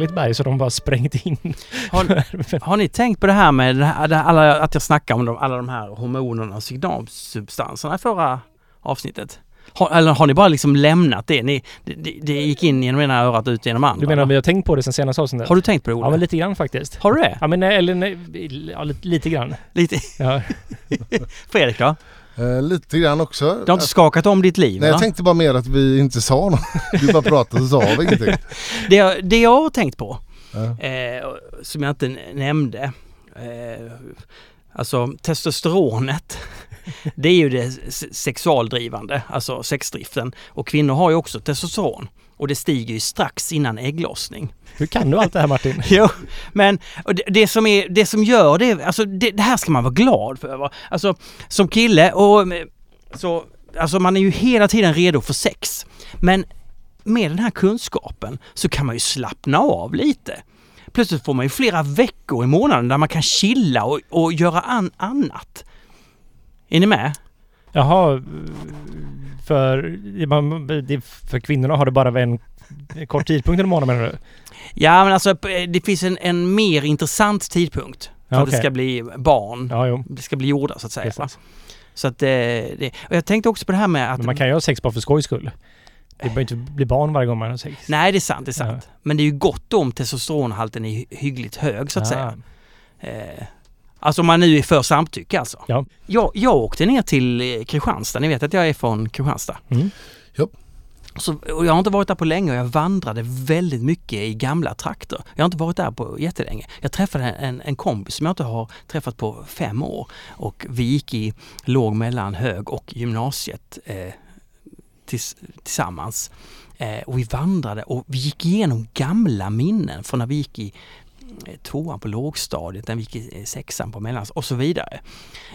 Jätteheligt berg så de bara sprängt in. Har, har ni tänkt på det här med det här, det här- alla, att jag snackar om de, alla de här hormonerna och signalsubstanserna i förra avsnittet? Har, eller har ni bara liksom lämnat det? Ni, det, det, gick in genom ena örat och ut genom andra? Du menar va? vi har tänkt på det sen senaste avsnittet? Har du tänkt på det Olle? Ja men lite grann faktiskt. Har du det? Ja men nej, eller nej, ja, lite, lite grann. Lite? Ja. Fredrik då? Eh, lite grann också. Du har inte skakat om ditt liv Nej va? jag tänkte bara mer att vi inte sa något. Vi bara pratade så sa ingenting. det, jag- det jag har tänkt på, Ja. eh, som jag inte nämnde, eh, alltså testosteronet, det är ju det se- sexualdrivande, alltså sexdriften. Och kvinnor har ju också testosteron. Och det stiger ju strax innan ägglossning. Hur kan du allt det här Martin? Jo, men det, det, som är, det som gör det, alltså det, det här ska man vara glad för. Va? Alltså som kille och så, alltså man är ju hela tiden redo för sex. Men med den här kunskapen så kan man ju slappna av lite. Plötsligt får man ju flera veckor i månaden där man kan chilla och, och göra an, annat. Är ni med? Jaha, för, för kvinnorna har det bara en kort tidpunkt i en månad menar du? Ja men alltså det finns en, en mer intressant tidpunkt för Ja, att det ska bli barn. Ja. Det ska bli gjorda så att säga. Så att det, det, och jag tänkte också på det här med att... Men man kan ju ha sex bara för skojs skull. Det behöver inte bli barn varje gång man har sex. Nej, det är sant, det är sant. Men det är ju gott om testosteronhalten är hy- hyggligt hög så att Ah. säga. Eh, alltså om man nu är för samtycke alltså. Ja. Jag, jag åkte ner till eh, Kristianstad, ni vet att jag är från Kristianstad. Mm. Japp. Så, och jag har inte varit där på länge och jag vandrade väldigt mycket i gamla trakter. Jag har inte varit där på jättelänge. Jag träffade en, en kompis som jag inte har träffat på fem år och vi gick i låg mellan hög och gymnasiet eh, tills, tillsammans. Eh, och vi vandrade och vi gick igenom gamla minnen från när vi gick i tvåan på lågstadiet, vi gick i eh, sexan på mellans och så vidare.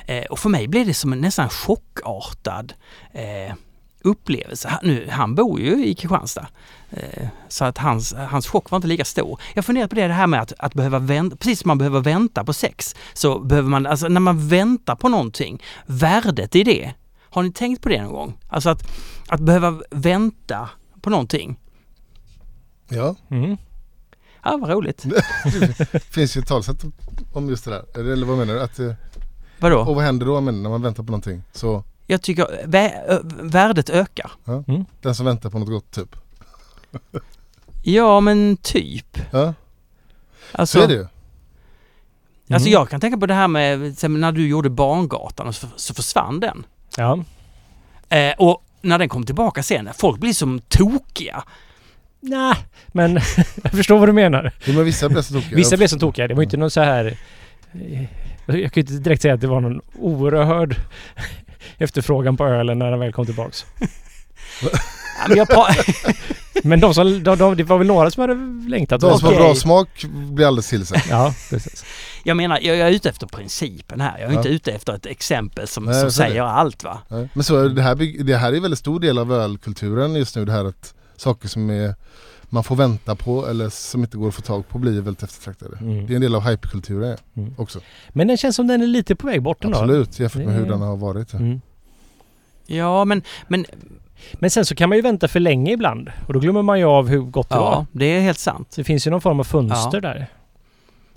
Eh, och för mig blev det som en nästan chockartad eh, upplevelse. Han, nu, han bor ju i Kristianstad. Eh, så att hans, hans chock var inte lika stor. Jag funderar på det, det här med att, att behöva vänta, precis som man behöver vänta på sex, så behöver man, alltså när man väntar på någonting, värdet i det. Har ni tänkt på det någon gång? Alltså att, att behöva vänta på någonting. Ja, Mm. Ja, vad roligt. det finns ju ett talsätt om just det där. Eller eller vad menar du? Att, eh, Vadå? och vad händer då du, när man väntar på någonting? Så Jag tycker vä- värdet ökar. den som väntar på något gott typ. Ja, men typ. Ja, Alltså, så är det ju. alltså Mm. jag kan tänka på det här med när du gjorde Barngatan och så, så försvann den. Ja. Eh, och när den kom tillbaka sen, folk blir som tokiga. Nej, men jag förstår vad du menar. Jo, men vissa blir så tokiga. Vissa blev så tokiga. Det var ju inte någon så här... eh, Jag kan ju inte direkt säga att det var någon oerhörd efterfrågan på ölen när den väl kom tillbaks. Ja, men Men de som... De, de, det var väl några som hade längtat? De som har bra smak blir alldeles till sig. Ja, precis. jag menar, jag, jag är ute efter principen här. Jag är Ja. inte ute efter ett exempel som, Nej, som jag ser det. säger allt va. Nej. Men så det, här, det här är en väldigt stor del av ölkulturen just nu. Det här att saker som är, man får vänta på eller som inte går att få tag på blir väldigt eftertraktade. Det är Mm. en del av hypekulturen Mm. också. Men den känns som den är lite på väg bort ändå. Absolut, jämfört med Det- hur den har varit. Mm. Ja, men, men Men sen så kan man ju vänta för länge ibland. Och då glömmer man ju av hur gott det var. ja, det är helt sant. Det finns ju någon form av fönster där.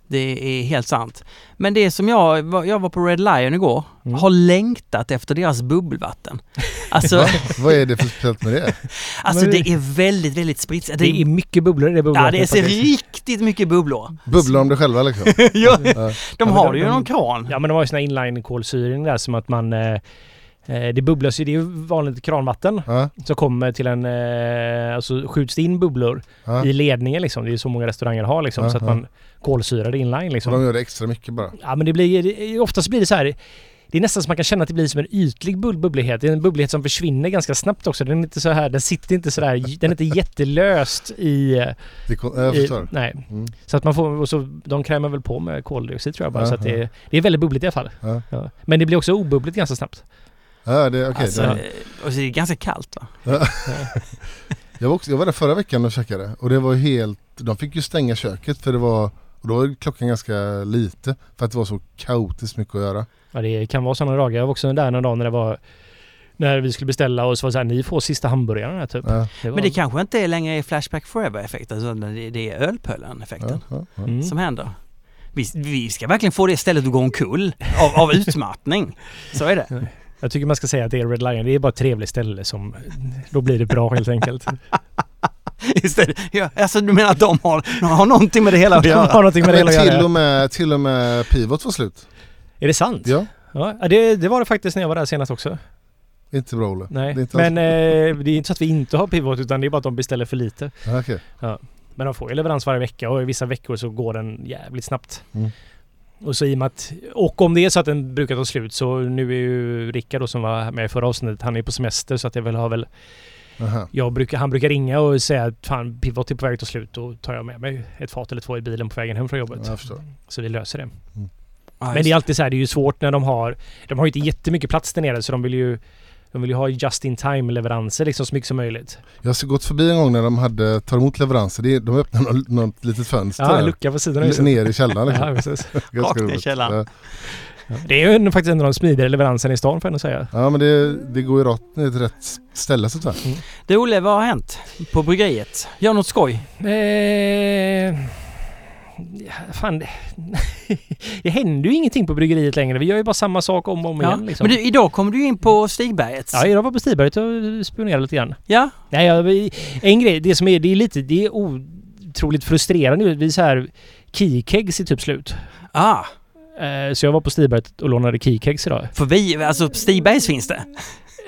Det är helt sant. Men det som jag, jag var på Red Lion igår, Mm. har längtat efter deras bubbelvatten. Alltså, Va? Vad är det för speciellt med det? alltså det är väldigt, väldigt spritt. Det är mycket bubblor i det Ja, bubbelvattnet det ser faktiskt. riktigt mycket bubblor. Bubblar de det själva liksom? ja, Ja. de har ju någon kran. Ja men de har ju här inline-kolsyring där som att man... Eh, eh, det bubblas ju, det är ju vanligt kranvatten Ja, som kommer till en... Eh, alltså skjuts det in bubblor ja. i ledningen liksom. Det är så många restauranger har liksom. Ja, så att ja. man kolsyrar det inline liksom. de gör det extra mycket bara. Ja men det blir... det- Oftast blir det så här... Det är nästan så man kan känna att det blir som en ytlig bubblighet. Det är en bubblighet som försvinner ganska snabbt också. Den är inte så här, den sitter inte så där, den är inte jättelöst i... Det, kom- jag i förstår. nej. Mm. Så att man får, och så, de krämar väl på med koldioxid tror jag bara. Ja, så att det, det är väldigt bubbligt i alla fall. Ja. Ja. Men det blir också obubbligt ganska snabbt. Ja, det, okay, Alltså, det, och så är det ganska kallt va? jag, var också, jag var där förra veckan och käkade och det var helt, de fick ju stänga köket för det var, och då var klockan ganska lite för att det var så kaotiskt mycket att göra. Ja, det kan vara sådana dagar. Jag var också där någon dag när det var När vi skulle beställa och så var det så här, ni får sista hamburgaren här typ. Ja, Det var, Men det kanske inte är längre Flashback Forever-effekten utan det det är ölpöllen-effekten ja, ja, ja. Mm. som händer. Vi, vi ska verkligen få det stället att gå omkull av, av utmattning. Så är det. Jag tycker man ska säga att det är Red Lion. Det är bara ett trevligt ställe som... Då blir det bra helt enkelt. Det. Ja, alltså du menar att de har, de har någonting med det hela att De göra? har någonting med det hela att till göra. och med, till och med Pivot var slut. Är det sant? Ja, Ja, det, det var det faktiskt när jag var där senast också. inte bra Olle. Nej, Det men eh, det är inte så att vi inte har pivot utan det är bara att de beställer för lite. Ja, okej. Men de får ju leverans varje vecka och i vissa veckor så går den jävligt snabbt. Mm. Och så i och med att, och om det är så att den brukar ta slut så nu är ju Rickard då som var med i förra avsnittet, han är på semester så att jag väl har väl. Jag brukar, han brukar ringa och säga att fan pivot är på väg att ta slut. Då tar jag med mig ett fat eller två i bilen på vägen hem från jobbet. Så vi löser det. Ja, Men just det är alltid så här, det är ju svårt när de har... De har ju inte jättemycket plats där nere så de vill ju... De vill ju ha just in time leveranser liksom så mycket som möjligt. Jag har gått förbi en gång när de hade tagit emot leveranser. De öppnade något, något litet fönster Ja, en lucka på sidan. Ner i källaren liksom. Ja, precis. Rakt ner i källaren. Ja. Ja. Det är ju faktiskt en av de smidigare leveranserna i stan får jag ändå säga. Ja men det, det går ju ner till rätt ställe så att säga. Du Olle, vad har hänt på bryggeriet? Gör något skoj? Eh, ja, fan, det, det händer ju ingenting på bryggeriet längre. Vi gör ju bara samma sak om och om Ja. igen. Liksom. Men du, idag kommer du in på Stigbergets. Ja, jag var på Stiberget och spionerade lite grann. Ja? Nej, jag, en grej, det som är, det är lite, det är otroligt frustrerande. Vi är så här, keykegs är typ slut. Ah, Så jag var på Stiberget och lånade keykegs idag. för vi, alltså Stigbergs finns det?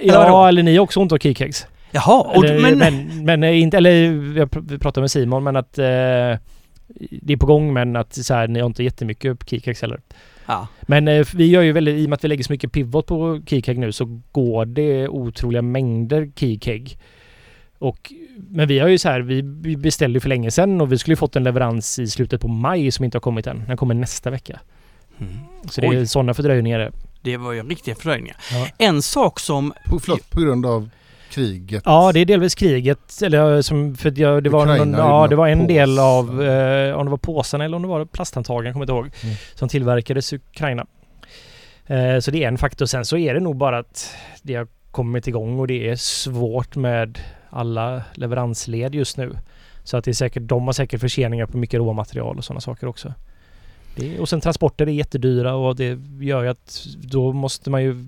Eller? Ja, eller ni har också ont av keykegs. Jaha, Eller, men, men, men, eh, inte, eller jag pratade med Simon men att eh, det är på gång men att så här, ni har inte jättemycket keykegs heller. Ja. Men eh, vi gör ju väldigt, i och med att vi lägger så mycket pivot på keykeg nu så går det otroliga mängder keykeg. Och, men vi har ju så här, vi beställde ju för länge sedan och vi skulle ju fått en leverans i slutet på maj som inte har kommit än. Den kommer nästa vecka. Mm. Så det är sådana fördröjningar. Det var ju riktiga fördröjningar. Ja. En sak som... På, förlåt, på grund av kriget. Ja, det är delvis kriget. Eller som, för jag, det var, någon, ja, det var en del av, eh, om det var påsarna eller om det var plasthandtagen, kommer jag inte ihåg, Mm. som tillverkades i Ukraina. Eh, så det är en faktor. Sen så är det nog bara att det har kommit igång och det är svårt med alla leveransled just nu. Så att det är säkert, de har säkert förseningar på mycket råmaterial och sådana saker också. Det, och sen transporter är jättedyra och det gör ju att då måste man ju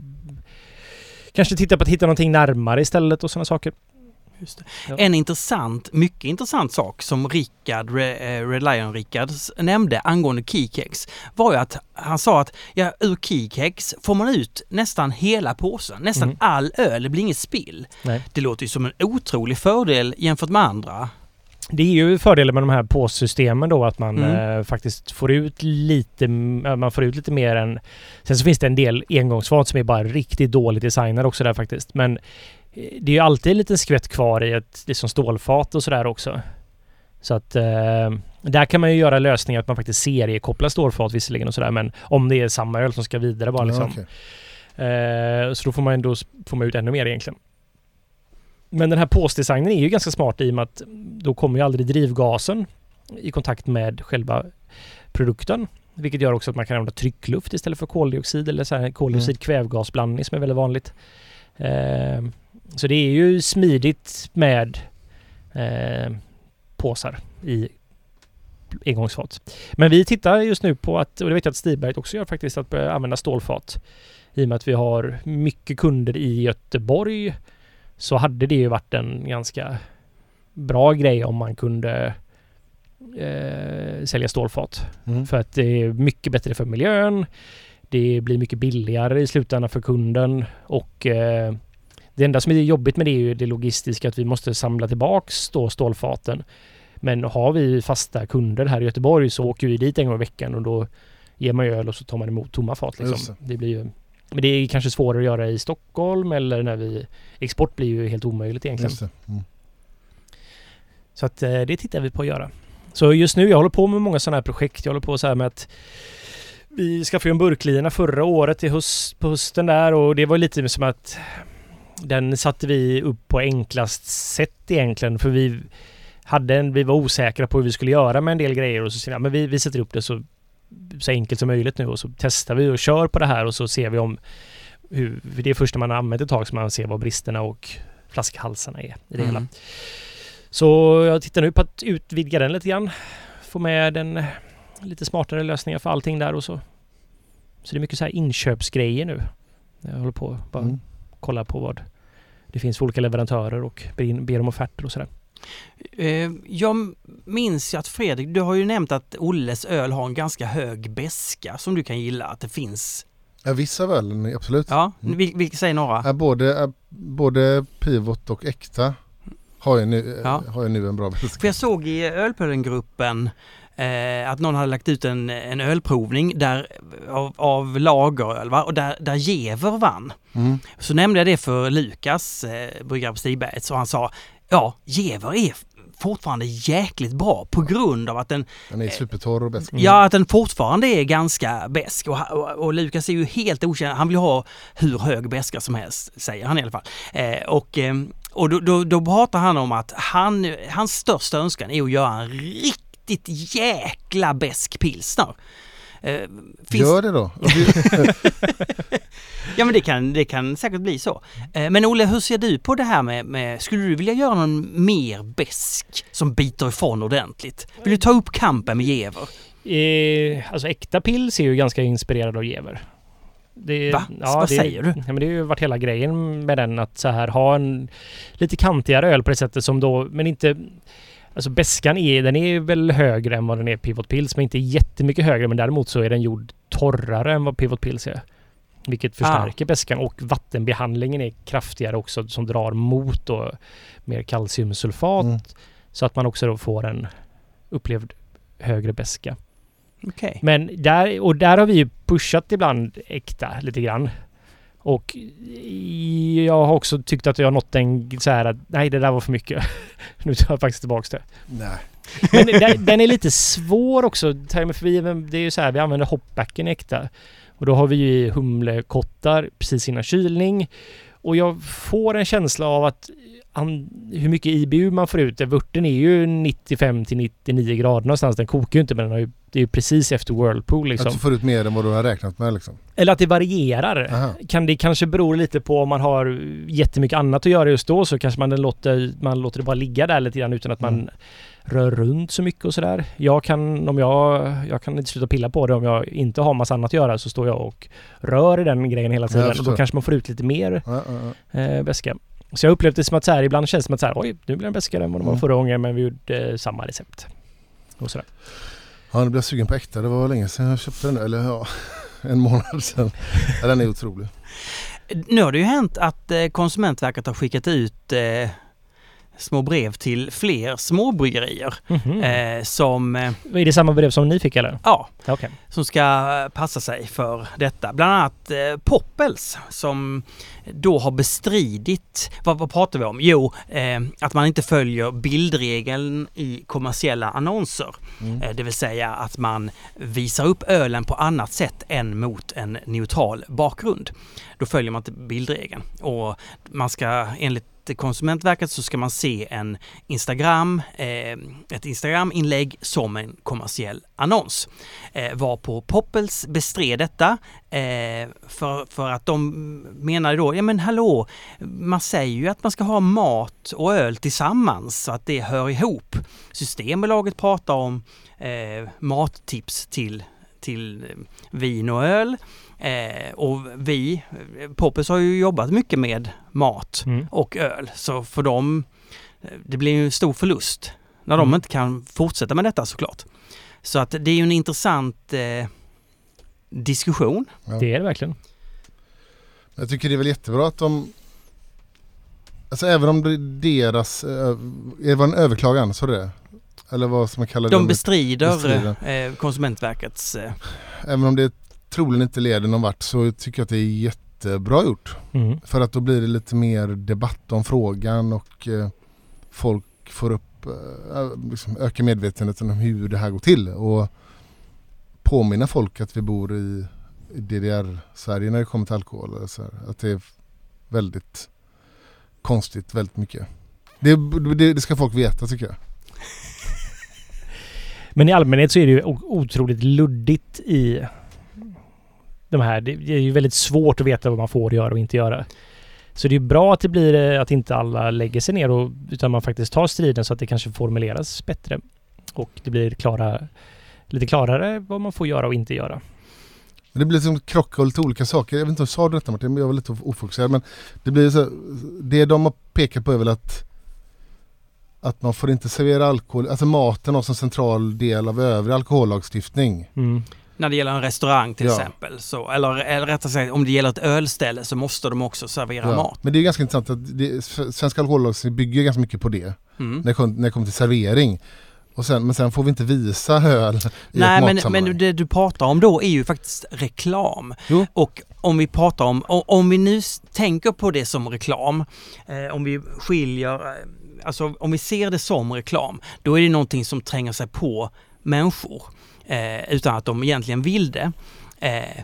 kanske titta på att hitta någonting närmare istället och sådana saker. Ja. En intressant, mycket intressant sak som Rickard, eh, Red Lion Rickard nämnde angående keykex var ju att han sa att ja, ur keykex får man ut nästan hela påsen, nästan Mm. all öl, det blir inget spill. Nej. Det låter ju som en otrolig fördel jämfört med andra. Det är ju fördelen med de här påssystemen då att man Mm. eh, faktiskt får ut lite, man får ut lite mer än... Sen så finns det en del engångsfat som är bara riktigt dåligt designade också där faktiskt. Men eh, det är ju alltid en liten skvätt kvar i ett liksom stålfat och sådär också. Så att eh, där kan man ju göra lösningar att man faktiskt seriekopplar stålfat visserligen och sådär men om det är samma öl som ska vidare bara liksom. Ja, okej. Eh, så då får man ändå får man ut ännu mer egentligen. Men den här påsdesignen är ju ganska smart i och med att då kommer ju aldrig drivgasen i kontakt med själva produkten. Vilket gör också att man kan använda tryckluft istället för koldioxid eller så här koldioxid-kvävgasblandning som är väldigt vanligt. Eh, så det är ju smidigt med eh, påsar i engångsfat. Men vi tittar just nu på att, och det vet jag att Stiberg också gör faktiskt, att börja använda stålfat. I och med att vi har mycket kunder i Göteborg så hade det ju varit en ganska bra grej om man kunde eh, sälja stålfat. Mm. För att det är mycket bättre för miljön. Det blir mycket billigare i slutändan för kunden och eh, det enda som är jobbigt med det är ju det logistiska att vi måste samla tillbaks då stålfaten. Men har vi fasta kunder här i Göteborg så åker vi dit en gång i veckan och då ger man ju öl och så tar man emot tomma fat. Liksom. Det blir ju, men det är kanske svårare att göra i Stockholm eller när vi... Export blir ju helt omöjligt egentligen. Mm. Så att eh, det tittar vi på att göra. Så just nu, jag håller på med många sådana här projekt. Jag håller på så här med att vi skaffade ju en burklina förra året i höst, på hösten där och det var lite som att den satte vi upp på enklast sätt egentligen för vi hade en, vi var osäkra på hur vi skulle göra med en del grejer och så jag, men vi, vi sätter upp det så, så enkelt som möjligt nu och så testar vi och kör på det här och så ser vi om hur, det är först när man har använt ett tag som man ser vad bristerna och flaskhalsarna är i det Mm. hela. Så jag tittar nu på att utvidga den lite grann. Få med en lite smartare lösningar för allting där och så. Så det är mycket så här inköpsgrejer nu. Jag håller på att bara Mm. kolla på vad det finns för olika leverantörer och ber om offerter och sådär. Eh, Jag minns ju att Fredrik, du har ju nämnt att Olles öl har en ganska hög beska som du kan gilla, att det finns. Ja, vissa ölen, absolut. Ja, Mm. vil, vilka säger några? Ja, både, både pivot och äkta har ju nu, Ja. har ju nu en bra För beska. jag såg i Ölpölen-gruppen eh, att någon hade lagt ut en, en ölprovning där, av, av lageröl va? och där, där Gever vann. Mm. Så nämnde jag det för Lukas, eh, bryggare på Stigberget, och han sa ja, Gever är fortfarande jäkligt bra på grund av att den, Den är supertorr och besk. Mm. ja, att den fortfarande är ganska besk och, och, och Lukas är ju helt okänd. Han vill ha hur hög beska som helst, säger han i alla fall. Eh, och eh, och då, då, då pratar han om att han, hans största önskan är att göra en riktigt jäkla besk pilsner. Eh, finns, Gör det då. Ja men det kan, det kan säkert bli så. Eh, Men Olle, hur ser du på det här med, med skulle du vilja göra någon mer besk som biter ifrån ordentligt? Vill du ta upp kampen med Gever? Eh, alltså äkta pils är ju ganska inspirerad av Gever. Det, Va? Vad det, säger du? Ja, men det har ju varit hela grejen med den att så här ha en lite kantigare öl på det sättet som då, men inte Alltså beskan är, den är väl högre än vad den är Pivot Pils, men inte jättemycket högre. Men däremot så är den gjord torrare än vad Pivot Pils är. Vilket förstärker beskan och vattenbehandlingen är kraftigare också som drar mot då mer kalciumsulfat. Mm. Så att man också då får en upplevd högre beska. Okej. Men där, och där har vi ju pushat ibland äkta lite grann. Och i- jag har också tyckt att jag har nått en så här att nej det där var för mycket. nu tar jag faktiskt tillbaks det. Nej. Men den, den är lite svår också. För vi, det är ju så här, vi använder hopbacken i äkta. Och då har vi ju humlekottar precis innan kylning. Och jag får en känsla av att an, hur mycket IBU man får ut. Vörten är ju 95 till 99 grader någonstans. Den kokar ju inte men den har ju, det är ju precis efter Whirlpool liksom. Att du får ut mer än vad du har räknat med liksom. Eller att det varierar. Aha. Kan det kanske bero lite på om man har jättemycket annat att göra just då så kanske man låter, man låter det bara ligga där lite grann utan att man Mm. rör runt så mycket och sådär. Jag kan, om jag, jag kan inte sluta pilla på det om jag inte har massa annat att göra så står jag och rör i den grejen hela Ja, tiden förstår. då kanske man får ut lite mer Ja, ja, ja. eh, beska. Så jag upplevde det som att så här, ibland känns det som att så här, oj, nu blir den beskare än vad den var Mm. förra gången men vi gjorde eh, samma recept. Och sådär. ja, nu blir jag sugen på äkta. Det var länge sedan jag köpte den. Eller ja, en månad sedan. Ja, den är otrolig. Nu har det ju hänt att eh, Konsumentverket har skickat ut eh, små brev till fler småbryggerier Mhm. eh, som, eh, Är det samma brev som ni fick eller? ja, Okej. som ska passa sig för detta. Bland annat eh, Poppels som då har bestridit, vad, vad pratar vi om? Jo, eh, att man inte följer bildregeln i kommersiella annonser. Mm. Eh, det vill säga att man visar upp ölen på annat sätt än mot en neutral bakgrund. Då följer man inte bildregeln och man ska enligt Konsumentverket så ska man se en Instagram, eh, ett Instagram-inlägg som en kommersiell annons. Eh, var på Poppels bestred detta eh, för, för att de menade då, ja men hallå, man säger ju att man ska ha mat och öl tillsammans så att det hör ihop. Systembolaget pratar om eh, mattips till, till vin och öl. Eh, och vi, Poppels har ju jobbat mycket med mat Mm. och öl. Så för dem, eh, det blir ju en stor förlust när de Mm. inte kan fortsätta med detta såklart. Så att det är ju en intressant eh, diskussion. Ja. Det är det verkligen. Jag tycker det är väl jättebra att de Alltså även om det är deras, eh, är det var en överklagan, så det? Eller vad som man kallar De det? bestrider, bestrider. eh, Konsumentverkets... Även om det troligen inte leder någon vart så tycker jag att det är jättebra gjort. Mm. För att då blir det lite mer debatt om frågan och eh, folk får upp, eh, liksom öka medvetenheten om hur det här går till och påminna folk att vi bor i, DDR-Sverige när det kommer till alkohol. Så här, att det är väldigt konstigt väldigt mycket. Det, det, det ska folk veta tycker jag. Men i allmänhet så är det ju otroligt luddigt i de här. Det är ju väldigt svårt att veta vad man får göra och inte göra. Så det är bra att det blir eh, att inte alla lägger sig ner och, utan man faktiskt tar striden så att det kanske formuleras bättre. Och det blir klara, lite klarare vad man får göra och inte göra. Det blir som krocka lite olika saker. Jag vet inte om du sa detta Martin, men jag var lite ofokuserad. Men det blir så, det de har pekat på är väl att att man får inte servera alkohol, alltså maten har som central del av övrig alkohollagstiftning. Mm. När det gäller en restaurang till Ja. exempel. Så, eller, eller rättare sagt om det gäller ett ölställe så måste de också servera mat. Men det är ganska intressant att det, svensk alkohollagstiftning bygger ganska mycket på det. Mm. När det när det kommer till servering. Sen, men sen får vi inte visa öl i Nej ett men, men det du pratar om då är ju faktiskt reklam. Jo. Och om vi pratar om, om vi nu tänker på det som reklam, eh, om vi skiljer, eh, alltså om vi ser det som reklam, då är det någonting som tränger sig på människor eh, utan att de egentligen vill det. Eh,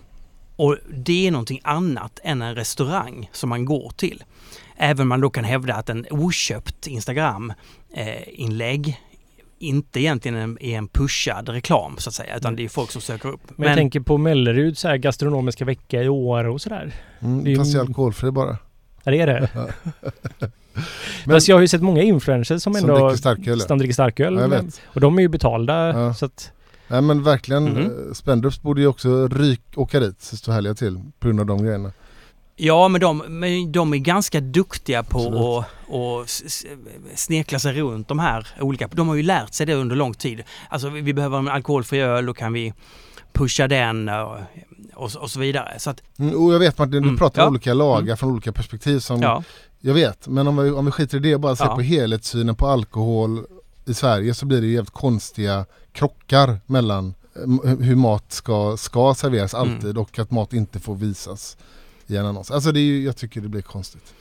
och det är någonting annat än en restaurang som man går till. Även om man då kan hävda att en oköpt Instagram-inlägg inte egentligen en- är en pushad reklam så att säga, utan det är folk som söker upp. Men, jag tänker på Mellerud så här gastronomiska vecka i år och sådär. Mm, det är ju- fast är alkoholfri bara. Ja, det är det. Men- Fast jag har ju sett många influencers som Som ändå dricker starköl. som dricker starköl. Ja. Och de är ju betalda Ja. så att... Nej men verkligen, mm. Spendrups borde ju också ryk, åka dit, så stå härliga till på grund av de grejerna. Ja, men de, men de är ganska duktiga på att s- snekla sig runt de här olika. De har ju lärt sig det under lång tid. Alltså vi behöver en alkoholfri öl, då kan vi pusha den och, och, så- och så vidare. Så att, Mm, och jag vet Martin, du Mm, pratar ja. om olika lagar Mm. från olika perspektiv som ja. Jag vet, men om vi, om vi skiter i det och bara ser Ja. på helhetssynen på alkohol i Sverige så blir det ju jävligt konstiga krockar mellan eh, hur mat ska, ska serveras Mm. alltid och att mat inte får visas i en annons. Alltså det är ju, jag tycker det blir konstigt.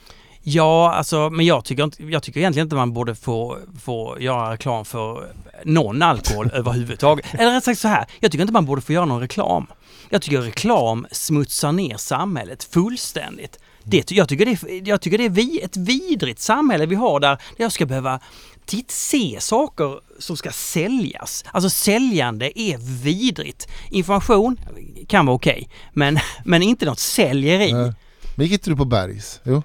Ja, alltså, men jag tycker, inte, jag tycker egentligen inte man borde få, få göra reklam för någon alkohol överhuvudtaget. Eller rätt sagt så här, jag tycker inte man borde få göra någon reklam. Jag tycker reklam smutsar ner samhället fullständigt. Det, jag, tycker det är, jag tycker det är vi, ett vidrigt samhälle vi har där jag ska behöva titt, se saker som ska säljas. Alltså säljande är vidrigt. Information kan vara okej, men, men inte något säljeri. Eh, Men gick inte du på Bergs? Jo.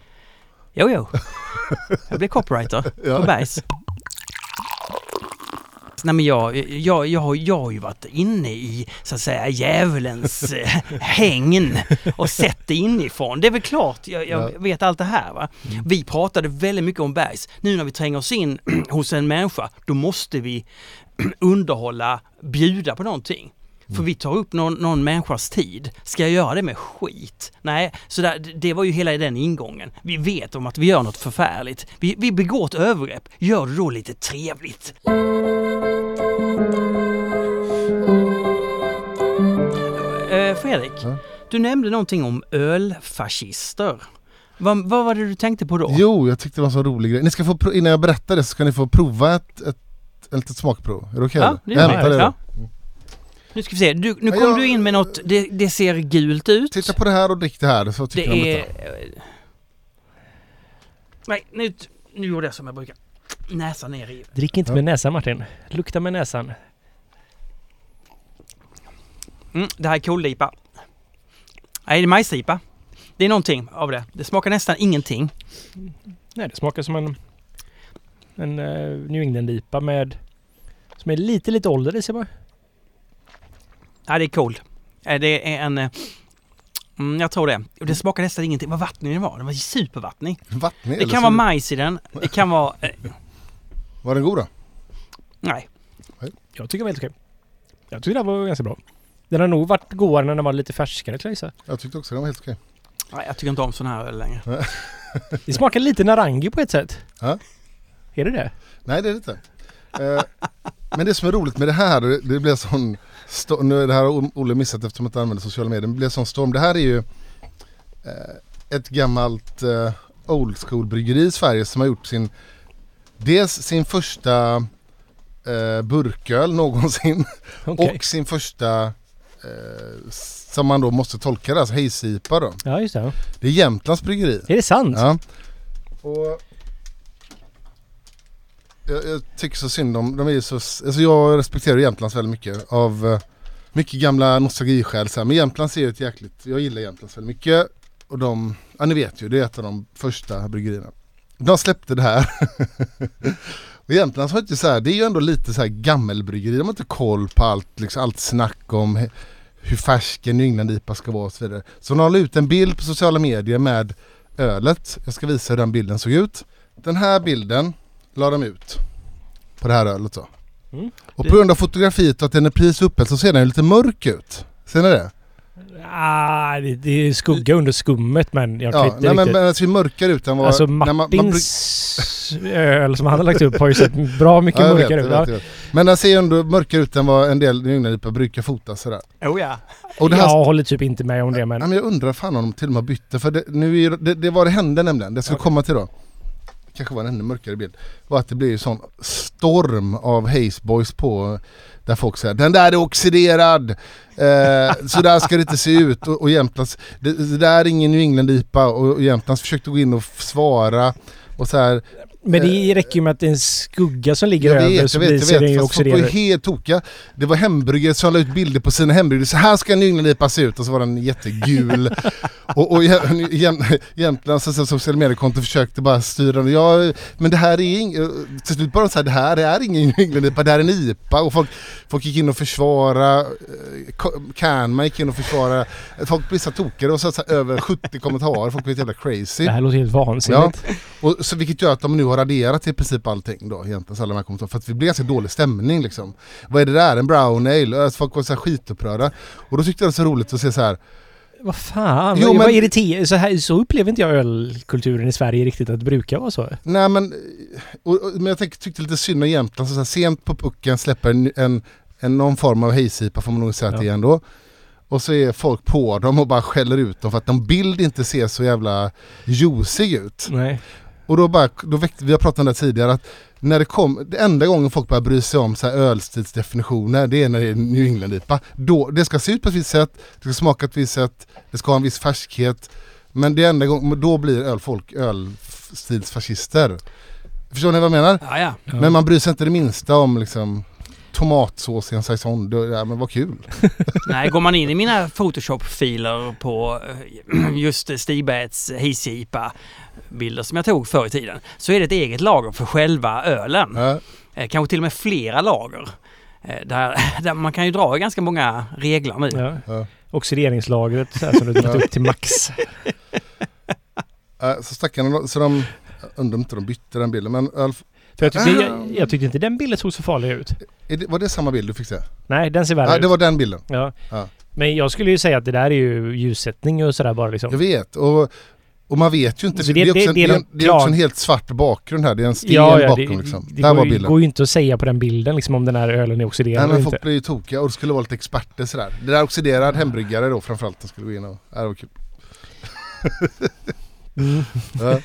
Jo, jo. Jag blev copywriter Ja. på Bergs. Nej men jag, jag, jag, har, jag har ju varit inne i så att säga djävulens eh, hägn och sett det inifrån. Det är väl klart jag, jag Ja. vet allt det här va. Vi pratade väldigt mycket om Bergs. Nu när vi tränger oss in hos en människa, då måste vi underhålla, bjuda på någonting. För vi tar upp någon, någon människas tid. Ska jag göra det med skit? Nej, så där, det var ju hela den ingången. Vi vet om att vi gör något förfärligt. Vi, vi begår ett övergrepp. Gör det då lite trevligt. Eh, Fredrik, Ja. du nämnde någonting om ölfascister. Vad, vad var det du tänkte på då? Jo, jag tyckte det var en så rolig grej. Ni ska få, innan jag berättar det så ska ni få prova ett, ett, ett litet smakprov. Är det okej? Ja, eller? det jag är hämtar det. ja. Nu ska vi se, du, nu Ja, kom jag- du in med något, det, det ser gult ut. Titta på det här och drick det här så tycker Det är... detta. Nej, nu, nu gjorde jag som jag brukar. Näsan ner i. Drick inte Ja. med näsan Martin. Lukta med näsan. Mm, det här är kollipa. Nej, det är majslipa. Det är någonting av det. Det smakar nästan ingenting. Nej, det smakar som en, en uh, New England-IPA med... Som är lite, lite ålder i sig bara. Nej, det är cold. Eh, Det är en... eh, Mm, jag tror det. Och Det smakar nästan ingenting. Vad vattnig den var. Den var supervattnig. Vattnig, Det kan vara majs i den. Det kan vara... Eh, Var den god då? nej. Jag tycker det var helt okej. Jag tycker det här var ganska bra. Den har nog varit godare när den var lite färskare tror jag gissa. Jag tyckte också den var helt okej. nej. Jag tycker inte om sån här öl längre. Det smakar lite narangi på ett sätt. Ja. Är det det? Nej det är det inte. Eh, men det som är roligt med det här, det, det blev sån sto- nu det här har Olle missat eftersom han inte använder sociala medier, det blev sån storm. Det här är ju eh, ett gammalt eh, old school bryggeri i Sverige som har gjort sin Dels sin första eh, burköl någonsin Okej. och sin första eh, som man då måste tolka det, alltså hejsipa då. Ja, just det. Det är Jämtlands bryggeri. Är det sant? Ja. Och jag, jag tycker så synd om, de är ju så, alltså jag respekterar Jämtlands väldigt mycket av, eh, mycket gamla nostalgiskäl så här. Men Jämtlands är ju ett jäkligt, jag gillar Jämtlands väldigt mycket. Och de, ja ni vet ju, det är ett av de första bryggerierna. De släppte det här. och Jämtlands har inte så här, det är ju ändå lite så här gammelbryggeri. De har inte koll på allt, liksom, allt snack om hur färsk en ynglandipa England-IPA ska vara och så vidare. Så de la ut en bild på sociala medier med ölet. Jag ska visa hur den bilden såg ut. Den här bilden la de ut på det här ölet då. Mm. Och på grund av fotografiet och att den är precis uppe så ser den lite mörk ut. Ser ni det? Ah, det, det är skugga under skummet men jag kan Ja, inte nej, riktigt... men den ser mörkare ut än vad... Alltså när man- man Martins öl som han har lagt upp har ju sett bra mycket Ja, jag vet, mörkare jag ut. vet, Ja. jag vet. Men den ser ju ändå mörkare ut än vad en del England brukar fota sådär. Oh ja. Och det här, Jag håller typ inte med om det men... men jag undrar fan om de till och med bytte för det, nu är det, det var det hände nämligen, det ska Okej. komma till då. Kanske var en ännu mörkare bild. Var att det blir en sån storm av Hazeboys på där folk säger den där är oxiderad. Eh, så där ska det inte se ut. Och, och Jämtlands, det, det där är ingen New England-IPA och, och Jämtlands försökte gå in och svara. Och så här, men det räcker ju med att det är en skugga som ligger jag över vet, så jag vet, jag vet. Fast folk var ju helt tokiga. Det var hembryggare som la ut bilder på sina hembryggare. Så här ska en England-IPA se ut. Och så var den jättegul. och och Jäm- Jäm- Jämtlands alltså, sociala mediekonto försökte bara styra den. Ja, men det här är ing- Till slut bara så här, det här är ingen England-IPA, det här är en IPA. Och folk, folk gick in och försvara Canman gick in och försvara Folk blev så tokiga. Var så, så här, över 70 kommentarer. Folk blev jävla crazy. Det här låter helt vansinnigt. Och så vilket gör att de nu har raderat i princip allting då egentligen, så alla de här kommentarerna. För att det blir ganska dålig stämning liksom. Vad är det där? En brown ale? Alltså, folk var så här skitupprörda. Och då tyckte jag det var så roligt att se så här. Vad fan, Jo, men- vad irriterande. Så, här, så upplever inte jag ölkulturen i Sverige riktigt att det brukar vara så. Nej men, och, och, men jag tyck, tyckte lite synd om Jämtland, så, så här, sent på pucken släpper en, en, en någon form av hejsipa får man nog säga att det är Ja. ändå. Och så är folk på dem och bara skäller ut dem för att de bild inte ser så jävla juicy ut. Nej. Och då, bara, då väckte, vi har pratat om det tidigare, att när det kom, det enda gången folk börjar bry sig om så här ölstilsdefinitioner, det är när det är New England-IPA. Det ska se ut på ett visst sätt, det ska smaka på ett visst sätt, det ska ha en viss färskhet. Men det enda gången, då blir öl folk ölstilsfascister. Förstår ni vad jag menar? Ja. Ja. Men man bryr sig inte det minsta om liksom tomatsås i en saison. Då, ja, men vad kul. Nej, går man in i mina Photoshop-filer på eh, just Stigbergs Hisipa bilder som jag tog förr i tiden så är det ett eget lager för själva ölen. Ja, Eh, Kanske till och med flera lager. Eh, Där, där man kan ju dra ganska många reglar nu. Ja. ja. Oxideringslagret så här, som du dragit upp till max. Så stackarna, så de, undrar om inte de bytte den bilden. Men öl, För jag, tyckte, Ah. jag, jag tyckte inte den bilden såg så farlig ut. det, var det samma bild du fick se? Nej, den ser värre Ja, ut. det var den bilden. Ja. Ja. Men jag skulle ju säga att det där är ju ljussättning och sådär bara liksom. Jag vet. Och, och man vet ju inte. Så det, det- är också, det- det är det, är en, de det är också en helt svart bakgrund här. Det är en sten ja, ja, bakom det, liksom. det Där går, ju, går ju inte att säga på den bilden liksom om den här ölen är Nej oxiderad men eller folk inte. blir ju tokiga och det skulle vara lite experter sådär. Det där oxiderad hembryggare då framförallt som skulle gå in och... Ja, det var kul. Mm. Ja.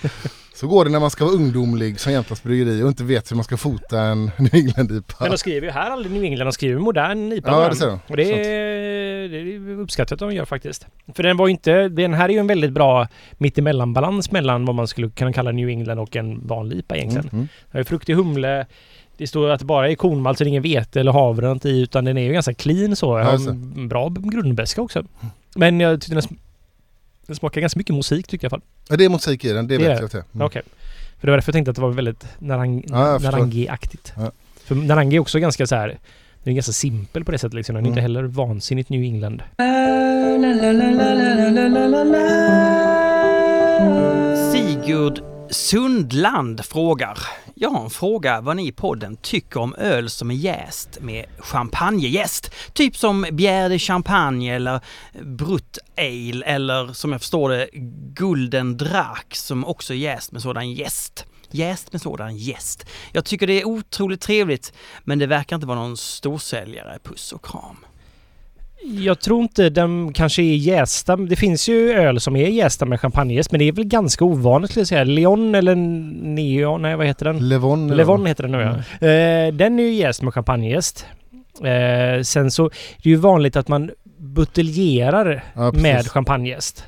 Så går det när man ska vara ungdomlig som Jämtlands bryggeri och inte vet hur man ska fota en New England-IPA. Men de skriver ju här aldrig New England, de skriver modern IPA. Ja det den. ser de. Och det är, det är uppskattat att de gör faktiskt. För den var ju inte... Den här är ju en väldigt bra mittemellanbalans mellan vad man skulle kunna kalla New England och en vanlig IPA egentligen. Mm, mm. Det har ju fruktig humle. Det står att det bara är kornmalt så det är ingen vete eller havre i utan den är ju ganska clean så. Jag Ja, har en bra grundbeska också. Men jag tyckte den, den smakar ganska mycket musik tyckte jag i alla fall. Ja, det är musik i den, det, Det är vet jag. Mm. Okej. För det var därför jag tänkte att det var väldigt narang, Ja, narangi-aktigt. Ja. För narangi är också ganska så här... Den är ganska simpel på det sättet liksom. Den är Mm. inte heller vansinnigt New England. Sigurd Sundland frågar. Jag har en fråga vad ni i podden tycker om öl som är jäst med champagnejäst. Typ som Bière de Champagne eller Brut Ale eller som jag förstår det Gulden Drak som också är jäst med sådan jäst. Jäst med sådan jäst. Jag tycker det är otroligt trevligt men det verkar inte vara någon storsäljare. Puss och kram. Jag tror inte de kanske är jästa. Det finns ju öl som är jästa med champagnejäst men det är väl ganska ovanligt skulle jag säga. Leon eller Neon, nej vad heter den? Levon. Levon heter den nu ja. Eh, den är ju jäst med champagnejäst. Eh, sen så det är ju vanligt att man buteljerar Ja, med champagnejäst.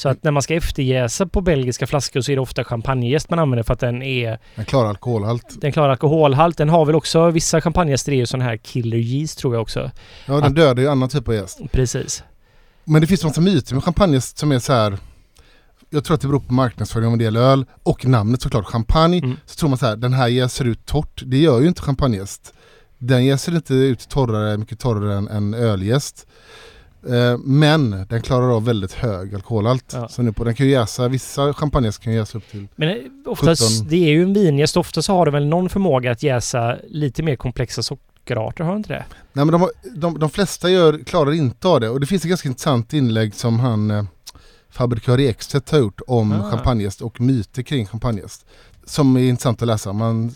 Så att när man ska efterjäsa på belgiska flaskor så är det ofta champagnejäst man använder för att den är... En klar alkoholhalt. Den klarar alkoholhalt. Den har väl också vissa champagnejäster är ju sån här killer yeast tror jag också. Ja, den Att- dödar ju annan typ av jäst. Precis. Men det finns massa myter med champagnejäst som är så här. Jag tror att det beror på marknadsföring av en del öl och namnet såklart. Champagne. Mm. Så tror man så här, den här jäser ut torrt. Det gör ju inte champagnejäst. Den jäser inte ut torrare, mycket torrare än, än öljäst. Eh, men den klarar av väldigt hög alkoholhalt. Ja. Så nu på, den kan ju jäsa, vissa champagnejäst kan ju jäsa upp till Men eh, oftast, 17. det är ju en vingäst. Ofta så har det väl någon förmåga att jäsa lite mer komplexa sockerarter, har det inte det? Nej men de, har- de, de flesta gör, klarar inte av det och det finns ett ganska intressant inlägg som han eh, Fabrikör Ekstedt har gjort om Ah. champagnejäst och myter kring champagnejäst. Som är intressant att läsa. Man,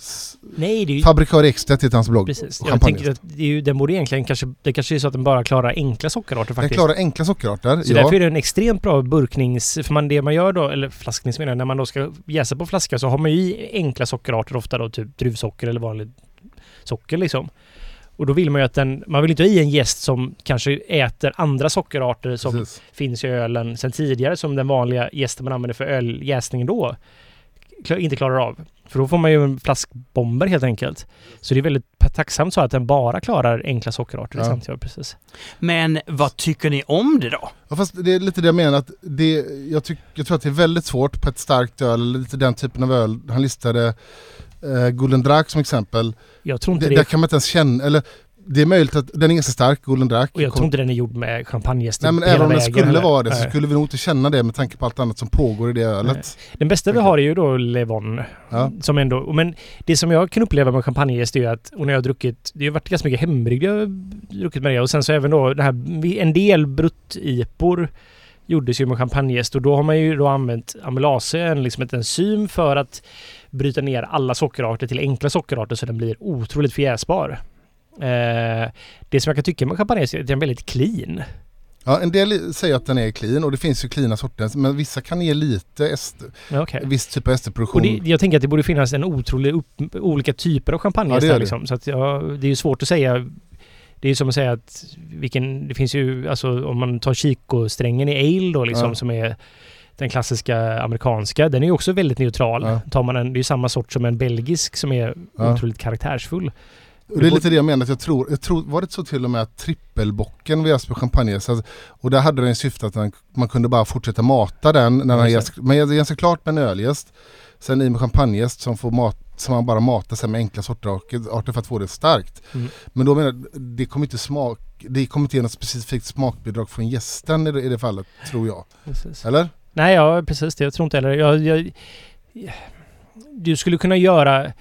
Nej, det är ju... Fabrikör Ekstedt heter hans blogg. Precis. Jag tänker att det är ju, den borde egentligen kanske... Det kanske är så att den bara klarar enkla sockerarter Den faktiskt. klarar enkla sockerarter. Så ja. därför är det en extremt bra burknings... För man, det man gör då, eller flasknings menar jag, när man då ska jäsa på flaska så har man ju i enkla sockerarter ofta då typ druvsocker eller vanligt socker liksom. Och då vill man ju att den... Man vill inte ha i en gäst som kanske äter andra sockerarter som Precis. finns i ölen sen tidigare som den vanliga gästen man använder för öljäsningen då inte klarar av. För då får man ju en flaskbomber helt enkelt. Så det är väldigt tacksamt så att den bara klarar enkla sockerarter. Ja. Ja, precis. Men vad tycker ni om det då? Ja, fast det är lite det jag menar. Att det, jag, tyck, jag tror att det är väldigt svårt på ett starkt öl, eller lite den typen av öl. Han listade eh, Golden Drac som exempel. Jag tror inte Det, det, där kan man inte ens känna, eller det är möjligt att den är ganska stark, Golden Drac. och jag tror inte den är gjord med champagnejäst Nej men hela även om den skulle vara det så Nej. skulle vi nog inte känna det med tanke på allt annat som pågår i det ölet. Den bästa vi har är ju då Levon. Ja. Som ändå, men det som jag kan uppleva med champagnejäst är ju att, och när jag har druckit, det har varit ganska mycket hembryggd jag har druckit med det och sen så även då det här, en del bruttipor gjordes ju med champagnejäst och då har man ju då använt amylase, liksom ett enzym för att bryta ner alla sockerarter till enkla sockerarter så den blir otroligt förjäsbar. Eh, det som jag kan tycka med champagnejäst är att den är väldigt clean. Ja, en del säger att den är clean och det finns ju cleana sorter men vissa kan ge lite ester, okej. viss typ av esterproduktion. jag tänker att det borde finnas en otrolig upp, olika typer av Ja, det det. liksom. Så att ja, det är ju svårt att säga. Det är som att säga att vilken, det finns ju, alltså om man tar Chico-strängen i ale då liksom Ja. som är den klassiska amerikanska, den är ju också väldigt neutral. Ja. Tar man en, det är ju samma sort som en belgisk som är Ja. otroligt karaktärsfull. Och det är lite det jag menar, att jag tror, jag tror, var det så till och med att trippelbocken vi jäste på champagne, så att, och där hade den syfte att man, kunde bara fortsätta mata den när den jäst, man jäser klart med en ölgäst, sen i med champagnejäst som får mat, som man bara matar sen med enkla sorter arter för att få det starkt. Mm. Men då menar jag, det kommer inte smak, det kommer inte ge något specifikt smakbidrag från gästen i det, i det fallet, tror jag. Precis. Eller? Nej, ja precis det. Jag tror inte heller. Jag, jag, du skulle kunna göra...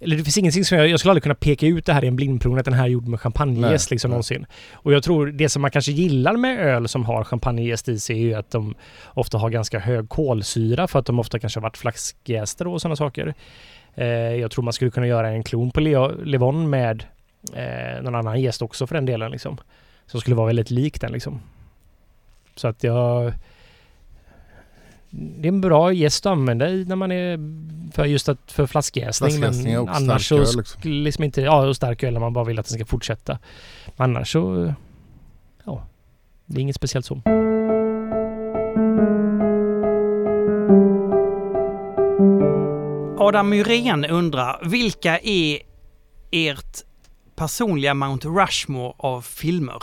Eller det finns ingenting som jag... Jag skulle aldrig kunna peka ut det här i en blindprovning att den här är gjord med champagnejäst Nej, liksom nej. någonsin. Och jag tror det som man kanske gillar med öl som har champagnejäst i sig är ju att de ofta har ganska hög kolsyra för att de ofta kanske har varit flaskjäster och sådana saker. Eh, jag tror man skulle kunna göra en klon på Levon med eh, någon annan jäst också för den delen liksom. Som skulle vara väldigt lik den liksom. Så att jag... Det är en bra gäst att använda i när man är för just att för flaskjäsning. Flaskjäsning Men och annars starköl, så liksom. skulle liksom inte, ja och stark öl när man bara vill att den ska fortsätta. Men annars så, ja. Det är inget speciellt så. Adam Myrén undrar, vilka är ert personliga Mount Rushmore av filmer?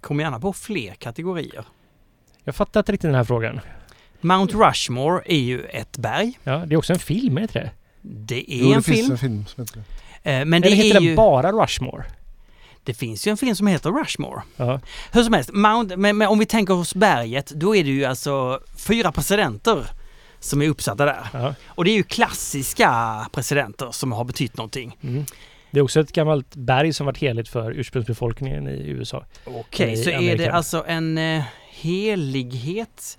Kom gärna på fler kategorier. Jag fattar inte riktigt den här frågan. Mount Rushmore är ju ett berg. Ja, det är också en film, är det inte det? Det är Jo, det en finns film. en film som heter det. Eh, Men det Eller heter är den ju... bara Rushmore? Det finns ju en film som heter Rushmore. Ja. Hur som helst, Mount, men, men om vi tänker oss berget, då är det ju alltså fyra presidenter som är uppsatta där. ja. Och det är ju klassiska presidenter som har betytt någonting. Mm. Det är också ett gammalt berg som varit heligt för ursprungsbefolkningen i USA. Okej, I så är det Amerika. alltså en eh, helighet?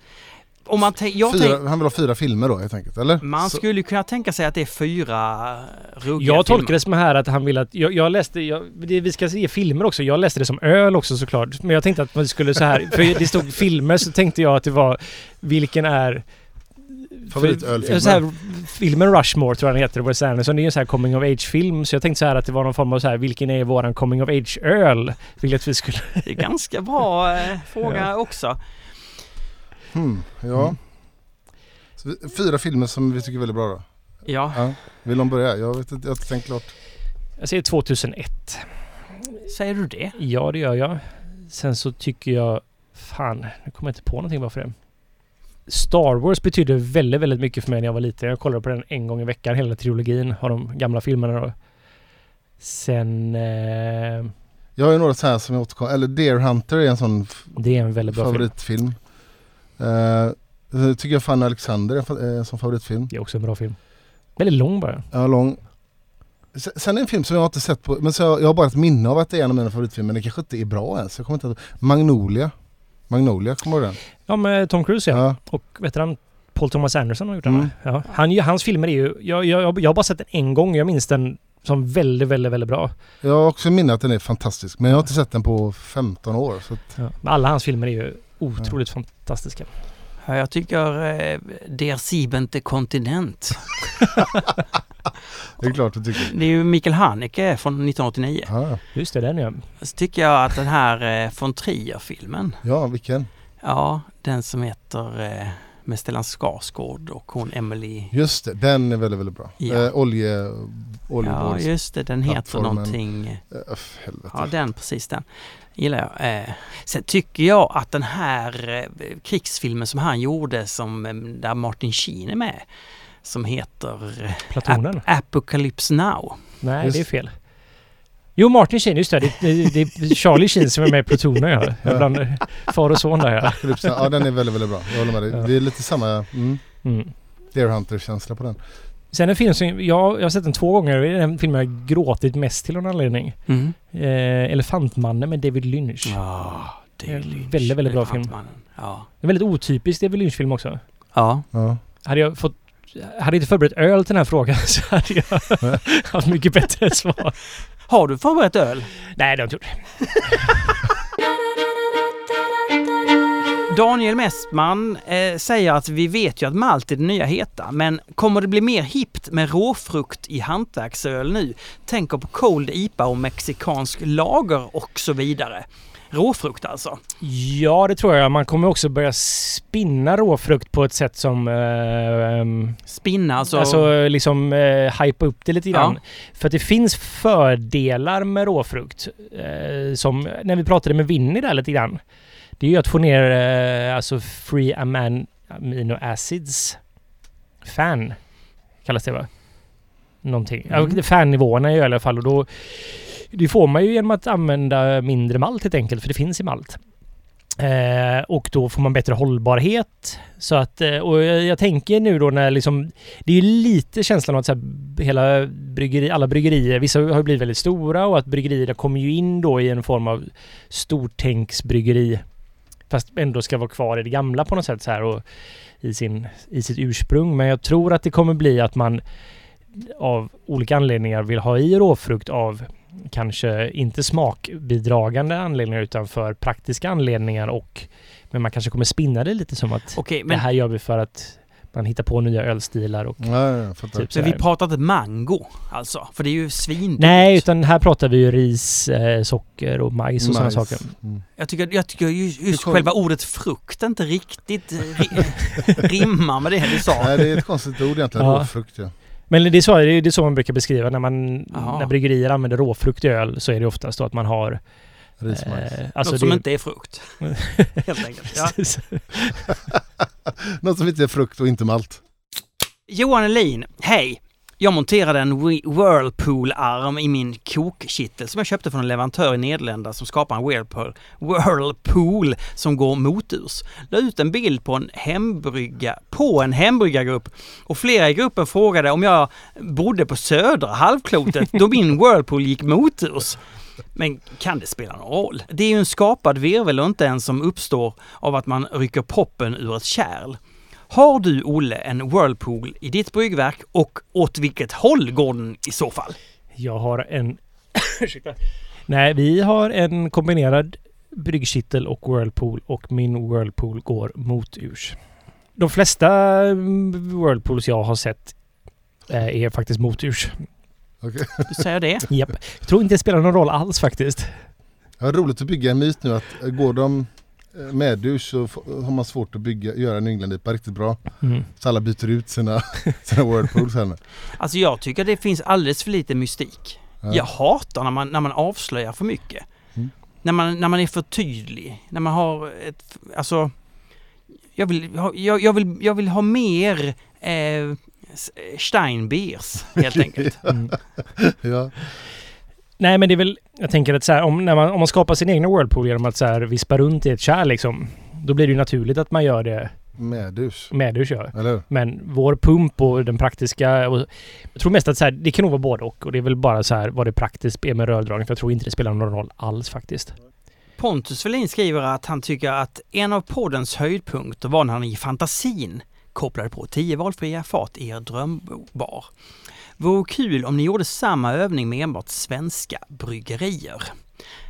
Om man, Fyra, tänk, han vill ha fyra filmer då helt enkelt, eller? man Så- skulle kunna tänka sig att det är fyra ruggiga Jag tolkar filmer. det som här att han vill att... Jag, jag läste... Jag, det, vi ska se filmer också. Jag läste det som öl också såklart. Men jag tänkte att man skulle så här... För det stod filmer så tänkte jag att det var... Vilken är... Favoritölfilmer. Så här, filmen Rushmore tror jag den heter, Wes Anderson. Det är en så här coming of age-film. Så jag tänkte så här att det var någon form av så här, vilken är våran coming of age-öl? Att vi skulle... Det är ganska bra eh, fråga också. Hmm, ja. Mm. Så vi- fyra filmer som vi tycker är väldigt bra då. Ja, Ja. Vill de börja? Jag vet inte, jag har inte tänkt klart. Jag säger 2001. säger du det? Ja, det gör jag. Sen så tycker jag... Fan, nu kommer jag inte på någonting bara för det. Star Wars betydde väldigt, väldigt mycket för mig när jag var liten. Jag kollade på den en gång i veckan, hela trilogin av de gamla filmerna då. Sen... Eh, Jag har ju några så här som jag återkommer, eller Deer Hunter är en sån det är en väldigt bra film. favoritfilm. Uh, jag tycker jag Fanny Alexander är en är sån favoritfilm. Det är också en bra film. Väldigt lång bara. Ja, lång. Sen- Sen en film som jag inte sett på, men så jag, jag har bara ett minne av att det är en av mina favoritfilmer, men det kanske inte är bra ens. Jag kommer inte att, Magnolia. Magnolia, kommer du ihåg den? Ja, med Tom Cruise ja. Ja. Och vet du han? Paul Thomas Anderson har gjort den Mm. Ja. Han, hans filmer är ju... Jag, jag, jag har bara sett den en gång. Jag minns den som väldigt, väldigt, väldigt bra. Jag har också minne att den är fantastisk, men jag har inte sett den på 15 år. Så att, Ja. Men alla hans filmer är ju otroligt fantastiska. Ja, jag tycker eh, Der siebente kontinent. det är klart du tycker. Det är ju Mikael Haneke från 1989. Ja, Just det, den ja. Så tycker jag att den här eh, von Trier-filmen, ja vilken? ja, den som heter eh, med Stellan Skarsgård och hon Emily Just det, den är väldigt, väldigt bra. Ja. Eh, olje... Ja, just det. Den heter plattformen. någonting... Eh, öff, helvete. Ja, den precis den. Gillar jag. Eh, sen tycker jag att den här eh, krigsfilmen som han gjorde som eh, där Martin Sheen är med. Som heter eh, Platonen. Ap- Apocalypse Now. Nej, Just- det är fel. Jo, Martin Sheen, just det. Det, det, det är Charlie Sheen som är med i Plutonen. Ja. Jag Ja. blandar far och son där ja. Ja den är väldigt, väldigt bra. Jag håller med dig. Ja. Det är lite samma mm, Mm. Deer Hunter-känsla på den. Sen en film som jag, jag har sett den två gånger. Det är den film jag gråtit mest till någon anledning. Mm. Eh, Elefantmannen med David Lynch. Ja, det är Lynch. väldigt, väldigt bra film. Elefantmannen. Ja. En väldigt otypisk David Lynch-film också. ja. Ja. Hade jag fått... Hade inte förberett öl till den här frågan så hade jag haft mycket bättre svar. Har du förberett öl? Nej, det har jag inte gjort. Daniel Mestman eh, säger att vi vet ju att malt är det nya heta, men kommer det bli mer hippt med råfrukt i hantverksöl nu? Tänker på Cold IPA och mexikansk lager och så vidare. Råfrukt alltså. Ja, det tror jag. Man kommer också börja spinna råfrukt på ett sätt som... Eh, ehm, Spinna alltså. Alltså liksom eh, hypa upp det lite grann. Ja. För att det finns fördelar med råfrukt. Eh, som när vi pratade med Winnie där lite grann. Det är ju att få ner eh, alltså free aman, amino acids. Fan kallas det va? Någonting. Mm. Fan-nivåerna i alla fall och då det får man ju genom att använda mindre malt helt enkelt, för det finns i malt. Eh, och då får man bättre hållbarhet. Så att, eh, och jag, jag tänker nu då när liksom, det är ju lite känslan av att så här, hela bryggeri, alla bryggerier, vissa har ju blivit väldigt stora och att bryggerierna kommer ju in då i en form av stortänksbryggeri. Fast ändå ska vara kvar i det gamla på något sätt så här och i, sin, i sitt ursprung. Men jag tror att det kommer bli att man av olika anledningar vill ha i råfrukt av kanske inte smakbidragande anledningar utan för praktiska anledningar och men man kanske kommer spinna det lite som att Okej, det men, här gör vi för att man hittar på nya ölstilar och Ja, ja, jag fattar. typ så vi sådär. pratar inte mango alltså? För det är ju svindyrt. Nej, utan här pratar vi ju ris, eh, socker och majs och sådana Majs. saker. Mm. Jag tycker, jag tycker just, Du just kom- själva ordet frukt inte riktigt eh, ri, rimmar med det du sa. Nej, det är ett konstigt ord egentligen. Ja. Råfrukt ja. Men det är, så, det är så man brukar beskriva när man Jaha. när bryggerier använder råfrukt i öl så är det oftast då att man har Rismajs. eh, Något alltså som det, inte är frukt. Helt enkelt. Något som inte är frukt och inte malt. Johan Elin, hej! Jag monterade en Whirlpool-arm i min kokkittel som jag köpte från en leverantör i Nederländerna som skapar en Whirlpool, Whirlpool som går moturs. La ut en bild på en hembrygga, på en hembryggargrupp och flera i gruppen frågade om jag bodde på södra halvklotet då min Whirlpool gick moturs. Men kan det spela någon roll? Det är ju en skapad virvel och inte en som uppstår av att man rycker proppen ur ett kärl. Har du, Olle, en Whirlpool i ditt bryggverk och åt vilket håll går den i så fall? Jag har en... Ursäkta. Nej, vi har en kombinerad bryggkittel och whirlpool och min whirlpool går moturs. De flesta mm, whirlpools jag har sett eh, är faktiskt moturs. Okej. Du säger det? Japp. Jag tror inte det spelar någon roll alls faktiskt. Ja, roligt att bygga en myt nu att eh, går de eh, meddusch så har man svårt att bygga, göra en New England-IPA riktigt bra. Mm. Så alla byter ut sina, sina Whirlpools här nu. Alltså jag tycker det finns alldeles för lite mystik. Ja. Jag hatar när man, när man avslöjar för mycket. Mm. När, man, när man är för tydlig. När man har ett... Alltså... Jag vill ha, jag, jag vill, jag vill ha mer eh, s- Steinbeers helt enkelt. Mm. Ja. Nej men det är väl, jag tänker att så här, om, när man, om man skapar sin egna Whirlpool genom att så här vispa runt i ett kärl liksom. Då blir det ju naturligt att man gör det Meddusch. med dusch. Ja. Eller? Men vår pump och den praktiska... Och jag tror mest att så här, det kan nog vara både och. Och det är väl bara så här vad det praktiskt är med rördragning. För jag tror inte det spelar någon roll alls faktiskt. Pontus Welin skriver att han tycker att en av poddens höjdpunkter var när han i fantasin kopplade på 10 valfria fat i er drömbar. Vore kul om ni gjorde samma övning med enbart svenska bryggerier.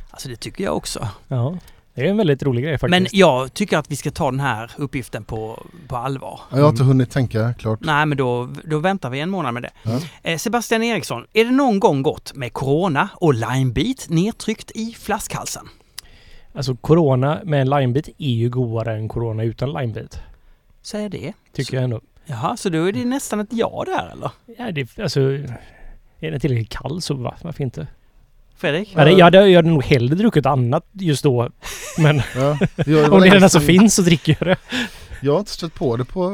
Alltså det tycker jag också. Ja. Det är en väldigt rolig grej faktiskt. Men jag tycker att vi ska ta den här uppgiften på, på allvar. Ja, jag har inte hunnit tänka klart. Nej, men då, då väntar vi en månad med det. Ja. Eh, Sebastian Eriksson, är det någon gång gått med Corona och limebit nedtryckt i flaskhalsen? Alltså Corona med en limebit är ju godare än Corona utan limebit. Säger det? Tycker jag ändå. Jaha, så då är det nästan ett ja där eller? Ja, det, alltså... Är den tillräckligt kall så va, varför inte? Fredrik? Ja. Jag, hade, jag hade nog hellre druckit annat just då. Men Ja. Det om det redan så finns så dricker jag det. Jag har inte stött på det på,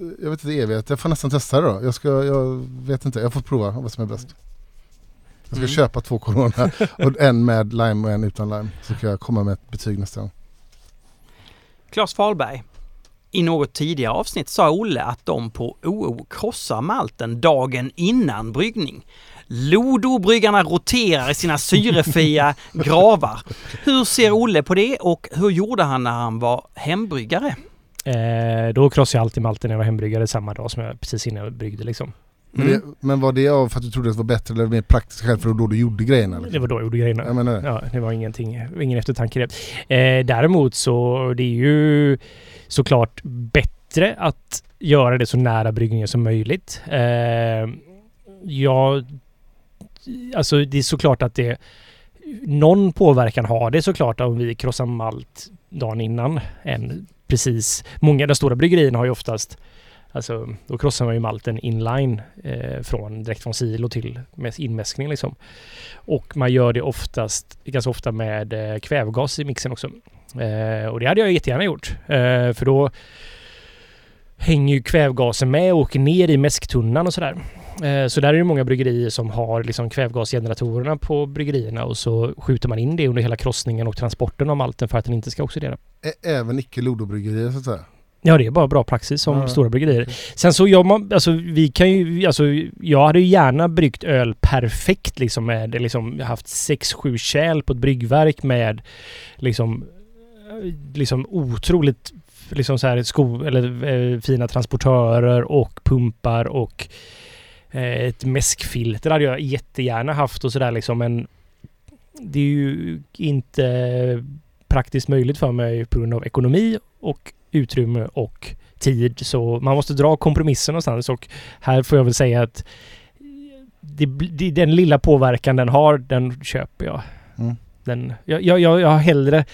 eh, jag vet inte evighet. Jag får nästan testa det då. Jag, ska, jag vet inte, jag får prova vad som är bäst. Jag ska Mm. köpa två Corona, och en med lime och en utan lime. Så ska jag komma med ett betyg nästa gång. Claes Fahlberg. I något tidigare avsnitt sa Olle att de på OO krossar malten dagen innan bryggning. Lodobryggarna roterar i sina syrefria gravar. Hur ser Olle på det och hur gjorde han när han var hembryggare? Eh, då krossade jag alltid malten när jag var hembryggare samma dag som jag precis innan jag bryggde liksom. Men, Mm. det, men var det av för att du trodde att det var bättre eller mer praktiskt skäl för det då du gjorde grejerna? Det Liksom? var då jag gjorde grejerna. Jag menar det. Ja, det var ingenting, ingen eftertanke i det. Eh, däremot så det är ju såklart bättre att göra det så nära bryggningen som möjligt. Eh, ja, alltså det är såklart att det någon påverkan har det såklart om vi krossar malt dagen innan än precis. Många av de stora bryggerierna har ju oftast Alltså då krossar man ju malten inline eh, från, direkt från silo till inmäskning liksom. Och man gör det oftast, ganska ofta med eh, kvävgas i mixen också. Eh, och det hade jag jättegärna gjort. Eh, för då hänger ju kvävgasen med och åker ner i mäsktunnan och sådär. Eh, så där är det många bryggerier som har liksom kvävgasgeneratorerna på bryggerierna och så skjuter man in det under hela krossningen och transporten av malten för att den inte ska oxidera. Ä- Även icke-lodobryggerier så att säga. Ja, det är bara bra praxis som Ja, stora bryggerier. Sen så gör man, alltså vi kan ju, alltså jag hade ju gärna bryggt öl perfekt liksom med, liksom haft 6-7 kärl på ett bryggverk med liksom, liksom otroligt liksom så här sko, eller eh, fina transportörer och pumpar och eh, ett mäskfilter hade jag jättegärna haft och sådär liksom men det är ju inte praktiskt möjligt för mig på grund av ekonomi och utrymme och tid. Så man måste dra kompromisser någonstans och här får jag väl säga att det, det, den lilla påverkan den har, den köper jag. Mm. Den, jag, jag, jag jag har hellre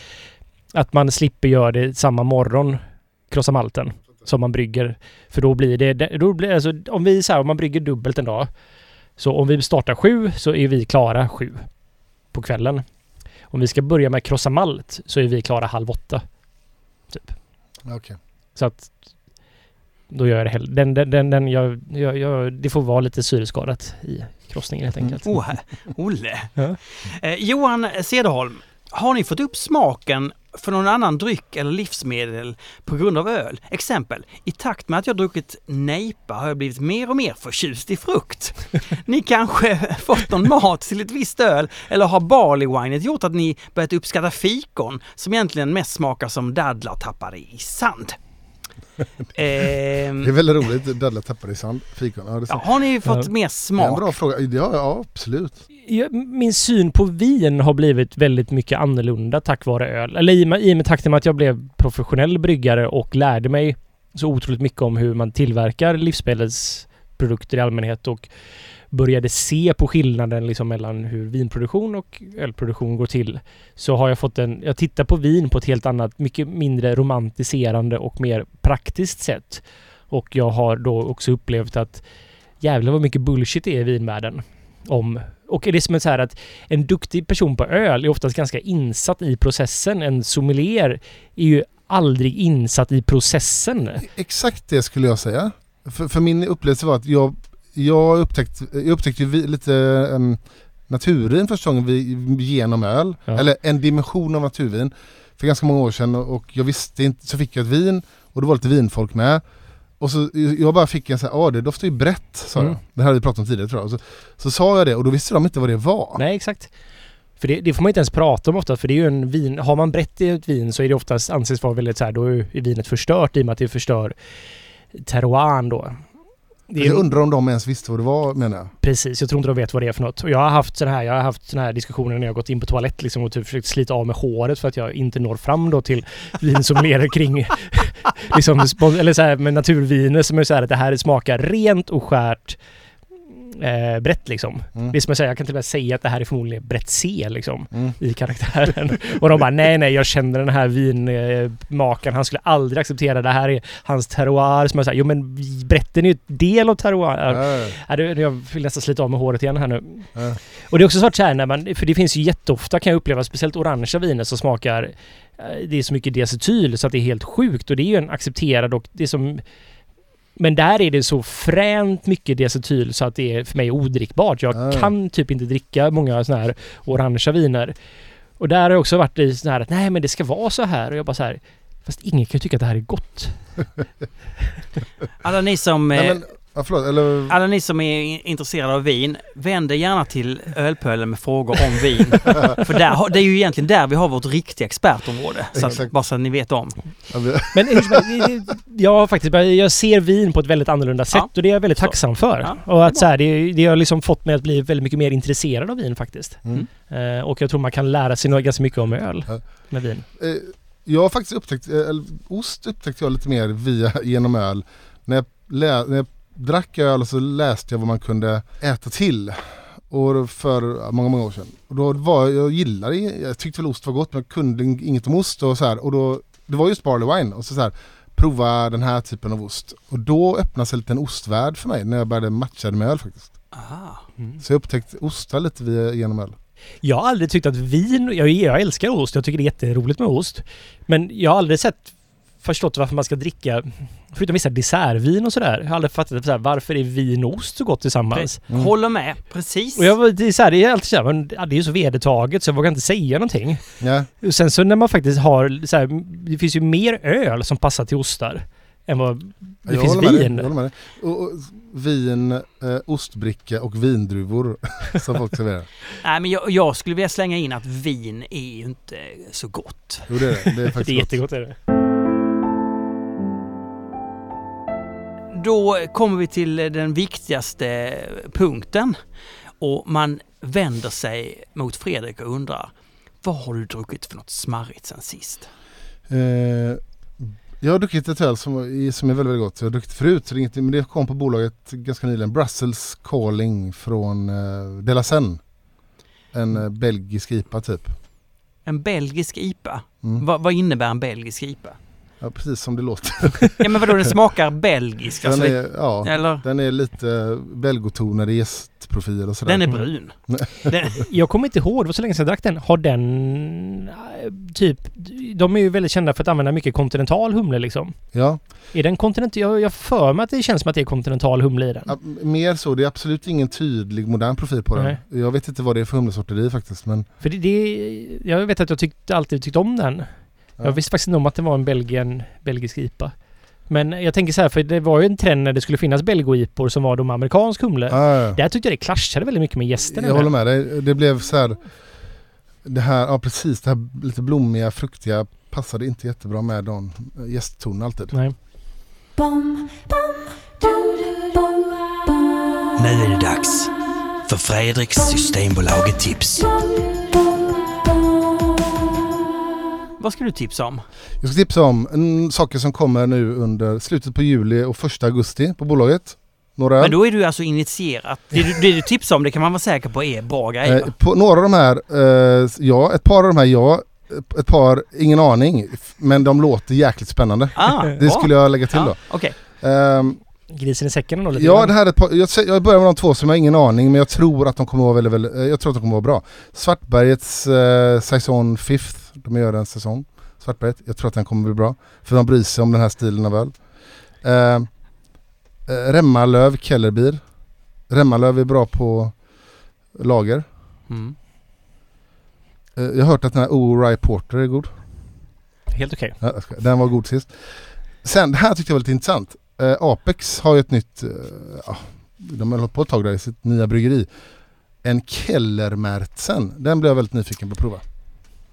att man slipper göra det samma morgon, krossa malten, som man brygger. För då blir det, då blir, alltså, om vi så här, om man brygger dubbelt en dag, så om vi startar sju så är vi klara sju på kvällen. Om vi ska börja med krossa malt så är vi klara halv åtta. Typ. Okej. Så att då gör jag det hellre. Den, den, den, den, jag, jag, jag, det får vara lite syreskadat i krossningen helt Mm. enkelt. Oh, här- Olle. Ja. Eh, Johan Cederholm, har ni fått upp smaken för någon annan dryck eller livsmedel på grund av öl? Exempel, i takt med att jag druckit nejpa har jag blivit mer och mer förtjust i frukt. Ni kanske fått någon mat till ett visst öl eller har barleywinet gjort att ni börjat uppskatta fikon som egentligen mest smakar som dadlar tappade i sand? Ehm, Det är väldigt roligt, dadlar tappar i sand, fikon. Ja, ja, har ni fått Ja. mer Det är en smak? bra fråga. Ja, ja absolut. Min syn på vin har blivit väldigt mycket annorlunda tack vare öl. Eller i och med, i och med takten med att jag blev professionell bryggare och lärde mig så otroligt mycket om hur man tillverkar livsmedelsprodukter i allmänhet och började se på skillnaden liksom mellan hur vinproduktion och ölproduktion går till så har jag fått en... Jag tittar på vin på ett helt annat, mycket mindre romantiserande och mer praktiskt sätt. Och jag har då också upplevt att jävlar vad mycket bullshit det är i vinvärlden. Om och det är som så här att en duktig person på öl är oftast ganska insatt i processen. En sommelier är ju aldrig insatt i processen. Exakt det skulle jag säga. För, för min upplevelse var att jag, jag, upptäckte, jag upptäckte lite um, naturvin första gången vi, genom öl. Ja. Eller en dimension av naturvin. För ganska många år sedan och jag visste inte, så fick jag ett vin och det var lite vinfolk med. Och så jag bara fick en sån här, ja det doftar ju brett sa mm. jag. Det här hade vi pratat om tidigare tror jag. Så, så sa jag det och då visste de inte vad det var. Nej exakt. För det, det, får man inte ens prata om ofta för det är ju en vin, har man brett i ett vin så är det oftast anses vara väldigt så här, då är vinet förstört i och med att det förstör terroiren då. Det jag undrar om de ens visste vad det var menar jag. Precis, jag tror inte de vet vad det är för något. Och jag har haft sådana här, jag har haft såna här diskussioner när jag gått in på toalett liksom och typ försökt slita av med håret för att jag inte når fram då till vin som leder kring liksom, eller så här med naturviner som är så här att det här smakar rent och skärt eh, brett liksom. Mm. Det är som jag säger, jag kan till och med säga att det här är förmodligen brett C liksom mm. i karaktären. och de bara nej, nej, jag känner den här vinmakaren. Han skulle aldrig acceptera det här är hans terroir. Som jag säger, jo men bretten är ju ett del av terroir. Äh. Jag vill nästan slita av med håret igen här nu. Äh. Och det är också så här när man, för det finns ju jätteofta kan jag uppleva, speciellt orangea viner som smakar eh, det är så mycket diacetyl så att det är helt sjukt och det är ju en accepterad och det som men där är det så fränt mycket diacetyl så att det är för mig odrickbart. Jag mm. kan typ inte dricka många sådana här orangea viner. Och där har jag också varit i sån här att nej men det ska vara så här och jag bara så här Fast ingen kan ju tycka att det här är gott. Alla ni som... Nej, men, Ja, förlåt, eller... Alla ni som är intresserade av vin, vänd er gärna till Ölpölen med frågor om vin. För där, det är ju egentligen där vi har vårt riktiga expertområde. Så att, bara så att ni vet om. Men jag faktiskt, jag ser vin på ett väldigt annorlunda sätt ja. och det är jag väldigt tacksam för. Ja, och att så här, det, det har liksom fått mig att bli väldigt mycket mer intresserad av vin faktiskt. Mm. Uh, och jag tror man kan lära sig ganska mycket om öl med vin. Uh, jag har faktiskt upptäckt, eller ost upptäckte jag lite mer via, genom öl. När jag, lä, när jag drack öl och så läste jag vad man kunde äta till. Och för många, många år sedan. Och då var jag gillade, jag tyckte väl ost var gott men jag kunde inget om ost och så här. Och då, det var just barley wine och så, så här, prova den här typen av ost. Och då öppnades en liten ostvärld för mig när jag började matcha med öl faktiskt. Mm. Så jag upptäckte ostar lite via, genom öl. Jag har aldrig tyckt att vin, jag, jag älskar ost, jag tycker det är jätteroligt med ost. Men jag har aldrig sett förstått varför man ska dricka, förutom vissa dessertvin och sådär. Jag har aldrig fattat så här, varför är vin och ost så gott tillsammans. Mm. Håller med, precis. Och jag, det, är så här, det är alltid så här, men, ja, det är ju så vedertaget så jag vågar inte säga någonting. Ja. Sen så när man faktiskt har, så här, det finns ju mer öl som passar till ostar än vad det jag finns vin. jag med och, och, vin, eh, ostbricka och vindruvor som folk serverar. Nej men jag, jag, skulle vilja slänga in att vin är ju inte så gott. Jo det är det. Det är faktiskt det är jättegott är det. Då kommer vi till den viktigaste punkten och man vänder sig mot Fredrik och undrar vad har du druckit för något smarrigt sen sist? Eh, jag har druckit ett öl som, som är väldigt, väldigt gott. Jag har druckit förut, men det kom på bolaget ganska nyligen. Brussels Calling från eh, De La Seine. En eh, belgisk IPA typ. En belgisk IPA? Mm. Va, vad innebär en belgisk IPA? Ja precis som det låter. ja men vadå den smakar belgisk? Den alltså, är, ja, eller? den är lite belgotonad gästprofil och sådär. Den är brun. den, jag kommer inte ihåg, det var så länge sedan jag drack den. Har den typ, de är ju väldigt kända för att använda mycket kontinental humle liksom. Ja. Är den kontinental, jag, jag för mig att det känns som att det är kontinental humle i den. Ja, mer så, det är absolut ingen tydlig modern profil på Nej. den. Jag vet inte vad det är för humlesorter i faktiskt men. För det, det, jag vet att jag tyckt, alltid tyckt om den. Jag visste faktiskt inte om att det var en Belgien, belgisk IPA. Men jag tänker så här, för det var ju en trend när det skulle finnas belgo som var de amerikansk humle. Ja. Där tyckte jag det clashade väldigt mycket med gästen. Jag håller med dig. Det blev så här, Det här, ja precis, det här lite blommiga, fruktiga passade inte jättebra med de gästtonerna alltid. Nej. Bom, bom, nu är det dags för Fredriks Systembolaget Vad ska du tipsa om? Jag ska tipsa om en, saker som kommer nu under slutet på juli och första augusti på bolaget. några. Men då är du alltså initierat. Det du, det du tipsar om det kan man vara säker på är bra grejer. Eh, på några av de här, eh, ja, ett par av de här, ja. Ett par, ingen aning. Men de låter jäkligt spännande. ah, Det skulle jag lägga till ja, då. Okej. Ehm, Grisen i säcken då lite ja, det här är ett par, jag, jag börjar med de två som jag har ingen aning men jag tror att de kommer vara väldigt, väldigt eh, jag tror att de kommer vara bra. Svartbergets eh, säsong Fifth, de gör en säsong. Svartberget, jag tror att den kommer bli bra. För de bryr sig om den här stilen av öl. Ehm, eh, Remmalöv Kellerbier. Remmalöv är bra på lager. Mm. Eh, jag har hört att den här O-Rye Porter är god. Helt okej. Ja, skojar. Den var god sist. Sen, det här tyckte jag var lite intressant. Eh, Apex har ju ett nytt, eh, ja, de har hållit på ett tag där i sitt nya bryggeri. En Kellermärtsen. Den blev jag väldigt nyfiken på att prova.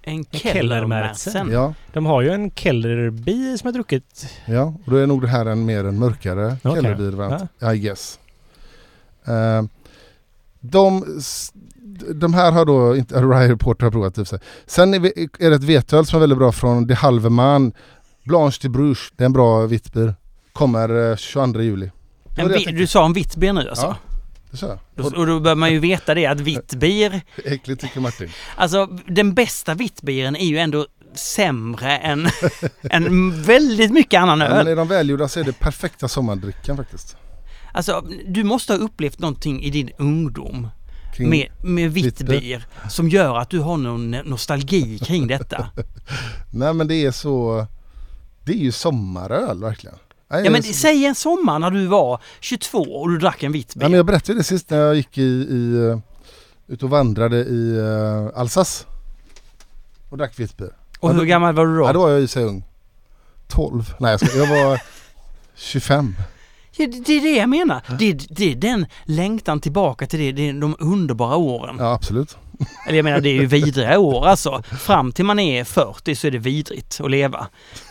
En. Kellermärtsen. Ja, De har ju en Kellerbi som jag druckit. ja, och då är nog det här en mer en mörkare Okej. Kellerbier I guess. Eh, de, de här har då inte Rye Reporter har provat i sig. Sen är, vi, är det ett vetöl som är väldigt bra från De Halveman. Blanche de Bruges. Det är en bra vittbier. Kommer eh, 22 juli. Det En du sa en vitt bier nu alltså? Ja. Då, och då bör man ju veta det att vitt bier, Äckligt tycker Martin. alltså den bästa vittbieren är ju ändå sämre än, än väldigt mycket annan Ja, men öl. är de välgjorda så är det perfekta sommardrickan faktiskt. Alltså du måste ha upplevt någonting i din ungdom Kring- med, med vitt bier som gör att du har någon nostalgi kring detta. Nej men det är så... Det är ju sommaröl verkligen. Nej, Ja men jag, säg en sommar när du var 22 och du drack en vitt ja, men jag berättade ju det sist när jag gick i, i uh, ut och vandrade i uh, Alsace. Och drack vitt. Och hur gammal var du Ja då? då var jag ju så ung. 12. Nej jag, ska, jag var 25. Ja, det, det är det jag menar. Det, det är den längtan tillbaka till det, det är de underbara åren. Ja absolut. Eller jag menar det är ju vidriga år alltså. Fram till man är 40 så är det vidrigt att leva.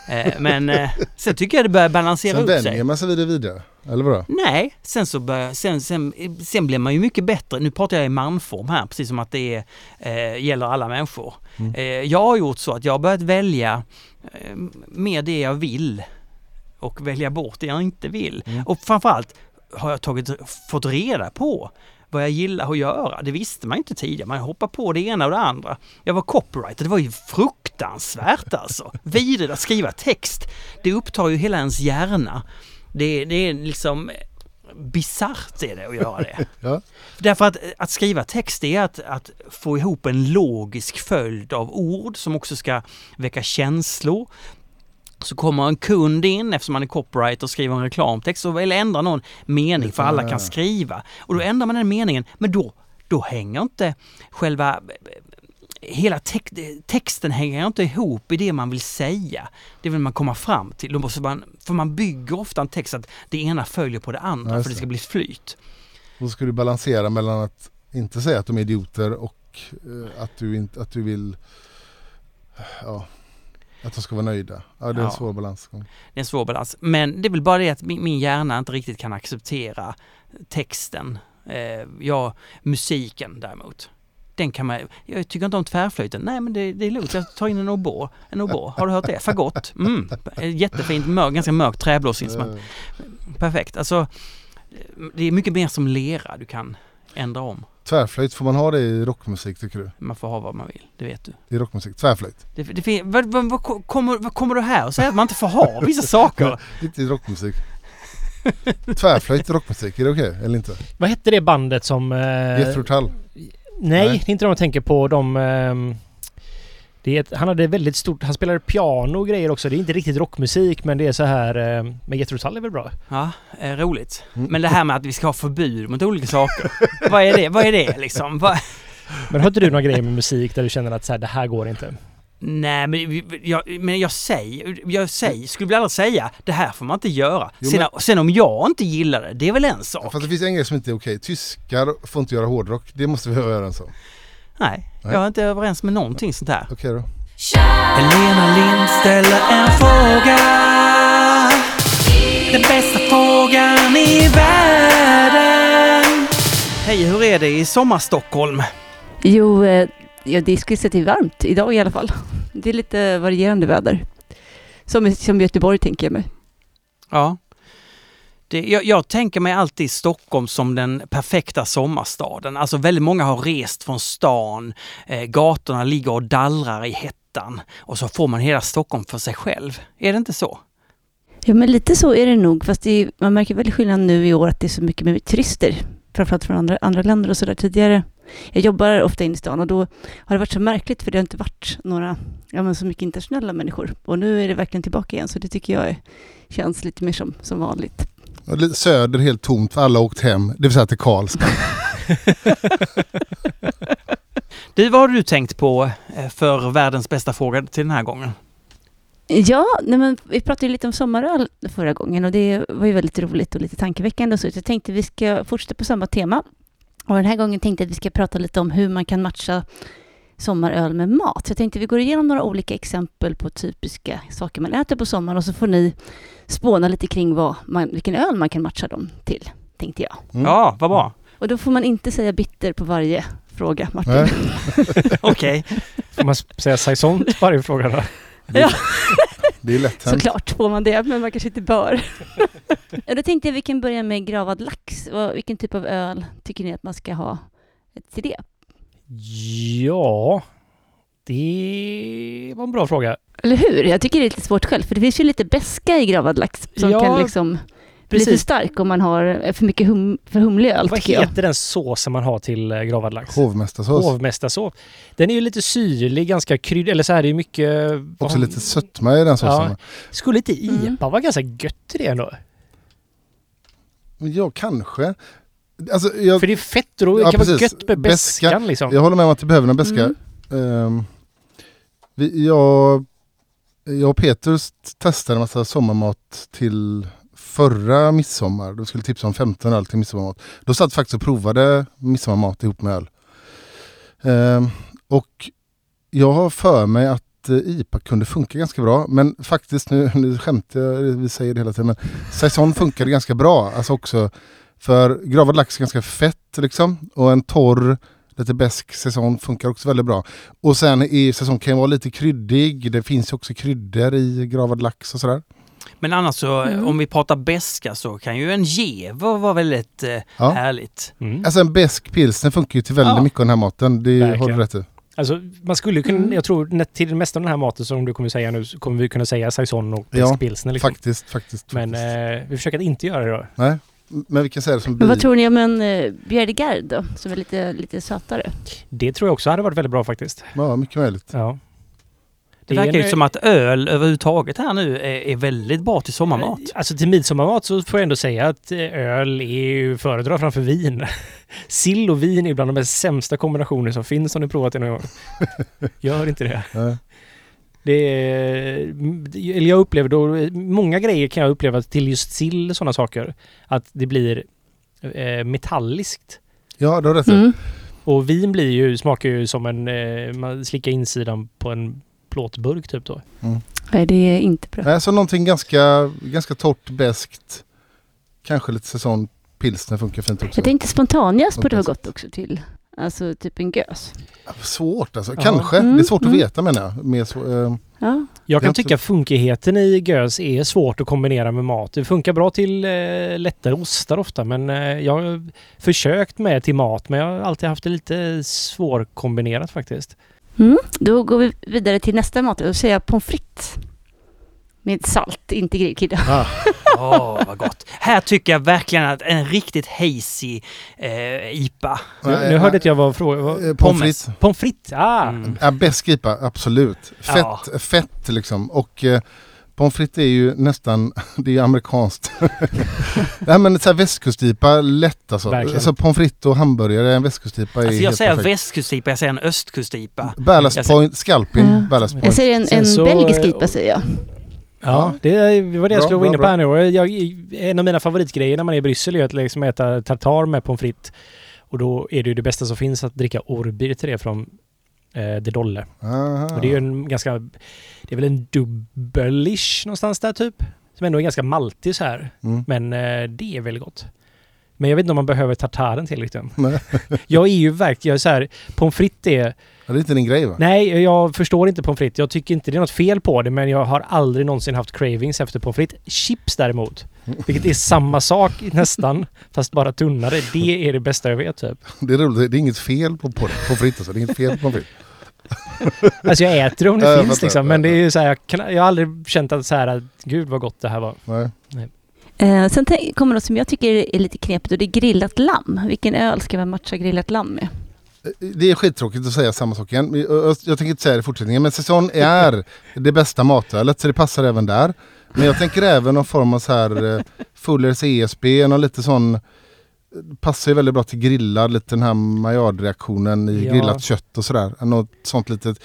Eh, men eh, sen tycker jag det börjar balansera Sen ut sig. vänjer man sig vid det vidare. Eller vadå? Nej, sen så börjar, sen, sen, sen blir man ju mycket bättre. Nu pratar jag i manform här, precis som att det är, eh, gäller alla människor. Mm. Eh, jag har gjort så att jag har börjat välja eh, mer det jag vill och välja bort det jag inte vill. Mm. Och framförallt har jag tagit, fått reda på vad jag gillar att göra. Det visste man inte tidigare. Man hoppar på det ena och det andra. Jag var copywriter. Det var ju fruktansvärt alltså. Vidrigt att skriva text. Det upptar ju hela ens hjärna. Det, det är liksom bisarrt är det att göra det. Ja. Därför att, att skriva text är att, att få ihop en logisk följd av ord som också ska väcka känslor. Så kommer en kund in eftersom man är copywriter och skriver en reklamtext och vill ändra någon mening för alla kan skriva. Och då ändrar man den meningen men då, då hänger inte själva Hela tex- texten hänger inte ihop i det man vill säga. Det vill man komma fram till. Då måste man, för man bygger ofta en text att det ena följer på det andra just för det det. ska bli flyt. Och så ska du balansera mellan att inte säga att de är idioter och eh, att, du inte, att du vill ja, att de ska vara nöjda. Ja, det är en Ja. svår balans. Det är en svår balans. Men det är väl bara det att min, min hjärna inte riktigt kan acceptera texten. Eh, ja, musiken däremot. Den kan man, jag tycker inte om tvärflöjten. Nej men det, det är lugnt, jag tar in en oboe. En oboe, har du hört det? Fagott. Mm. Jättefint, mörk, ganska mörk träblåsinstrument. Eh, Perfekt. Alltså, det är mycket mer som lera du kan ändra om. Tvärflöjt, får man ha det i rockmusik tycker du? Man får ha vad man vill, det vet du. I rockmusik, tvärflöjt. Det, det, fin- vad, vad, vad, kommer, vad kommer du här och säger att man inte får ha vissa saker? Inte i rockmusik. Tvärflöjt i rockmusik, är det okej eller inte? Vad hette det bandet som... Eh, Jethro Tull. nej, Nej. det är inte de jag tänker på. De... ehm, det är ett, han hade väldigt stort... Han spelade piano och grejer också. Det är inte riktigt rockmusik men det är så här... Eh, men Jethro Tull är väl bra? Ja, eh, roligt. Mm. Men det här med att vi ska ha förbud mot olika saker. vad är det? Vad är det liksom? Vad- Men har inte du några grejer med musik där du känner att så här, det här går inte? Nej, men jag, men jag säger, jag säger, skulle väl aldrig säga det här får man inte göra. Jo, sen, sen om jag inte gillar det, det är väl en sak. Fast det finns en grej som inte är okej. Tyskar får inte göra hårdrock. Det måste vi vara överens om. Nej, Nej. jag är inte överens med någonting sånt här. Okej då. Helena Lind ställer en fråga. Den bästa frågan i världen. Hej, hur är det i sommarstockholm? Jo, eh, ja, det säga till varmt idag i alla fall. Det är lite varierande väder. Som, som Göteborg tänker jag mig. Ja. Det, jag, jag tänker mig alltid Stockholm som den perfekta sommarstaden. Alltså väldigt många har rest från stan, eh, gatorna ligger och dallrar i hettan och så får man hela Stockholm för sig själv. Är det inte så? Ja, men lite så är det nog. Fast det är, man märker väldigt skillnad nu i år att det är så mycket mer turister. Framförallt från andra, andra länder och sådär tidigare. Jag jobbar ofta inne i stan och då har det varit så märkligt för det har inte varit några, ja men så mycket internationella människor. Och nu är det verkligen tillbaka igen så det tycker jag är, känns lite mer som, som vanligt. Söder helt tomt för alla har åkt hem, det vill säga till Karlstad. Du, vad har du tänkt på eh, för världens bästa fråga till den här gången? Ja, nej men vi pratade ju lite om sommaröl förra gången och det var ju väldigt roligt och lite tankeväckande och så. Så jag tänkte vi ska fortsätta på samma tema. Och den här gången tänkte jag att vi ska prata lite om hur man kan matcha sommaröl med mat. Så jag tänkte vi går igenom några olika exempel på typiska saker man äter på sommaren och så får ni spåna lite kring vad man, vilken öl man kan matcha dem till, tänkte jag. Mm. Ja, vad bra. Och då får man inte säga bitter på varje fråga, Martin. Okej. Får man säga saison på varje fråga då? Ja. Det är lätt hänt. Såklart får man det, men man kanske inte bör. då tänkte jag vi kan börja med gravad lax. Vilken typ av öl tycker ni att man ska ha till det? Ja, det var en bra fråga. Eller hur? Jag tycker det är lite svårt själv, för det finns ju lite beska i gravad lax som Ja, kan liksom bli för Precis. stark om man har för mycket hum, för humlig öl, Vad tycker jag. heter den såsen man har till eh, gravad lax? Hovmästarsås. Hovmästarsås. Den är ju lite syrlig, ganska kryddig, eller så här, det är mycket... Också lite sötma i den såsen. Ja. Skulle inte Mm. IPA vara ganska gött i det ändå? Ja, kanske. Alltså, jag, För det är fett och det Ja, kan vara precis. gött med beskan liksom. jag håller med om att det behöver en beska. Mm. Ehm, vi, jag, jag och Peter testade en massa sommarmat till förra midsommar. Då skulle tipsa om 15 öl till midsommarmat. Då satt faktiskt och provade midsommarmat ihop med öl. Ehm, och jag har för mig att eh, IPA kunde funka ganska bra. Men faktiskt, nu, nu skämtar jag, vi säger det hela tiden, men Saison funkade ganska bra. Alltså också för gravad lax är ganska fett liksom. Och en torr, lite besk säsong funkar också väldigt bra. Och sen i säsong kan ju vara lite kryddig. Det finns ju också kryddor i gravad lax och sådär. Men annars så, Mm. om vi pratar beska så kan ju en jever vara väldigt eh, Ja. härligt. Mm. Alltså en besk pilsner funkar ju till väldigt Ja. mycket av den här maten. Det Verkligen. har du rätt i. Alltså, man skulle kunna, Mm. jag tror till det mesta av den här maten som du kommer säga nu så kommer vi kunna säga saison och Ja, besk pilsner liksom. Faktiskt, faktiskt. Men faktiskt. eh, vi försöker att inte göra det då. Nej. Men vi kan säga det som Men vad tror ni om en uh, Bjerregard då, som är lite, lite sötare? Det tror jag också hade varit väldigt bra faktiskt. Ja, mycket möjligt. Ja. Det, är verkar ju som att öl överhuvudtaget här nu är, är väldigt bra till sommarmat. Alltså till midsommarmat så får jag ändå säga att eh, öl är ju föredra framför vin. Sill och vin är bland de mest sämsta kombinationer som finns om ni provat det någon gång. Gör inte det. Det är, eller jag upplever då, många grejer kan jag uppleva till just sill och sådana saker. Att det blir eh, metalliskt. ja, du har rätt. Mm. Och vin blir ju, smakar ju som en, eh, man slickar insidan på en plåtburk typ då. Nej, det är inte bra. Nej, så någonting ganska, ganska torrt, beskt. Kanske lite säsong pilsner funkar fint också. Jag tänkte spontanjäst borde Precis. gott också till, alltså typ en gös. Svårt alltså. Ja. Kanske. Mm, Det är svårt att mm. veta menar jag. Mer så, eh, Ja, Jag kan tycka funkigheten i gös är svårt att kombinera med mat. Det funkar bra till eh, lättare ostar ofta men eh, jag har försökt med till mat men jag har alltid haft det lite svårkombinerat faktiskt. Mm. Då går vi vidare till nästa mat. Då säger jag pommes frites. Med salt, inte grillkrydda. ah, Åh, vad gott. Här tycker jag verkligen att en riktigt hazy eh, IPA. Nu, nu hörde nej. inte jag vad frågan var. eh, pommes frites. Pommes frites, ah! Mm. Ja, besk IPA, absolut. Fett, Ja. fett liksom. Och eh, pommes frites är ju nästan, det är ju amerikanskt. Nej men så här västkustipa, lätt alltså. Verkligen. alltså. Pommes frites och hamburgare, en västkustipa är Alltså jag helt säger perfekt. västkustipa, jag säger en östkustipa. Ballast Jag säger- point, scalping, Ja. ballast Jag point. säger en, en så- belgisk IPA säger jag. Ja, det var det jag skulle vara inne på här nu. Jag, en av mina favoritgrejer när man är i Bryssel är att liksom äta tartar med pommes frites. Och då är det ju det bästa som finns att dricka Orbir till det från eh, De Dolle. Och det är ju en ganska... Det är väl en dubbelish någonstans där typ. Som ändå är ganska maltig så här. Mm. Men eh, det är väldigt gott. Men jag vet inte om man behöver tartaren till riktigt. Jag är ju verkligen, jag är så här, pommes frites är det är inte din grej va? Nej, jag förstår inte pommes frites. Jag tycker inte det är något fel på det, men jag har aldrig någonsin haft cravings efter pommes frites. Chips däremot, vilket är samma sak nästan, fast bara tunnare. Det är det bästa jag vet typ. Det är roligt, det är inget fel på, på fritt alltså. Det är inget fel på pommes frites. Alltså jag äter det om det finns liksom, men det är ju så här, jag, kan, jag har aldrig känt att så här, att, gud vad gott det här var. Nej. Eh, sen kommer något som jag tycker är lite knepigt och det är grillat lamm. Vilken öl ska man matcha grillat lamm med? Det är skittråkigt att säga samma sak igen. Jag, tänker inte säga det i fortsättningen. Men säsong är det bästa matölet så det passar även där. Men jag tänker även någon form av så här eh, Fullers ESB, någon lite sån Passar ju väldigt bra till grillad, lite den här Maillard-reaktionen i Ja. grillat kött och sådär. Något sånt litet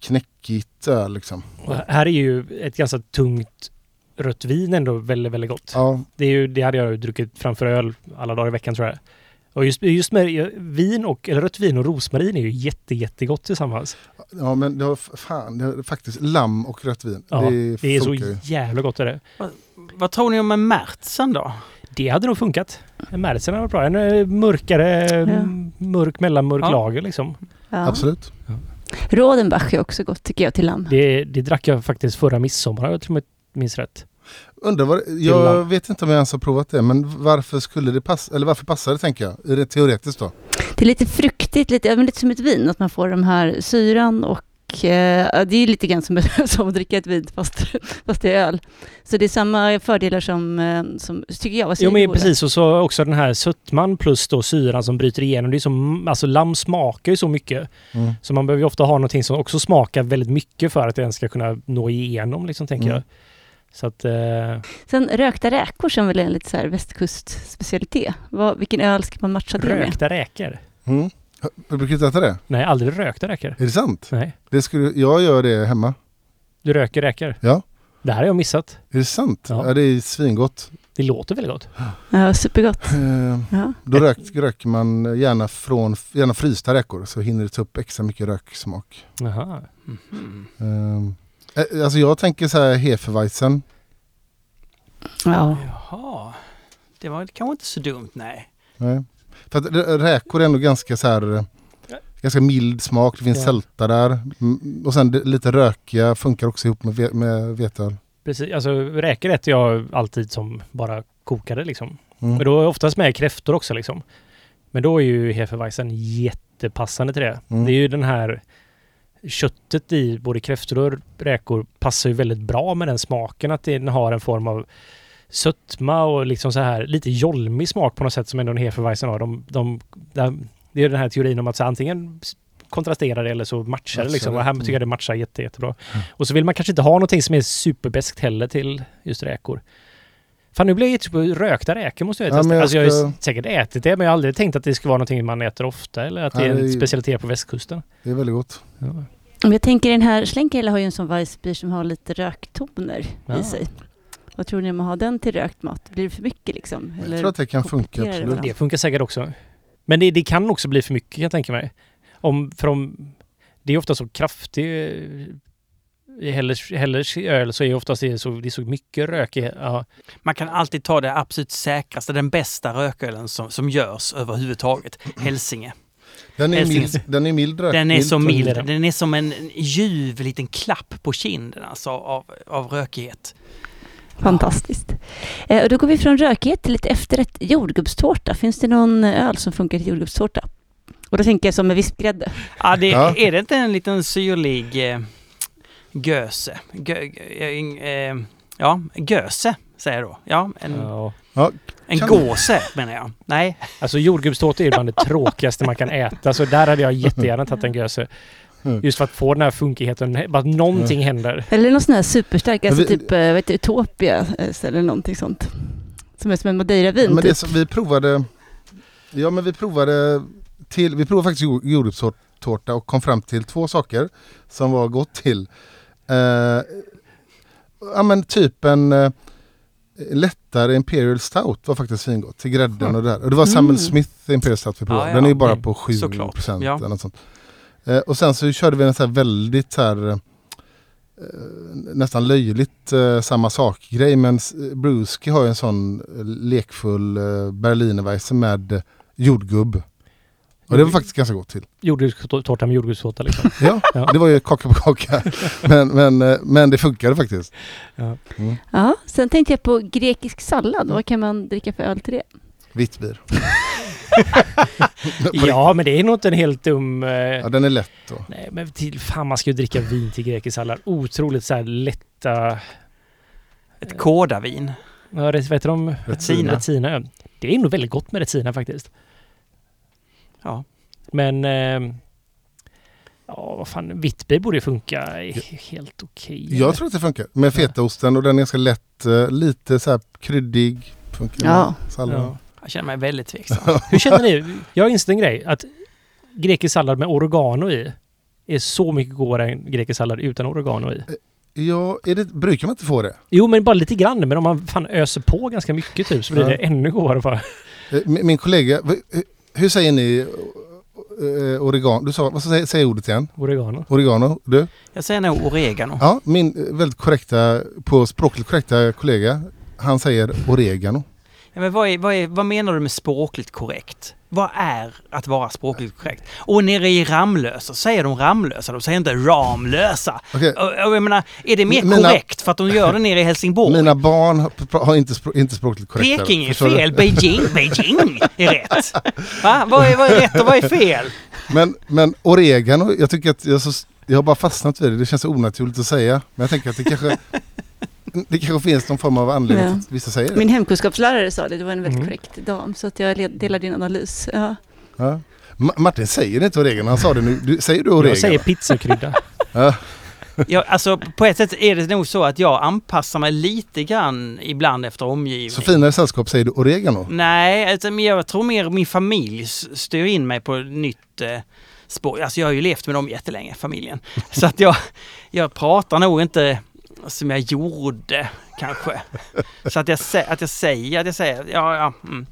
knäckigt öl liksom. Och här är ju ett ganska tungt rött vin ändå väldigt, väldigt gott. Ja, Det, är ju, det hade jag ju druckit framför öl alla dagar i veckan tror jag. Och just, just med vin och, eller rött vin och rosmarin är ju jätte, jättegott tillsammans. ja men det var f- fan, det var faktiskt lamm och rött vin. Ja, det, Det är så jävla gott är det. Vad tror ni om en Märtsen då? Det hade nog funkat. Märtsen hade varit bra. En eh, mörkare, Ja. m- mörk mellanmörk Ja. lager liksom. Ja. Absolut. Rodenbach är också gott tycker jag till lamm. Det, det drack jag faktiskt förra midsommar, jag tror jag minns rätt. Undrar vad, jag lamm. vet inte om jag ens har provat det men varför skulle det passa, eller varför passar det tänker jag, är det teoretiskt då? Det är lite fruktigt, lite, men lite som ett vin, att man får de här syran och eh, det är lite grann som, som att dricka ett vin fast, fast det är öl. Så det är samma fördelar som, eh, som tycker jag. Vad Jo men Ola? precis och så också den här sötman plus då syran som bryter igenom. Det är som, alltså lamm smakar ju så mycket. Mm. Så man behöver ju ofta ha någonting som också smakar väldigt mycket för att den ska kunna nå igenom liksom tänker Mm. jag. Så att... Eh, Sen rökta räkor som väl är en lite så här västkustspecialitet. Vad, vilken öl ska man matcha det med? rökta räkor? Mm. Du brukar inte äta det? Nej, aldrig rökta räkor. Är det sant? Nej. Det skulle, jag gör det hemma. Du röker räkor? Ja. Det här har jag missat. Är det sant? Ja. Ja, det är svingott. Det låter väldigt gott. Ja, supergott. Eh, Ja. Då rök, röker man gärna från gärna frysta räkor så hinner det ta upp extra mycket röksmak. Jaha. Eh, eh, alltså jag tänker så här Hefeweizen. Ja. Jaha, det var kanske inte så dumt nej. Nej. För att rä- räkor är ändå ganska så här eh, Ganska mild smak, det finns Ja. sälta där. Mm, Och sen lite rökiga funkar också ihop med, ve- med veteöl. Precis, alltså räkor äter jag alltid som bara kokade liksom. Mm. Och då är oftast med kräftor också liksom. Men då är ju Hefeweizen jättepassande till det. Mm. Det är ju den här köttet i både kräftor och räkor passar ju väldigt bra med den smaken. Att den har en form av sötma och liksom så här lite jolmig smak på något sätt som ändå en Hefeweizen har. De, de, det är den här teorin om att så antingen kontrasterar det eller så matchar det liksom. Och här tycker jag det matchar jätte, jättebra. Mm. Och så vill man kanske inte ha någonting som är superbäst heller till just räkor. Fan nu blir jag jättesugen på rökta räkor måste jag Ja, testa. men jag alltså jag har ju säkert ätit det men jag har aldrig tänkt att det ska vara någonting man äter ofta eller att det är Ja, en specialitet på västkusten. Det är väldigt gott. Ja. Om jag tänker den här Schlenkerla har ju en sån Weissbier som har lite röktoner Ja. i sig. Vad tror ni om att ha den till rökt mat? Blir det för mycket liksom? Jag tror att det kan funka det absolut. varandra? Det funkar säkert också. Men det, det kan också bli för mycket kan jag tänka mig. Om, för om, det är ofta så kraftig i Hellers, Hellers öl så är det oftast det så, det är så mycket rök i. Ja. Man kan alltid ta det absolut säkraste, den bästa rökölen som, som görs överhuvudtaget. Hälsinge. Den är mild, den är mild rök. Den är mild. är den. Är som en ljuv liten klapp på kinden alltså av, av rökighet. Fantastiskt. Eh, och då går vi från rökighet till lite efterrätt. Jordgubbstårta. Finns det någon öl som funkar till jordgubbstårta? Och då tänker jag som med vispgrädde. Ja, det, Ja. Är det inte en liten syrlig eh, göse? Gö, eh, eh, ja, göse säger jag då. Ja, en, Ja. Ja, en kan- gåse menar jag. Nej, Alltså jordgubbstårta är bland det tråkigaste man kan äta. Så där hade jag jättegärna tagit en göse. Mm. Just för att få den här funkigheten. Bara att någonting händer. Eller någon sån här superstark, alltså Men vi- typ eh, vad heter det, Utopia eh, eller någonting sånt. Som är som en Madeira-vin men det typ. så, vi provade Ja men vi provade till, vi provade faktiskt jord- jordgubbstårta och kom fram till två saker som var gott till. Eh, ja men typ en eh, lättare Imperial Stout var faktiskt svingott till grädden och det där. Och det var Samuel Mm. Smith Imperial Stout vi provade. Ja, ja, Den är ju bara mm. på 7 Såklart, procent ja. eller något sånt. Eh, och sen så körde vi en så här väldigt så här eh, nästan löjligt eh, samma sak-grej men s- Bruski har ju en sån eh, lekfull eh, Berlinerweisse med jordgubb. Och det var faktiskt ganska gott till. Jordgubbstårta med jordgubbstårta liksom. Ja, Ja. det var ju kaka på kaka. Men, men, eh, men det funkade faktiskt. Ja. Mm. Ja, sen tänkte jag på grekisk sallad. Vad kan man dricka för öl till det? Vitt bir. ja, men det är nog inte en helt dum... Eh, Ja, den är lätt då. nej, men till, fan man ska ju dricka vin till grekisk sallad. Otroligt så här lätta... Ett kodavin. Ja, det- vad heter de? Retina. Retina. ja. Det är nog väldigt gott med retina faktiskt. Ja. Men... Eh, ja, vad fan. Vittbier borde funka helt okej. Jag tror att det funkar. Med fetaosten och den är ganska lätt, eh, lite så här kryddig. Funkar Ja. Ja. Jag känner mig väldigt tveksam. Hur känner ni? Jag har insett en grej. Att grekisk sallad med oregano i är så mycket godare än grekisk sallad utan oregano i. Ja, är det, brukar man inte få det? Jo, men bara lite grann. Men om man fan öser på ganska mycket typ så blir Ja. det ännu godare bara. Eh, Min, min kollega, eh, hur säger ni eh, oregano? Du sa, vad säger, säger ordet igen? Oregano. Oregano? Du? Jag säger nog oregano. Ja, min väldigt korrekta, på språkligt korrekta kollega, han säger oregano. Ja, men vad, är, vad, är, vad menar du med språkligt korrekt? Vad är att vara språkligt korrekt? Och nere i Ramlösa säger de Ramlösa, de säger inte Ramlösa. Okej, Och, jag menar, är det mer Mina- korrekt för att de gör det nere i Helsingborg? Mina barn har- har inte, spr- inte språkligt korrekta. Peking är förstår du? fel, Beijing, Beijing är rätt. Va? Vad, är, vad är rätt och vad är fel? Men, men oregano, jag tycker att jag, så, jag har bara fastnat vid det. Det känns onaturligt att säga. Men jag tänker att det kanske, det kanske finns någon form av anledning Ja. att vissa säger det. Min hemkunskapslärare sa det, det var en väldigt Mm. korrekt dam. Så att jag delar din analys. Ja. Ja. Ma- Martin säger inte oregano, han sa det nu. Du, säger du oregano? Jag säger pizzakrydda. Ja. Ja, alltså, på ett sätt är det nog så att jag anpassar mig lite grann ibland efter omgivning. Så finare sällskap säger du oregano? Nej, alltså, jag tror mer min familj styr in mig på nytt eh, spår. Alltså jag har ju levt med dem jättelänge, familjen. Så att jag, jag pratar nog inte som jag gjorde kanske. Så att jag, att jag säger att jag säger, ja, ja, mm,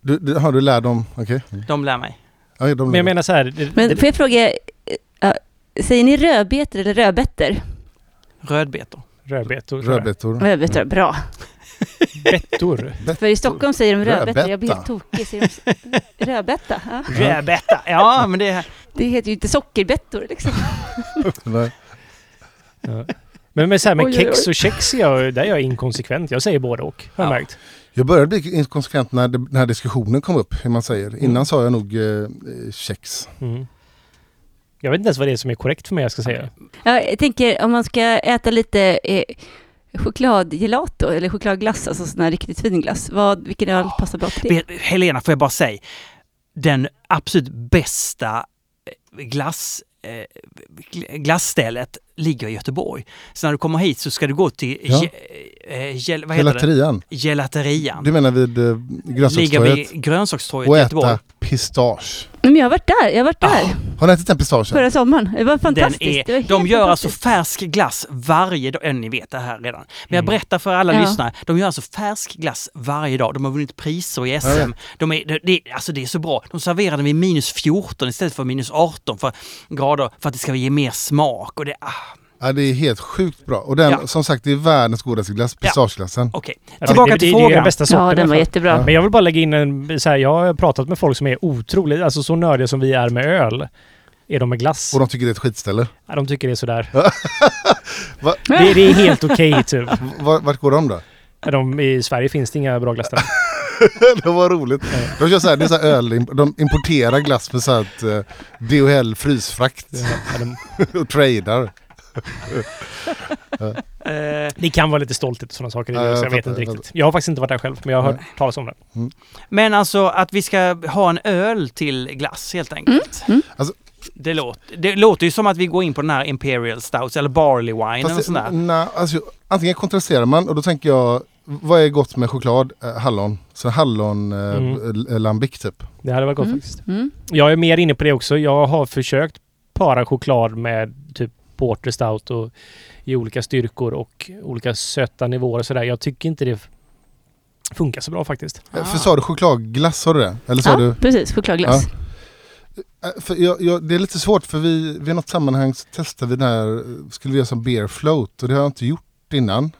Du, du, har du lärt dem? Okej. de lär mig. Ja, de Men jag menar så här. Det, Men får jag fråga, eh, säger ni rödbetor eller rödbetor? Rödbetor. rödbetor. Rödbetor. Rödbetor, bra. Bettor. För i Stockholm säger de rödbetor, jag blir helt tokig. Säger de rödbeta? Ja. Rödbeta, ja men det... Det heter ju inte sockerbettor liksom. Nej. Ja. Men med, så här, med Oj, oj, oj. kex och kex, är jag, där är jag inkonsekvent. Jag säger både och, har jag Ja. märkt. Jag började bli inkonsekvent när det- den här diskussionen kom upp, hur man säger. Innan sa jag nog eh, kex. Mm. Jag vet inte ens vad det är som är korrekt för mig jag ska säga. Ja, jag tänker om man ska äta lite eh, chokladgelato eller chokladglass, alltså sån här riktigt fin glass. Vad, vilken öl passar bra till det? Helena, får jag bara säga. Den absolut bästa eh, glass, eh, gl- glassstället ligger i Göteborg. Så när du kommer hit så ska du gå till Ja. ge, eh, gel, vad heter det? Gelaterian. Gelaterian. Du menar vid eh, Ligger grönsakstorget? vid grönsakstorget Och i Göteborg. äta pistage. Men jag har varit där, jag har varit där Ah, Har ni ätit den pistagen? förra sommaren. Det var Den fantastiskt. är, det var helt de gör alltså färsk glass varje dag. Ni vet det här redan. Men jag Mm. berättar för alla Ja. lyssnare. De gör alltså färsk glass varje dag. De har vunnit priser i SM. Ja. De är, det, det, alltså det är så bra. De serverar den vid minus 14 istället för minus 18 för grader för att det ska ge mer smak. Och det, ah, Ja, det är helt sjukt bra. Och den, Ja. som sagt, det är världens godaste glass, Ja. pistageglassen. Okej, Ja, tillbaka det, till det, det är frågan. den bästa sorten. Ja, den var jättebra. Men jag vill bara lägga in en... Så här, jag har pratat med folk som är otroligt, alltså så nördiga som vi är med öl. Är de med glass? Och de tycker det är ett skitställe. Ja, de tycker det är sådär. Det, det är helt okej typ. Var, vart går de då? De, I Sverige finns det inga bra glassställen. det var roligt. De kör så här, det är så här öl, de importerar glass med så här ett eh, DHL frysfrakt Ja, de, och tradar. Eh, det kan vara lite stoltigt och sådana saker. Ja, jag så jag vet inte riktigt. Jag har faktiskt inte varit där själv, men jag har hört talas om det. men alltså att vi ska ha en öl till glass helt enkelt. mm. Alltså- det, låter, det låter ju som att vi går in på den här Imperial Stouts eller Barley Wine eller Fast sånt där. alltså, antingen kontrasterar man och då tänker jag, vad är gott med choklad? Eh, hallon. Så hallon eh, Mm. eh, lambic typ. Det hade varit gott Mm. faktiskt. Mm. Jag är mer inne på det också. Jag har försökt para choklad med typ porter stout och i olika styrkor och olika söta nivåer och sådär. Jag tycker inte det funkar så bra faktiskt. Eh, Ah. För sa du chokladglass, sa du det? Eller sa Ja, du? precis. Chokladglass. Eh, För jag, jag, det är lite svårt för vi, vid något sammanhang så testade vi den här, eh, skulle vi göra som beer float och det har jag inte gjort innan.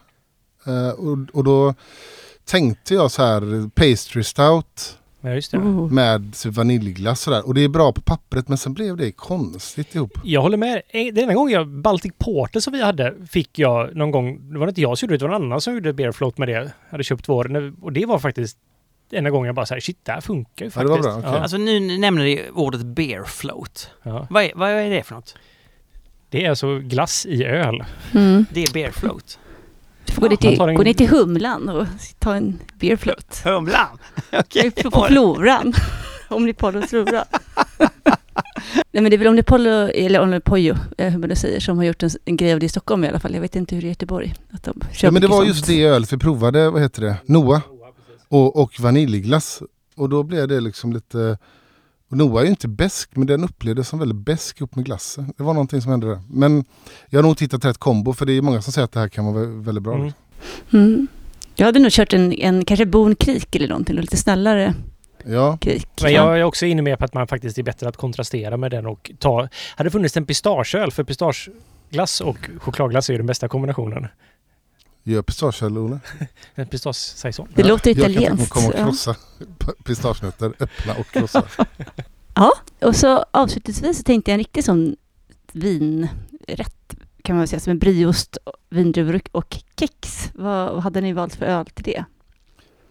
Eh, och, och då tänkte jag så här, pastry stout Ja, just det. Oh. med vaniljglass sådär. Och det är bra på pappret men sen blev det konstigt ihop. Jag håller med. Eh, Den enda gången jag, Baltic Porter som vi hade, fick jag någon gång, det var inte jag som gjorde det, det var någon annan som gjorde beer float med det. Jag hade köpt vår, och det var faktiskt enda gången jag bara såhär, shit det här funkar ju Ja, det faktiskt. var bra, okej. Alltså nu nämner ni ordet beer float. Ja. Vad är, vad är det för något? Det är alltså glass i öl. Mm. Det är beer float. Du får gå, ner till, en- gå ner till Humlan och ta en beer float. Humlan! Okej. På, på floran. Omnipollos flora. Nej men det är väl Omnipollo, eller Omnipollo, eh, hur man nu säger, som har gjort en, en grej av det i Stockholm i alla fall. Jag vet inte hur det är i Göteborg. Att de Ja, men det var sånt. just det ölet vi provade, vad heter det? Noah. Och, och vaniljglass. Och då blev det liksom lite... Och Noah är ju inte besk men den upplevdes som väldigt besk upp med glassen. Det var någonting som hände där. Men jag har nog hittat rätt kombo för det är många som säger att det här kan vara vä- väldigt bra. Mm. Mm. Jag hade nog kört en, en kanske Bon Krik eller någonting, lite snällare Ja, krik. Men jag är också inne med på att man faktiskt är bättre att kontrastera med den och ta... Hade det funnits en pistageöl, för pistageglass och chokladglass är ju den bästa kombinationen. Gör pistageöl Olle. En pistagesaison. Det låter Jag kan italienskt. komma och ja. krossa p- pistagenötter, öppna och krossa. Och så avslutningsvis så tänkte jag en riktig sån vinrätt kan man väl säga, som en brieost, vindruvor och kex. Vad, vad hade ni valt för öl till det?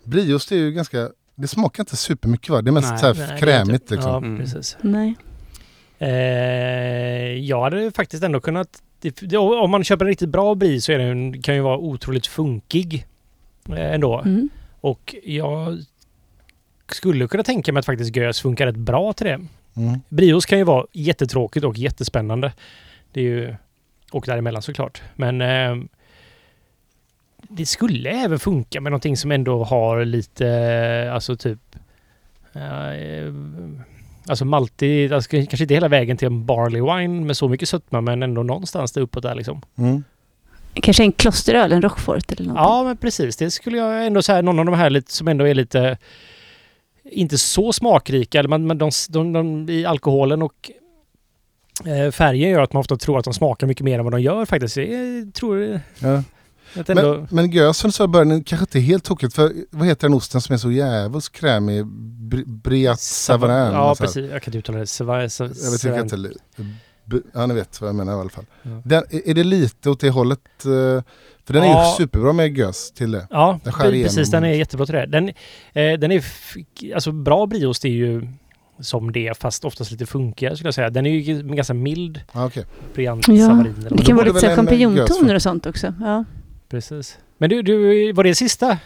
Brieost är ju ganska... Det smakar inte supermycket va? Det är mest Nej, så här Nej, det är krämigt liksom. Ja, Mm. precis. Nej. Eh, jag hade faktiskt ändå kunnat... det- Om man köper en riktigt bra brie så är den, kan ju vara otroligt funkig eh, ändå. Mm. Och jag skulle kunna tänka mig att faktiskt gös funkar rätt bra till det. Mm. Brios kan ju vara jättetråkigt och jättespännande. Det är ju... Och däremellan såklart. Men... Eh, det skulle även funka med någonting som ändå har lite, alltså typ... Eh, alltså maltig, alltså kanske inte hela vägen till en barley wine med så mycket sötma men ändå någonstans där uppåt där liksom. Mm. Kanske en klosteröl, en Roquefort eller någonting. Ja men precis, det skulle jag ändå säga någon av de här lite, som ändå är lite inte så smakrika, eller man, men de, de, de, i alkoholen och eh, färgen gör att man ofta tror att de smakar mycket mer än vad de gör faktiskt. Jag tror Ja. Ändå... Men, men gösen så i början kanske inte är helt tokigt för vad heter den osten som är så jävligt krämig? Bri- Briat Savarin? Ja så här. precis, jag kan inte uttala det. Jag vet inte, ja ni vet vad jag menar i alla fall. Ja. Den, är det lite åt det hållet? eh, För den är Ja. ju superbra med gös till det. Ja, Den skär precis. igenom. Den är jättebra till det. Den, eh, den är... Alltså bra brieost är ju som det, fast oftast lite funkigare skulle jag säga. Den är ju ganska mild. Okej. Briant Ja, savarin. eller vad Det kan vara lite champinjontoner och sånt också. Ja. Precis. Men du, du, var det sista?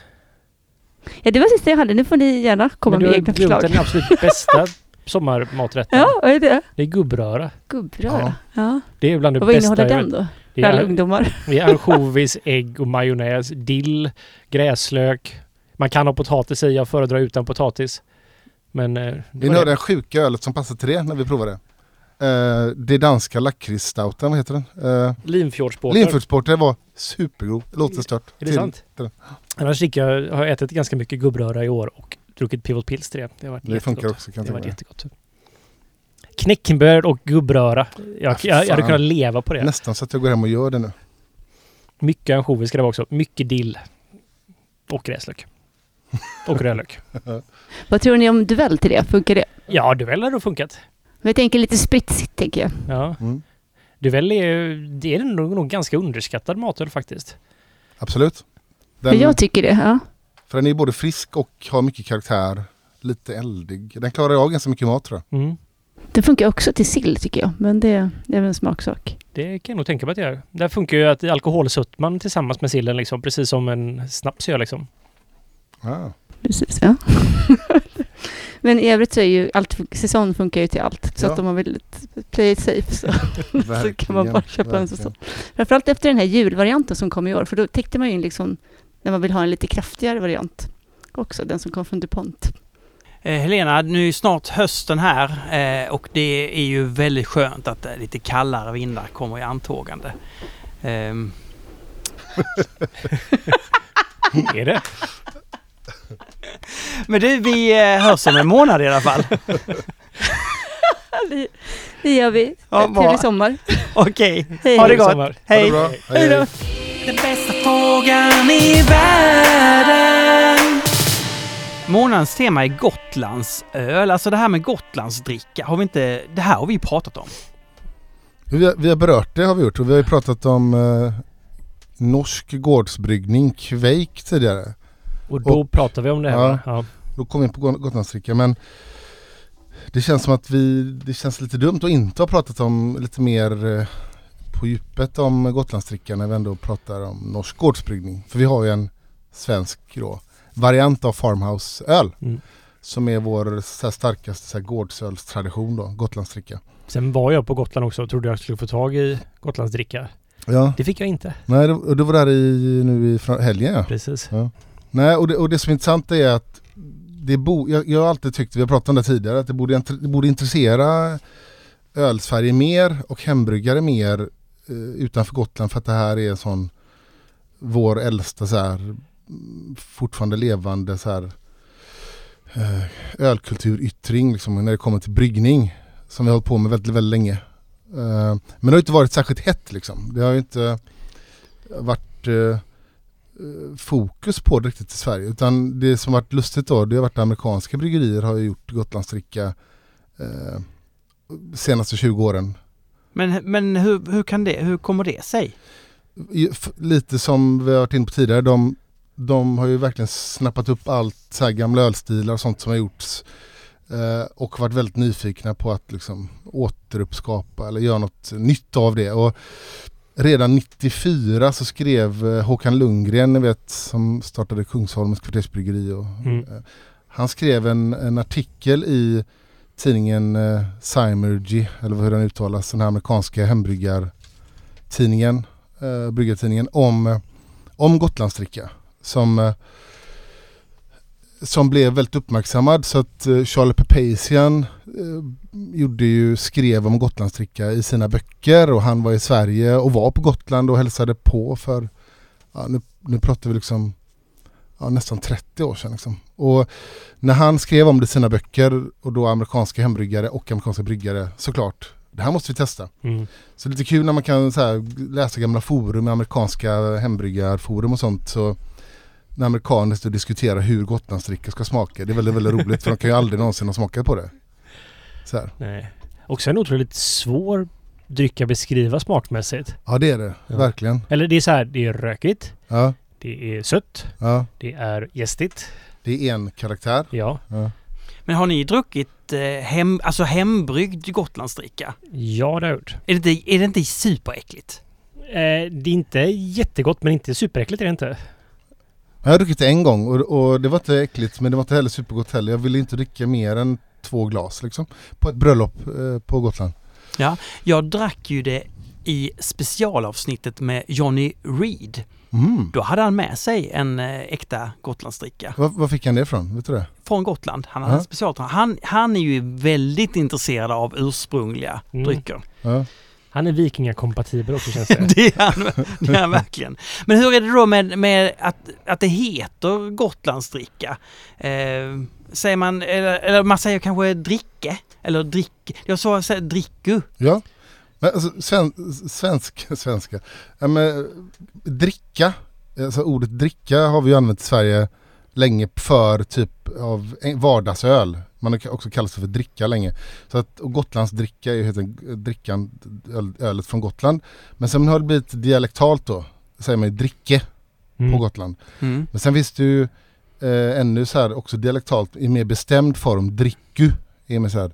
ja, det var sista jag hade. Nu får ni gärna komma Men du med har egna glömt förslag. den absolut bästa sommarmaträtten. Ja, vad är det? Det är gubbröra. Gubbröra. Ja. Det är bland det Och vad bästa innehåller den då? Det För alla är, ungdomar. det är ansjovis, ägg och majonnäs, dill, gräslök. Man kan ha potatis i, jag föredrar utan potatis. Men... eh, det Vi var har det. det sjuka ölet som passar till det när vi provar det. Uh, det danska lakritsstouten, vad heter den? Uh, Linfjordsbåtar. Linfjordsporter var supergod. Låter stört. Är det sant? till- Annars jag, har jag ätit ganska mycket gubbröra i år och druckit Pivot Pils till det. Det har varit Det jättegott. funkar också kan Det har varit jättegott. Knäckebröd och gubbröra. Jag, Ah, jag, jag hade kunnat leva på det. Nästan så att jag går hem och gör det nu. Mycket ansjovis ska det vara också. Mycket dill. Och gräslök. Och rödlök. Vad tror ni om duell till det? Funkar det? Ja, duell har nog funkat. Men jag tänker lite spritsigt, tänker jag. Ja. Mm. Duell är, det är nog, nog ganska underskattad matöl faktiskt. Absolut. Den, jag tycker det, ja. för den är både frisk och har mycket karaktär. Lite eldig. Den klarar av ganska mycket mat tror jag. Mm. Den funkar också till sill, tycker jag. Men det, det är väl en smaksak. Det kan jag nog tänka mig att det gör. Där funkar ju att alkoholsötman tillsammans med sillen liksom, precis som en snaps gör liksom. Ah. Precis, ja. Men i övrigt så är ju allt, säsong funkar ju till allt. Så Ja. att om man vill play it safe så, så kan man bara Verkligen, köpa en verkligen. säsong. Framförallt efter den här julvarianten som kom i år. För då täckte man ju in liksom, när man vill ha en lite kraftigare variant också. Den som kom från DuPont. Eh, Helena, nu är snart hösten här eh, och det är ju väldigt skönt att eh, lite kallare vindar kommer i antågande. Ehm, Är det? men du, vi eh, hörs om en månad i alla fall. Det, det gör vi. Ja. Trevlig sommar. Okej, Hej. ha det gott. sommar. Ha det Hej! Hej då! Den bästa frågan i världen Månadens tema är Gotlands öl. Alltså det här med Gotlandsdricka. Har vi inte... Det här har vi ju pratat om. Vi har, vi har berört det har vi gjort och vi har ju pratat om eh, norsk gårdsbryggning, Kveik tidigare. Och då Och- pratar vi om det här. Ja. Ja. Då kom vi in på Got- Gotlandsdricka men det känns som att vi, det känns lite dumt att inte ha pratat om lite mer eh, på djupet om Gotlandsdricka när vi ändå pratar om norsk gårdsbryggning. För vi har ju en svensk då, variant av farmhouse-öl Mm. som är vår så starkaste så här, gårdsölstradition då, Gotlandsdricka. Sen var jag på Gotland också och trodde jag skulle få tag i Gotlandsdricka. Ja, Det fick jag inte. nej och det var där i, nu i helgen ja. Precis. Nej, och det, och det som är intressant är att det bo, jag, jag har alltid tyckt, vi har pratat om det tidigare, att det borde, det borde intressera ölsverige mer och hembryggare mer eh, utanför Gotland för att det här är en sån vår äldsta så här, fortfarande levande så här, eh, ölkulturyttring liksom, när det kommer till bryggning som vi har hållit på med väldigt, väldigt länge. Eh, men det har inte varit särskilt hett liksom. Det har ju inte varit eh, fokus på det riktigt i Sverige. Utan det som varit lustigt då, det har varit amerikanska bryggerier har gjort Gotlandsdricka eh, senaste 20 åren. Men, men hur, hur kan det... Hur kommer det sig? Lite som vi har varit inne på tidigare, de, de har ju verkligen snappat upp allt så här gamla ölstilar och sånt som har gjorts. Eh, och varit väldigt nyfikna på att liksom återuppskapa eller göra något nytt av det. Och redan 94 så skrev eh, Håkan Lundgren, ni vet som startade Kungsholmens kvartersbryggeri. Och, Mm. eh, han skrev en, en artikel i tidningen eh, Symergy, eller hur den uttalas, den här amerikanska hembryggartidningen, eh, bryggartidningen om, eh, om Gotlandsdricka. Som, eh, som blev väldigt uppmärksammad så att eh, Charlie Papazian eh, gjorde ju, skrev om Gotlandsdricka i sina böcker och han var i Sverige och var på Gotland och hälsade på för, ja, nu, nu pratar vi liksom ja, nästan 30 år sedan. Liksom. Och när han skrev om det i sina böcker och då amerikanska hembryggare och amerikanska bryggare såklart, det här måste vi testa. Mm. Så lite kul när man kan här, läsa gamla forum, amerikanska hembryggarforum och sånt. Så när amerikaner står och diskuterar hur Gotlandsdricka ska smaka. Det är väldigt, väldigt roligt för de kan ju aldrig någonsin ha smakat på det. Så här. Nej. Också en otroligt svår dryck att beskriva smakmässigt. Ja det är det, Ja. verkligen. Eller det är så här, det är rökigt. Ja, Det är sött. ja. Det är gästigt. Det är en karaktär. Ja. Ja. Men har ni druckit eh, hem, alltså hembryggd Gotlandsdricka? Ja, det har jag gjort. Är det, inte- är det inte superäckligt? Eh, det är inte jättegott men inte superäckligt är det inte. Jag har druckit en gång och, och det var inte äckligt men det var inte heller supergott heller. Jag ville inte dricka mer än två glas liksom. På ett bröllop eh, på Gotland. Jag drack ju det i specialavsnittet med Johnny Reed. Mm. Då hade han med sig en eh, äkta Gotlandsdricka Var, var fick han det ifrån? Vet du det? från Gotland. Han, hade Ja. en special, han, han är ju väldigt intresserad av ursprungliga Mm. drycker. Ja. Han är vikingakompatibel också känns det. Det är, han, det är han verkligen. Men hur är det då med, med att, att det heter Gotlandsdricka? Eh, säger man, eller, eller man säger kanske dricke? Eller drick, jag sa dricku. Ja. Men alltså, sven, svensk, svenska. Ja, men, dricka, alltså ordet dricka har vi ju använt i Sverige länge för typ av vardagsöl. Man har också kallat det för dricka länge. Så att, och Gotlands dricka är ju helt enkelt drickan, öl, ölet från Gotland. Men sen har det blivit dialektalt då. Säger man ju dricke Mm. på Gotland. Mm. Men sen finns det ju eh, ännu så här också dialektalt i mer bestämd form. Dricku är med så här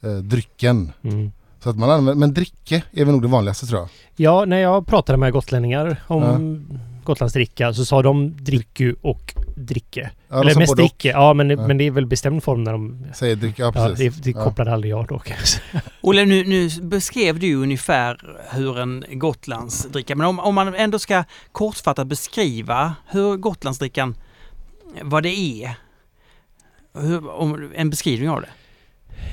eh, drycken. Mm. Så att man använder, men dricke är väl nog det vanligaste tror jag. Ja, när jag pratade med gotlänningar om Gotlandsdricka så sa de dricku och dricke. Ja, Eller mest dricke. Ja, men, Ja. men det är väl bestämd form när de... Säger dricka, ja Ja, det, det Ja. kopplade aldrig jag då kanske. Olle, nu, nu beskrev du ungefär hur en Gotlandsdricka, men om, om man ändå ska kortfattat beskriva hur Gotlandsdrickan, vad det är. Hur, om, en beskrivning av det.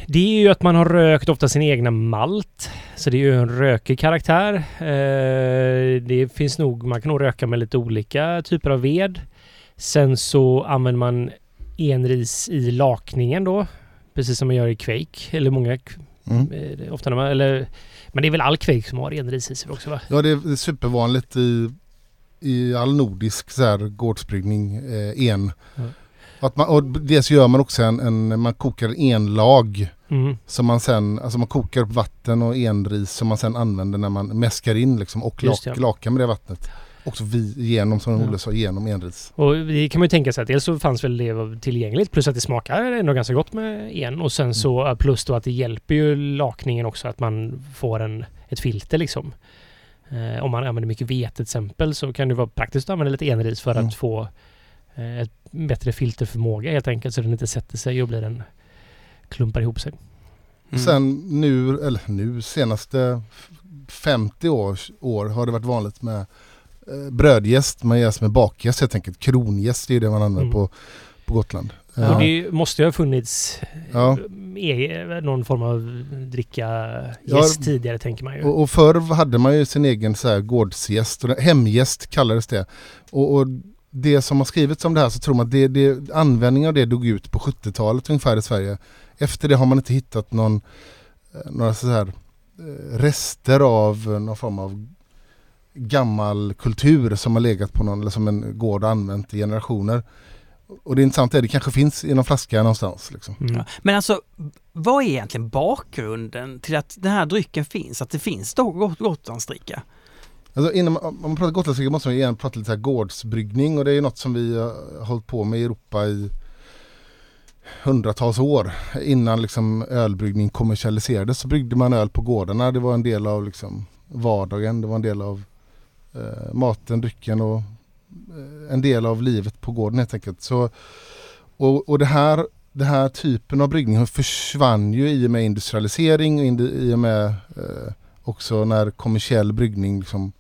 Det är ju att man har rökt ofta sin egna malt. Så det är ju en rökig karaktär. Eh, det finns nog, man kan nog röka med lite olika typer av ved. Sen så använder man enris i lakningen då. Precis som man gör i Quake. Eller många, Mm. eh, ofta när man, eller, men det är väl all Quake som har enris i sig också va? Ja det är, det är supervanligt i, i all nordisk så här, gårdsbryggning, eh, en. Att man, och dels gör man också en, en man kokar en enlag Mm. som man sen, alltså man kokar upp vatten och enris som man sen använder när man mäskar in liksom och Just lak, det. lakar med det vattnet. Också vi, genom, som Ja. Olle sa, genom enris. Och det kan man ju tänka sig att dels så fanns väl det tillgängligt plus att det smakar ändå ganska gott med en och sen så Mm. plus då att det hjälper ju lakningen också att man får en, ett filter liksom. Eh, om man använder mycket vete till exempel så kan det vara praktiskt att använda lite enris för Mm. att få ett bättre filterförmåga helt enkelt så den inte sätter sig och blir en klumpar ihop sig. Mm. Sen nu, eller nu senaste 50 år, år har det varit vanligt med eh, brödjäst. Man jäser med bakjäst helt enkelt. Kronjäst är det man använder Mm. på, på Gotland. Och Eh, det måste ju ha funnits Ja. eh, någon form av dricka Ja. jäst tidigare tänker man ju. Och, och förr hade man ju sin egen så här gårdsgäst, hemgäst kallades det. Och, och det som har skrivits om det här så tror man att det, det, användningen av det dog ut på 70-talet ungefär i Sverige. Efter det har man inte hittat någon, eh, några så här eh, rester av eh, någon form av gammal kultur som har legat på någon, eller som en gård har använt i generationer. Och det intressanta är att det kanske finns i någon flaska någonstans. Liksom. Mm. Men alltså, vad är egentligen bakgrunden till att den här drycken finns? Att det finns då Got- Gotlandsdricka? Alltså innan, om man pratar gotländska måste man igen prata lite så här gårdsbryggning och det är ju något som vi har hållit på med i Europa i hundratals år. Innan liksom ölbryggning kommersialiserades så bryggde man öl på gårdarna. Det var en del av liksom vardagen, det var en del av eh, maten, drycken och eh, en del av livet på gården helt enkelt. Så, och och det här, den här typen av bryggning försvann ju i och med industrialisering och indi- i och med eh, också när kommersiell bryggning liksom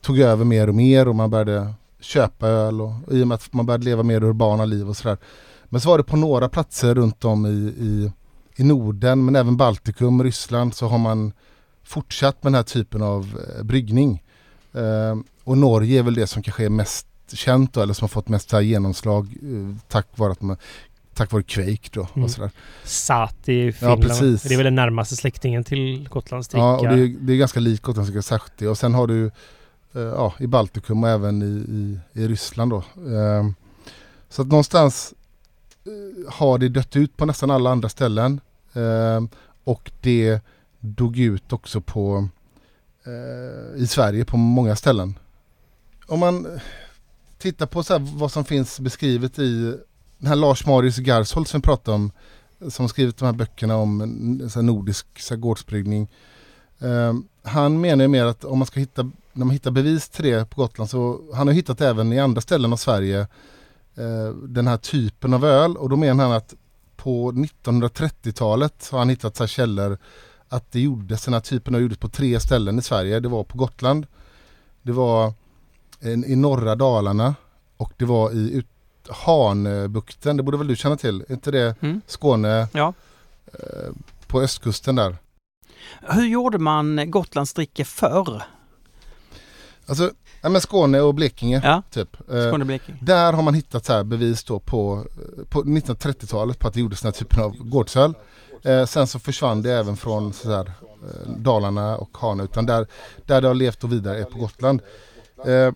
tog över mer och mer och man började köpa öl och i och med att man började leva mer urbana liv och sådär. Men så var det på några platser runt om i, i, i Norden men även Baltikum och Ryssland så har man fortsatt med den här typen av eh, bryggning. Eh, och Norge är väl det som kanske är mest känt då, eller som har fått mest här genomslag eh, tack vare att man Tack vare Quake då Mm. och sådär. Sati i Finland. precis. Det är väl den närmaste släktingen till Gotlandsdricka. Ja, och det är, det är ganska likt särskilt det. Och sen har du Eh, ja, i Baltikum och även i, i, i Ryssland då. Ehm, så att någonstans eh, har det dött ut på nästan alla andra ställen. Ehm, och det dog ut också på eh, i Sverige på många ställen. Om man tittar på så här vad som finns beskrivet i den här Lars Marius Garsholt som vi pratade om som har skrivit de här böckerna om så här nordisk så här gårdsbryggning. Ehm, han menar ju mer att om man ska hitta, när man hittar bevis till det på Gotland så han har hittat även i andra ställen av Sverige eh, den här typen av öl och då menar han att på 1930-talet har han hittat så här källor att det gjordes den här typen av gjordes på tre ställen i Sverige. Det var på Gotland, det var i norra Dalarna och det var i ut, Hanöbukten, det borde väl du känna till? Är inte det Mm. Skåne Ja. eh, på östkusten där? Hur gjorde man Gotlandsdricka förr? Alltså, ja, men Skåne och Blekinge Ja, typ. Eh, Skåne Blekinge. där har man hittat så här bevis då på, på 1930-talet på att det gjordes den här typen av gårdsöl. Eh, sen så försvann det även från så här, eh, Dalarna och Hanö utan där, där det har levt och vidare är på Gotland. Eh,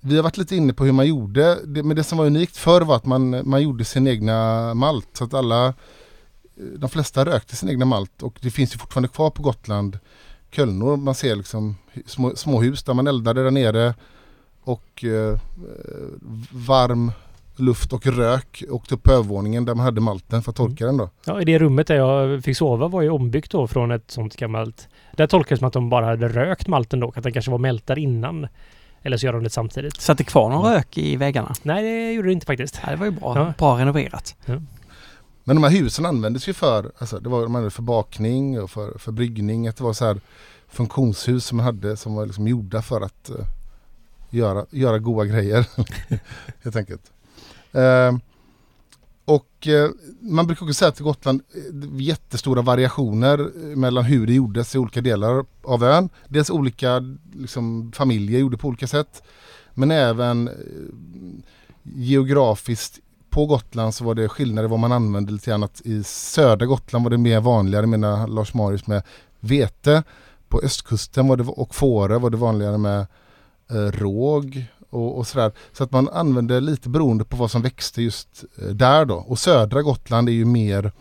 vi har varit lite inne på hur man gjorde, det, men det som var unikt förr var att man, man gjorde sin egna malt. Så att alla, de flesta rökte sin egna malt och det finns ju fortfarande kvar på Gotland Kölnor. Man ser liksom små, småhus där man eldade där nere och eh, varm luft och rök åkte upp på övervåningen där man hade malten för att torka den då. Ja, i det rummet där jag fick sova var ju ombyggt då från ett sånt gammalt... Där tolkades som att de bara hade rökt malten då, att den kanske var mältad innan. Eller så gör de det samtidigt. Satt det kvar någon rök i väggarna? Nej, det gjorde det inte faktiskt. Ja, det var ju bra. Ja. Bra renoverat. Men de här husen användes ju för, alltså det var, de användes för bakning och för, för bryggning. Att det var så här funktionshus som man hade som var liksom gjorda för att uh, göra, göra goda grejer. Helt enkelt. Uh, och uh, man brukar också säga att Gotland eh, jättestora variationer mellan hur det gjordes i olika delar av ön. Dels olika liksom, familjer gjorde på olika sätt. Men även geografiskt på Gotland så var det skillnader vad man använde lite grann. Att I södra Gotland var det mer vanligare, menar Lars Marius, med vete. På östkusten var det, och Fårö var det vanligare med eh, råg och, och sådär. Så att man använde lite beroende på vad som växte just eh, där då. Och södra Gotland är ju mer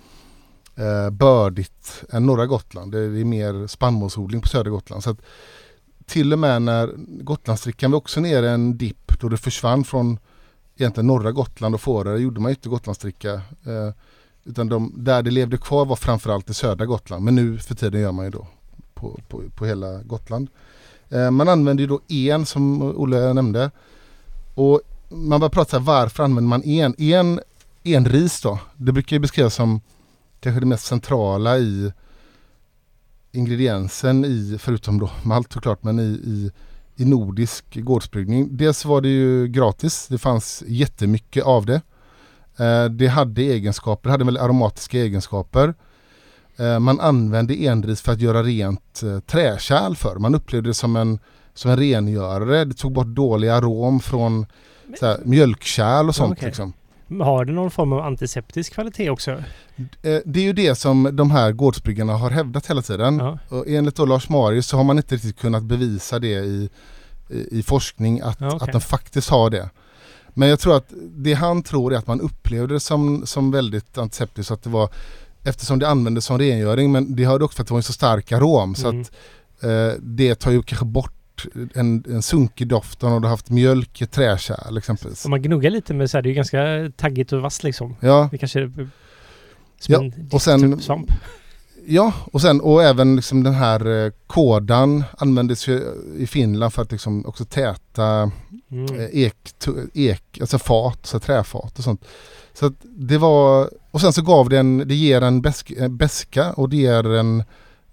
eh, bördigt än norra Gotland. Det är mer spannmålsodling på södra Gotland. Så att till och med när Gotlandsdrickan var också nere en dipp då det försvann från egentligen norra Gotland och Fårö gjorde man inte Gotlandsdricka. Eh, utan de, där det levde kvar var framförallt i södra Gotland. Men nu för tiden gör man ju då på, på, på hela Gotland. Eh, man använder ju då en som Olle nämnde. Och man börjar prata här, varför använder man en? En ris då, det brukar ju beskrivas som kanske det mest centrala i ingrediensen i, förutom då malt såklart, men i, i, i nordisk gårdsbryggning. Dels var det ju gratis, det fanns jättemycket av det. Eh, det hade egenskaper, det hade väl aromatiska egenskaper. Eh, man använde enris för att göra rent eh, träkärl för. Man upplevde det som en, som en rengörare. Det tog bort dålig arom från så mjölkkärl och sånt. Okay. Liksom. Har det någon form av antiseptisk kvalitet också? Eh, det är ju det som de här gårdsbryggarna har hävdat hela tiden. Ja. Och enligt då Lars Marius så har man inte riktigt kunnat bevisa det i, i, i forskning att, ja, okay. att de faktiskt har det. Men jag tror att det han tror är att man upplevde det som, som väldigt antiseptiskt. Att det var, eftersom det användes som rengöring men det hörde också för att det var en så stark arom. Så mm. att eh, det tar ju kanske bort en, en sunkig doft om du haft mjölk i träkärl exempelvis. Om man gnuggar lite med så här, det är ju ganska taggigt och vasst liksom. Ja. Det kanske är ja. och sen, typ svamp. Ja, och sen och även liksom den här eh, kådan användes ju i Finland för att liksom också täta mm. eh, ek, ek, alltså fat, så träfat och sånt. Så att det var, och sen så gav det en, det ger en beska och det ger en,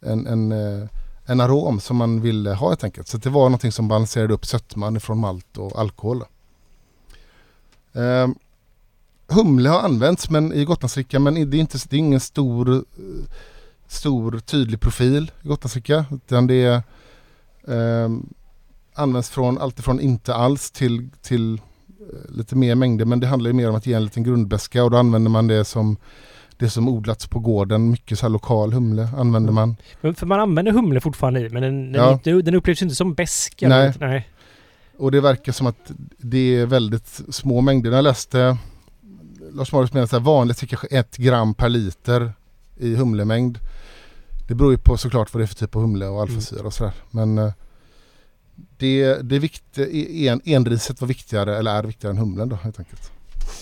en, en eh, en arom som man ville ha helt enkelt. Så det var någonting som balanserade upp sötman ifrån malt och alkohol. Eh, humle har använts men i Gotlandsdricka men det är, inte, det är ingen stor, eh, stor tydlig profil i Gotlandsdricka. Utan det är, eh, används från allt ifrån inte alls till, till eh, lite mer mängder men det handlar ju mer om att ge en liten grundbeska och då använder man det som det som odlats på gården. Mycket så här lokal humle använder man. Men för man använder humle fortfarande i men den, ja. inte, den upplevs inte som besk. Nej. Nej. Och det verkar som att det är väldigt små mängder. Jag läste Lars Marius menar att vanligt är kanske ett gram per liter i humlemängd. Det beror ju på såklart vad det är för typ av humle och alfasyra och sådär. Men eh, det, det viktiga, en, enriset var viktigare, eller är viktigare än humlen då helt enkelt.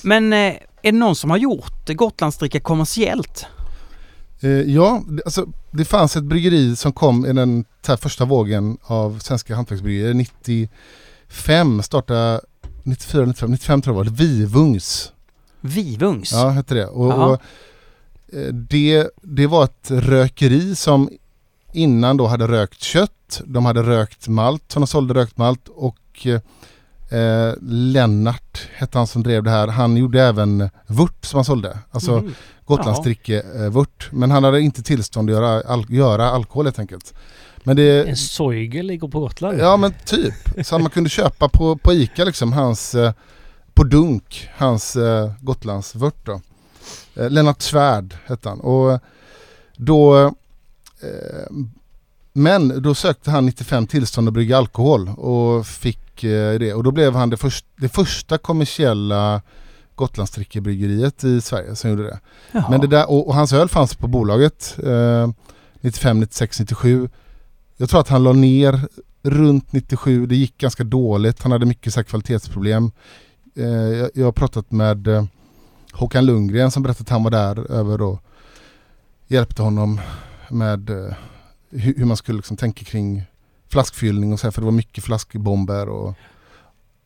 Men eh, är det någon som har gjort Gotlandsdricka kommersiellt? Eh, ja, alltså, det fanns ett bryggeri som kom i den första vågen av svenska hantverksbryggerier. 95 startade 94, 95, 95 tror jag var det, Vivungs. Vivungs? Ja, hette det. Och, och, eh, det, det var ett rökeri som innan då hade rökt kött, de hade rökt malt som de sålde rökt malt och Eh, Lennart hette han som drev det här. Han gjorde även vört som han sålde. Alltså mm. Gotlandsdricke-vört. Men han hade inte tillstånd att göra, al göra alkohol helt enkelt. Men det, en Soigel ligger på Gotland? Ja men typ. Så man kunde köpa på, på Ica liksom hans, eh, på dunk, hans eh, Gotlandsvört då. Eh, Lennart Svärd hette han. Och då eh, men då sökte han 95 tillstånd att brygga alkohol och fick Eh, det. Och då blev han det, först, det första kommersiella Gotlandsdrickebryggeriet i Sverige som gjorde det. Jaha. Men det där, och, och, hans öl fanns på bolaget eh, 95, 96, 97. Jag tror att han la ner runt 97. Det gick ganska dåligt. Han hade mycket så kvalitetsproblem. Eh, jag, jag har pratat med eh, Håkan Lundgren som berättade att han var där över och hjälpte honom med eh, hur, hur, man skulle liksom tänka kring flaskfyllning och så här, för det var mycket flaskbomber och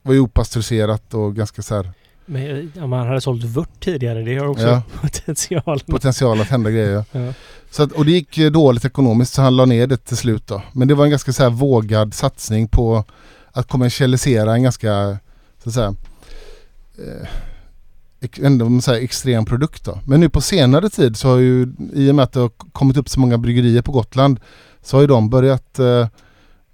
var ju opastöriserat och ganska så här. Men om man hade sålt vört tidigare, det har också ja. potential. Potential att hända grejer. Ja. Så att, och det gick dåligt ekonomiskt så han la ner det till slut då. Men det var en ganska så här vågad satsning på att kommersialisera en ganska så att säga eh, ändå säga, extrem produkt då. Men nu på senare tid så har ju i och med att det har kommit upp så många bryggerier på Gotland så har ju de börjat eh,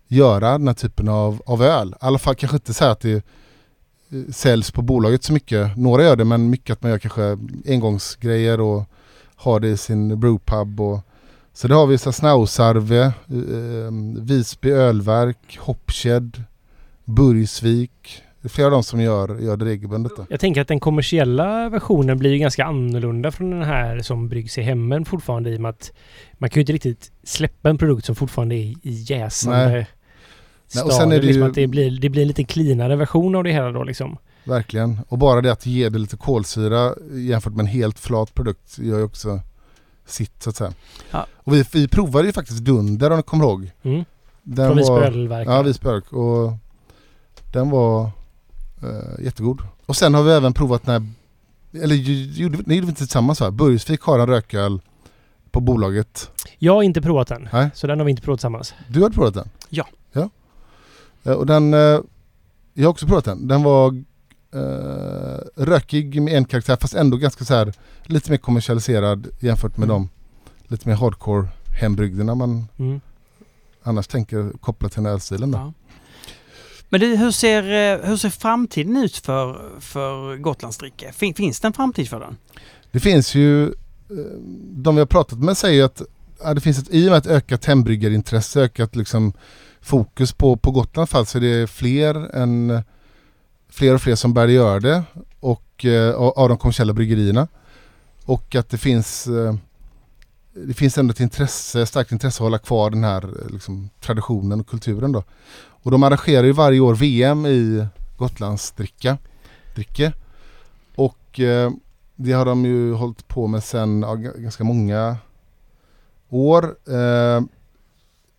göra den här typen av, av öl. I alla fall kanske inte säga att det eh, säljs på bolaget så mycket. Några gör det men mycket att man gör kanske engångsgrejer och har det i sin brewpub. Och, så det har vi Snausarve, eh, eh, Visby ölverk, Hoppshed, Burgsvik, det är flera av dem som gör, gör det regelbundet. Då. Jag tänker att den kommersiella versionen blir ganska annorlunda från den här som bryggs i hemmen fortfarande i och med att man kan ju inte riktigt släppa en produkt som fortfarande är i jäsande Nej. stadier. och sen är det liksom ju- att det blir, det blir en lite cleanare version av det hela då liksom. Verkligen. Och bara det att ge det lite kolsyra jämfört med en helt flat produkt gör ju också sitt så att säga. Ja. Och vi, vi provade ju faktiskt Dunder om du kommer ihåg. Mm. Den Från Visby ölverk. Ja, Visby. Och den var eh, jättegod. Och sen har vi även provat den här, eller gjorde, nej, gjorde vi inte tillsammans va? Burgsvik har en rököl på bolaget. Jag har inte provat den. Nej. Så den har vi inte provat tillsammans. Du har provat den? Ja. Ja. Eh, Och den, eh, jag har också provat den. Den var eh, rökig med en karaktär fast ändå ganska så här lite mer kommersialiserad jämfört med Mm. de lite mer hardcore hembrygderna man Mm. annars tänker kopplat till den här ölstilen. då. Ja. Men du, hur, ser, eh, hur ser framtiden ut för, för Gotlandsdricka? Fin, finns det en framtid för den? Det finns ju, eh, de vi har pratat med säger att ja, det finns ett, i och med ett ökat hembryggarintresse, ökat liksom fokus på, på Gotland fall så är det fler än fler och fler som börjar göra det och eh, och av de kommersiella bryggerierna. Och att det finns det finns ändå ett intresse, starkt intresse att hålla kvar den här liksom, traditionen och kulturen då. Och de arrangerar ju varje år VM i Gotlandsdricka. Dricke. Och eh, det har de ju hållit på med sedan ja, ganska många år. Eh,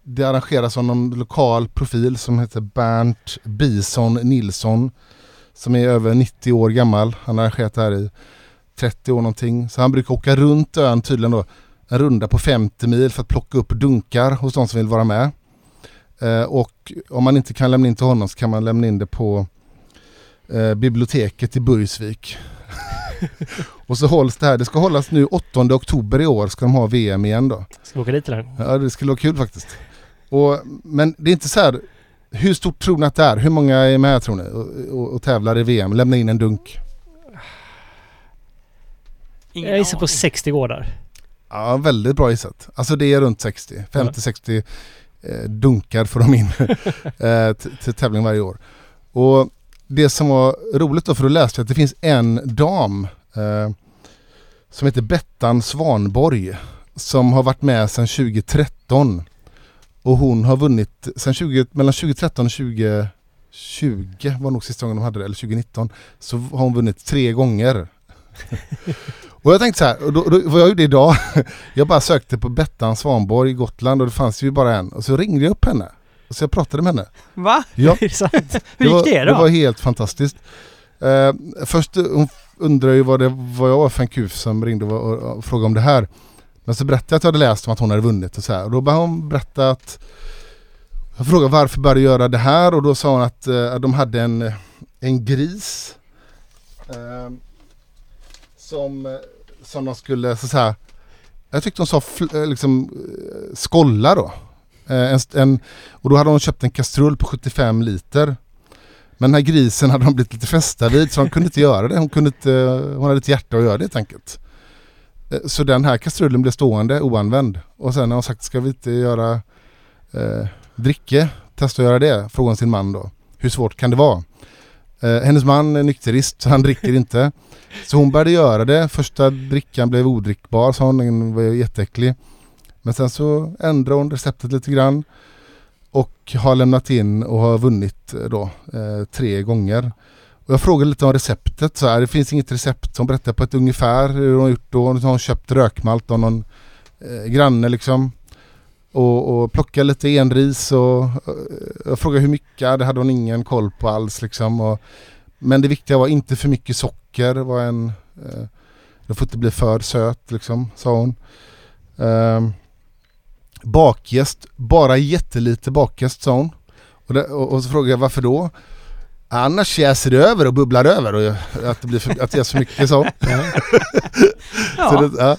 det arrangeras av någon lokal profil som heter Bernt Bison Nilsson. Som är över 90 år gammal. Han har arrangerat det här i 30 år någonting. Så han brukar åka runt ön tydligen då. En runda på 50 mil för att plocka upp dunkar hos de som vill vara med. Eh, och om man inte kan lämna in till honom så kan man lämna in det på eh, biblioteket i Burgsvik. och så hålls det här, det ska hållas nu 8 oktober i år ska de ha VM igen då. Ska vi åka dit eller? Ja det skulle vara kul faktiskt. Och, men det är inte så här, hur stort tror ni att det är? Hur många är med tror ni och, och, och tävlar i VM? Lämna in en dunk. Ingen Jag gissar på aning. 60 gårdar. Ja väldigt bra gissat. Alltså det är runt 60, 50-60 eh, dunkar får de in eh, till tävling varje år. Och det som var roligt då för då läste jag att det finns en dam eh, som heter Bettan Svanborg som har varit med sedan 2013. Och hon har vunnit sen 20, mellan 2013 och 2020 var nog sista gången de hade det, eller 2019. Så har hon vunnit tre gånger. och jag tänkte så här, och då, då, vad jag gjorde idag, jag bara sökte på Bettan Svanborg Gotland och det fanns ju bara en. Och så ringde jag upp henne. Och så jag pratade med henne. Va? Ja. Är det sant? Hur gick det då? Det var helt fantastiskt. Eh, först hon undrar ju vad, det, vad jag var för en kuf som ringde och, och, frågade om det här. Men så berättade jag att jag hade läst om att hon hade vunnit och så här. Och då började hon berätta att jag frågade varför började du göra det här och då sa hon att eh, de hade en, en gris eh, som, som de skulle så, så här, jag tyckte hon sa fl- eh, liksom eh, skolla då. Eh, en, en, och då hade hon köpt en kastrull på 75 liter. Men den här grisen hade de blivit lite fästa vid så de kunde inte göra det. Hon, kunde inte, hon hade ett hjärta att göra det helt enkelt. Så den här kastrullen blev stående oanvänd. Och sen har hon sagt, ska vi inte göra eh, dricke? Testa att göra det? Frågade hon sin man då. Hur svårt kan det vara? Eh, hennes man är nykterist så han dricker inte. Så hon började göra det. Första drickan blev odrickbar sa hon, den var jätteäcklig. Men sen så ändrade hon receptet lite grann. Och har lämnat in och har vunnit eh, då eh, tre gånger. Och jag frågade lite om receptet. Så här, det finns inget recept. Hon berättar på ett ungefär hur hon har gjort då. Hon har köpt rökmalt av någon eh, granne liksom. Och, och plocka lite enris och eh, jag frågade hur mycket. Det hade hon ingen koll på alls liksom. Och, men det viktiga var inte för mycket socker. Var en, eh, det får inte bli för söt liksom, sa hon. Um, bakjäst, bara jättelite bakjäst sa hon. Och, det, och, och så frågade jag varför då? Annars jäser det över och bubblar över och att det blir för, att det är så mycket så. Så Ja. det, ja,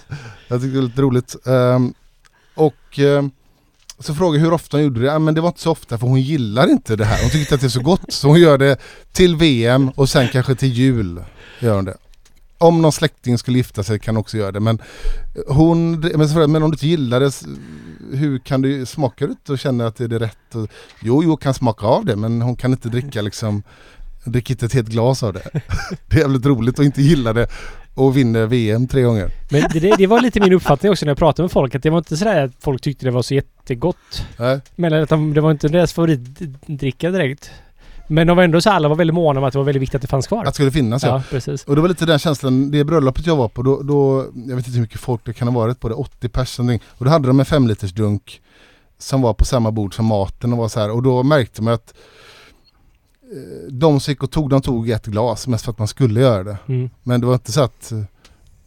jag tyckte det var lite roligt. Ehm, och eh, så frågade jag hur ofta hon gjorde det. Ja, men det var inte så ofta för hon gillar inte det här. Hon tycker inte att det är så gott. Så hon gör det till VM och sen kanske till jul. Gör hon det. Om någon släkting skulle gifta sig kan hon också göra det. Men, eh, hon, men, så men om du inte gillar det, hur kan du smaka det och känna att det är det rätt? Och, jo, jo, kan smaka av det men hon kan inte dricka liksom dricker inte ett helt glas av det. Det är jävligt roligt att inte gilla det och vinner VM tre gånger. Men det, det, var lite min uppfattning också när jag pratade med folk att det var inte sådär att folk tyckte det var så jättegott. Nej. Men att de, det var inte deras favoritdricka direkt. Men de var ändå så alla var väldigt måna om att det var väldigt viktigt att det fanns kvar. Att det skulle finnas ja. ja, precis. Och det var lite den känslan, det bröllopet jag var på, då, då jag vet inte hur mycket folk det kan ha varit på det, 80 personer. Och då hade de en femliters dunk som var på samma bord som maten och var så här. Och då märkte man att de som gick och tog, de tog ett glas mest för att man skulle göra det. Mm. Men det var inte så att eh,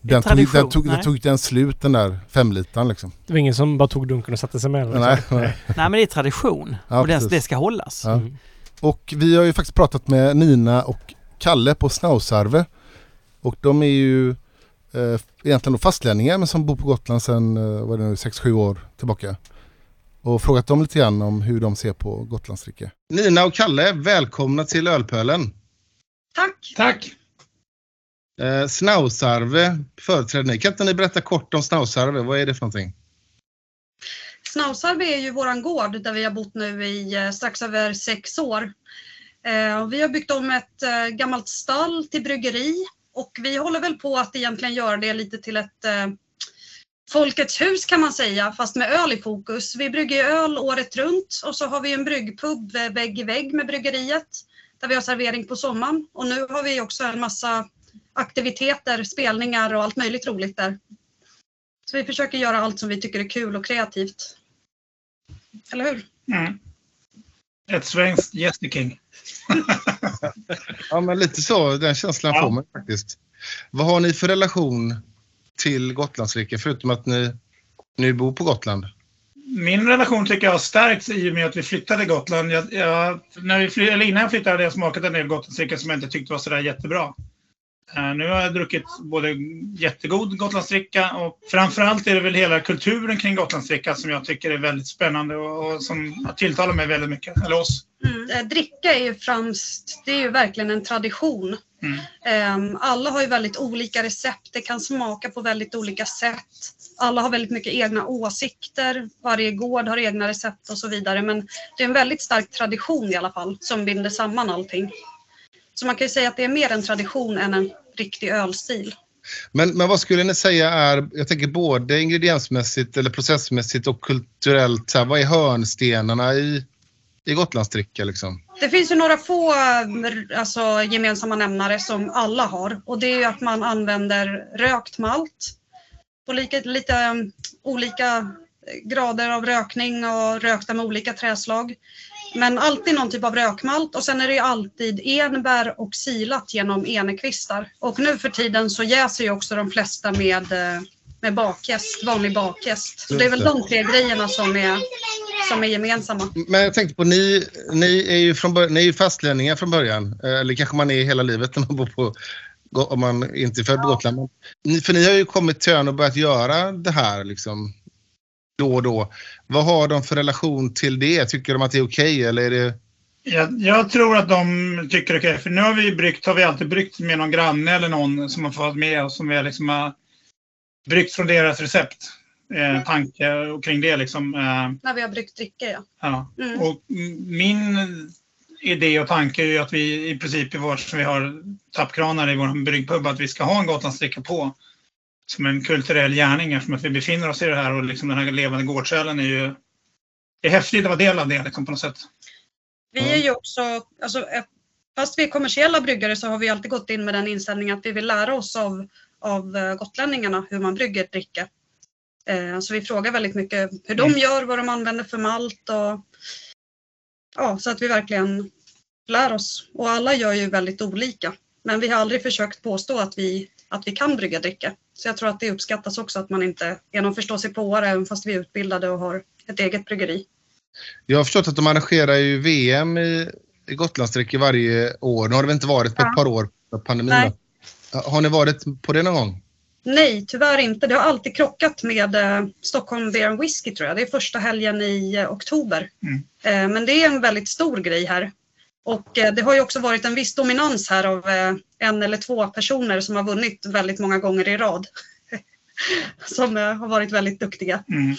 den tog, den, tog, den tog inte ens slut den där femlitern liksom. Det var ingen som bara tog dunken och satte sig med. liksom. Nej, nej. Nej men det är tradition Ja, och det, precis. det ska hållas. Ja. Mm. Och vi har ju faktiskt pratat med Nina och Kalle på Snausarve. Och de är ju eh, egentligen fastlänningar men som bor på Gotland sedan eh, vad är det nu, 6-7 år tillbaka. Och frågat dem lite grann om hur de ser på Gotlandsdricka. Nina och Kalle, välkomna till Ölpölen. Tack! Tack! Eh, Snausarve företräder ni. Kan inte ni berätta kort om Snausarve? Vad är det för någonting? Snausarve är ju våran gård där vi har bott nu i eh, strax över sex år. Eh, vi har byggt om ett eh, gammalt stall till bryggeri och vi håller väl på att egentligen göra det lite till ett Folkets hus kan man säga, fast med öl i fokus. Vi brygger öl året runt och så har vi en bryggpub vägg i vägg med bryggeriet där vi har servering på sommaren. Och nu har vi också en massa aktiviteter, spelningar och allt möjligt roligt där. Så vi försöker göra allt som vi tycker är kul och kreativt. Eller hur? Mm. Ett svenskt Gästeking. Ja men lite så, den känslan Ja. får man faktiskt. Vad har ni för relation till Gotlandsdricka förutom att ni nu bor på Gotland? Min relation tycker jag har stärkts i och med att vi flyttade till Gotland. Jag, jag, när vi fly, eller innan jag flyttade hade jag smakat en del Gotlandsdricka som jag inte tyckte var sådär jättebra. Eh, nu har jag druckit både jättegod Gotlandsdricka och framförallt är det väl hela kulturen kring Gotlandsdricka som jag tycker är väldigt spännande och, och som tilltalar mig väldigt mycket. Eller oss. Mm. Eh, Dricka är ju främst, det är ju verkligen en tradition. Mm. Ehm, Alla har ju väldigt olika recept, det kan smaka på väldigt olika sätt. Alla har väldigt mycket egna åsikter, varje gård har egna recept och så vidare. Men det är en väldigt stark tradition i alla fall som binder samman allting. Så man kan ju säga att det är mer en tradition än en riktig ölstil. Men, men vad skulle ni säga är, jag tänker både ingrediensmässigt eller processmässigt och kulturellt, så här, vad är hörnstenarna i, i Gotlandsdricka liksom? Det finns ju några få eh, alltså, gemensamma nämnare som alla har och det är ju att man använder rökt malt på lika, lite eh, olika grader av rökning och rökta med olika träslag. Men alltid någon typ av rökmalt och sen är det ju alltid enbär och silat genom enekvistar. Och nu för tiden så jäser ju också de flesta med, eh, med bakjäst, vanlig bakjäst. Så det är väl de tre grejerna som är, som är gemensamma. Men jag tänkte på, ni, ni är ju från bör- ni är ju fastlänningar från början. Eh, Eller kanske man är hela livet när man bor på om man inte är född på Gotland. För ni har ju kommit till ön och börjat göra det här liksom då och då. Vad har de för relation till det? Tycker de att det är okej eller är det... Jag, jag tror att de tycker okej. För nu har vi bryggt, har vi alltid bryggt med någon granne eller någon som har fått med oss som vi liksom har bryggt från deras recept. Eh, tanke och kring det liksom. Eh, När vi har bryggt dricka ja. ja. Mm. Och min idé och tanke är ju att vi i princip i som vi har tappkranar i vår bryggpub, att vi ska ha en Gotlandsdricka på. Som en kulturell gärning eftersom att vi befinner oss i det här och liksom den här levande gårdsölen är ju det är häftigt att vara del av det liksom, på något sätt. Vi är ju också, alltså, eh, fast vi är kommersiella bryggare så har vi alltid gått in med den inställningen att vi vill lära oss av, av eh, gotlänningarna hur man brygger dricka. Eh, Så vi frågar väldigt mycket hur de Mm. gör, vad de använder för malt och ja, så att vi verkligen lär oss. Och alla gör ju väldigt olika. Men vi har aldrig försökt påstå att vi, att vi kan brygga dricka. Så jag tror att det uppskattas också att man inte är någon förståsigpåare även fast vi är utbildade och har ett eget bryggeri. Jag har förstått att de arrangerar ju VM i, i Gotlandsdricka varje år. Nu har det väl inte varit på ett Ja. par år för pandemin. Nej. Har ni varit på det någon gång? Nej, tyvärr inte. Det har alltid krockat med eh, Stockholm Beer and Whiskey tror jag. Det är första helgen i eh, oktober. Mm. Eh, men det är en väldigt stor grej här. Och eh, det har ju också varit en viss dominans här av eh, en eller två personer som har vunnit väldigt många gånger i rad. som eh, har varit väldigt duktiga. Mm.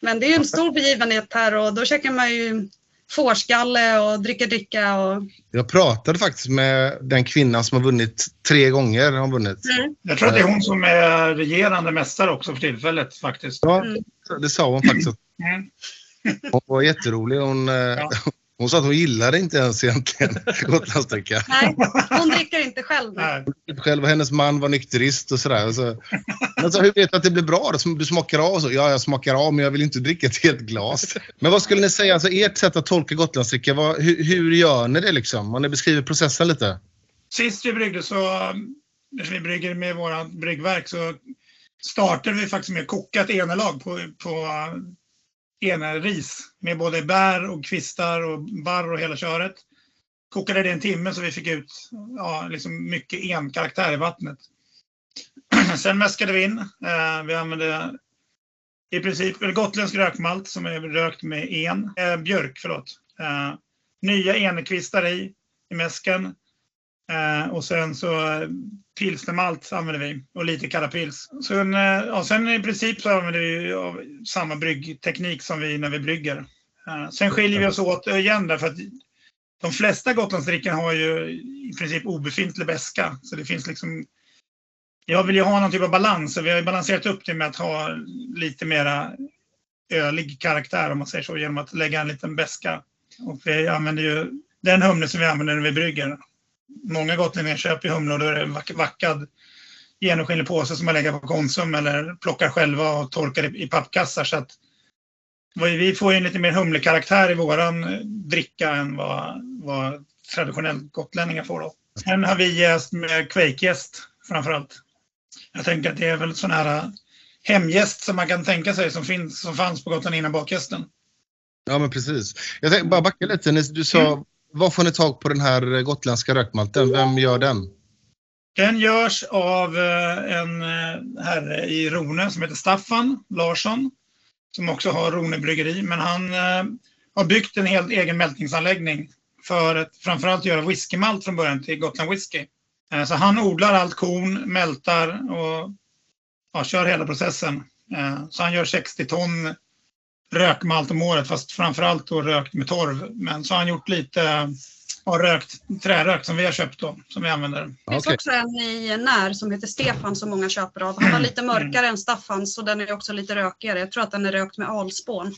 Men det är ju en stor begivenhet här och då käkar man ju fårskalle och dricka dricka. Och... Jag pratade faktiskt med den kvinnan som har vunnit tre gånger. Har vunnit. Mm. Jag tror att det är hon som är regerande mästare också för tillfället faktiskt. Ja, Mm. det sa hon faktiskt. Mm. Hon var jätterolig. Hon, eh, Ja. Hon sa att hon gillade inte ens egentligen Gotlandsdricka. Nej, hon dricker inte själv. Nej. Själv och hennes man var nykterist och sådär. Så, men så, hur vet du att det blir bra Du smakar av och så? Ja, jag smakar av men jag vill inte dricka ett helt glas. Men vad skulle ni säga, alltså ert sätt att tolka Gotlandsdricka, vad, hur, hur gör ni det liksom? Om ni beskriver processen lite. Sist vi bryggde så, när vi brygger med våra bryggverk så startade vi faktiskt med att koka ett enelag på, på enris med både bär och kvistar och barr och hela köret. Kokade det en timme så vi fick ut ja, liksom mycket enkaraktär i vattnet. Sen mäskade vi in. Eh, vi använde i princip eller gotländsk rökmalt som är rökt med en. Eh, björk, förlåt. Eh, nya enekvistar i, i mäsken. Eh, och sen så pilsnermalt använder vi och lite kalla pils. Sen, eh, ja, sen i princip så använder vi samma bryggteknik som vi när vi brygger. Eh, sen skiljer vi oss åt igen därför att de flesta Gotlandsdrickorna har ju i princip obefintlig beska. Så det finns liksom jag vill ju ha någon typ av balans och vi har ju balanserat upp det med att ha lite mera ölig karaktär om man säger så genom att lägga en liten beska. Och vi använder ju den humle som vi använder när vi brygger. Många gotlänningar köper humle och då är det vack- vackad genomskinlig påse som man lägger på Konsum eller plockar själva och torkar i pappkassar. Så att vi får ju en lite mer humlekaraktär i våran eh, dricka än vad, vad traditionellt gotlänningar får. Då. Sen har vi jäst med kveikjäst framförallt. Jag tänker att det är väl sån här eh, hemgäst som man kan tänka sig som, finns, som fanns på Gotland innan bakgästen. Ja, men precis. Jag tänkte bara backa lite. Du sa, var får ni tag på den här gotländska rökmalten? Vem gör den? Den görs av eh, en eh, herre i Rone som heter Staffan Larsson. Som också har Rone bryggeri. Men han eh, har byggt en helt egen mältningsanläggning för att framförallt göra whiskymalt från början till Gotland Whisky. Så han odlar allt korn, mältar och ja, kör hela processen. Så han gör 60 ton rökmalt om året fast framförallt då rökt med torv. Men så har han gjort lite ja, rökt trärök som vi har köpt då, som vi använder. Det finns också en i När som heter Stefan som många köper av. Han var lite mörkare än Staffan så den är också lite rökigare. Jag tror att den är rökt med alspån.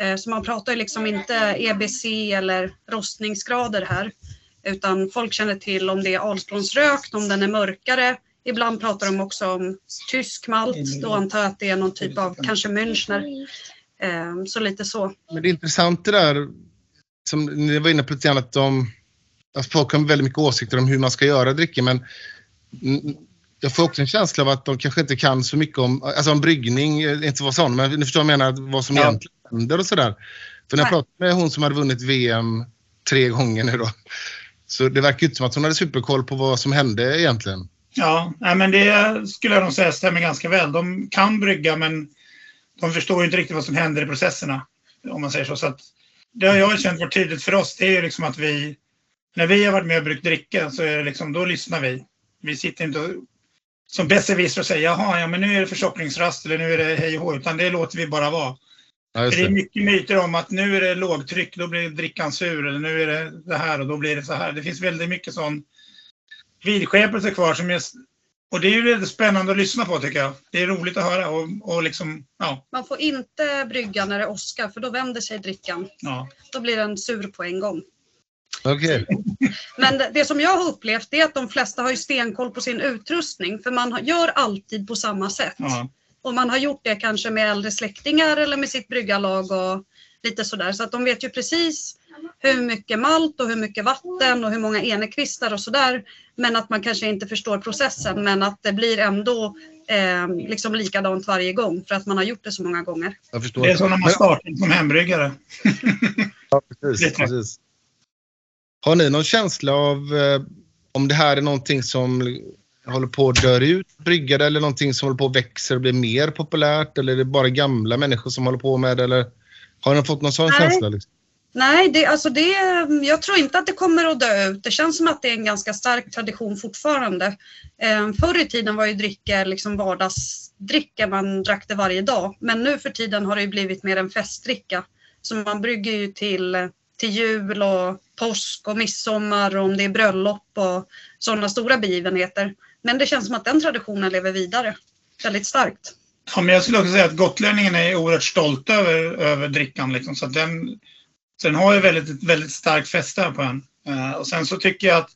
Eh, Så man pratar ju liksom inte EBC eller rostningsgrader här. Utan folk känner till om det är alspånsrökt, om den är mörkare. Ibland pratar de också om tysk malt. Då antar jag att det är någon typ av kanske Münchner. Eh, Så lite så. Men det är intressant det där som ni var inne på lite grann att de, att folk har väldigt mycket åsikter om hur man ska göra drickor men jag får också en känsla av att de kanske inte kan så mycket om, alltså om bryggning, eh, inte vad sån, men ni förstår vad jag menar, vad som Ja. egentligen händer och sådär. För när jag pratade med hon som hade vunnit VM tre gånger nu då, så det verkar ju inte som att hon hade superkoll på vad som hände egentligen. Ja, nej, men det skulle jag nog säga stämmer ganska väl. De kan brygga men de förstår ju inte riktigt vad som händer i processerna. Om man säger så. så att det har jag känt varit tydligt för oss. Det är ju liksom att vi, när vi har varit med och bryggt dricka så är det liksom, då lyssnar vi. Vi sitter inte och, som besserwisser och säger jaha, ja men nu är det försockringsrast eller nu är det hej och hå, utan det låter vi bara vara. Ja, För det är det. mycket myter om att nu är det lågtryck, då blir drickan sur. Eller nu är det det här och då blir det så här. Det finns väldigt mycket sån vidskepelse kvar. Som är, och det är ju väldigt spännande att lyssna på tycker jag. Det är roligt att höra och, och liksom, ja. Man får inte brygga när det åskar för då vänder sig drickan. ja. Då blir den sur på en gång. Okej. Men det- som jag har upplevt är att de flesta har ju stenkoll på sin utrustning för man gör alltid på samma sätt. ja. Och man har gjort det kanske med äldre släktingar eller med sitt bryggarlag och lite sådär. Så att de vet ju precis hur mycket malt och hur mycket vatten och hur många enekvistar och sådär. Men att man kanske inte förstår processen men att det blir ändå eh, liksom likadant varje gång för att man har gjort det så många gånger. Jag förstår. Det är så när man startar som hembryggare. Ja, precis, precis. Har ni någon känsla av eh, om det här är någonting som håller på att dö ut, bryggare eller någonting som håller på att växa och blir mer populärt eller är det bara gamla människor som håller på med det eller har ni fått någon sån Nej. känsla? Liksom? Nej, det, alltså det, jag tror inte att det kommer att dö ut. Det känns som att det är en ganska stark tradition fortfarande. Eh, förr i tiden var ju dricka liksom vardagsdricka, man drack det varje dag. Men nu för tiden har det ju blivit mer en festdricka. Så man brygger ju till till jul och påsk och midsommar och om det är bröllop och sådana stora begivenheter. Men det känns som att den traditionen lever vidare väldigt starkt. Ja, men jag skulle också säga att gotlänningen är oerhört stolt över, över drickan. Liksom, så att den, den har ju väldigt, väldigt starkt fäste på en. Uh, och sen så tycker jag att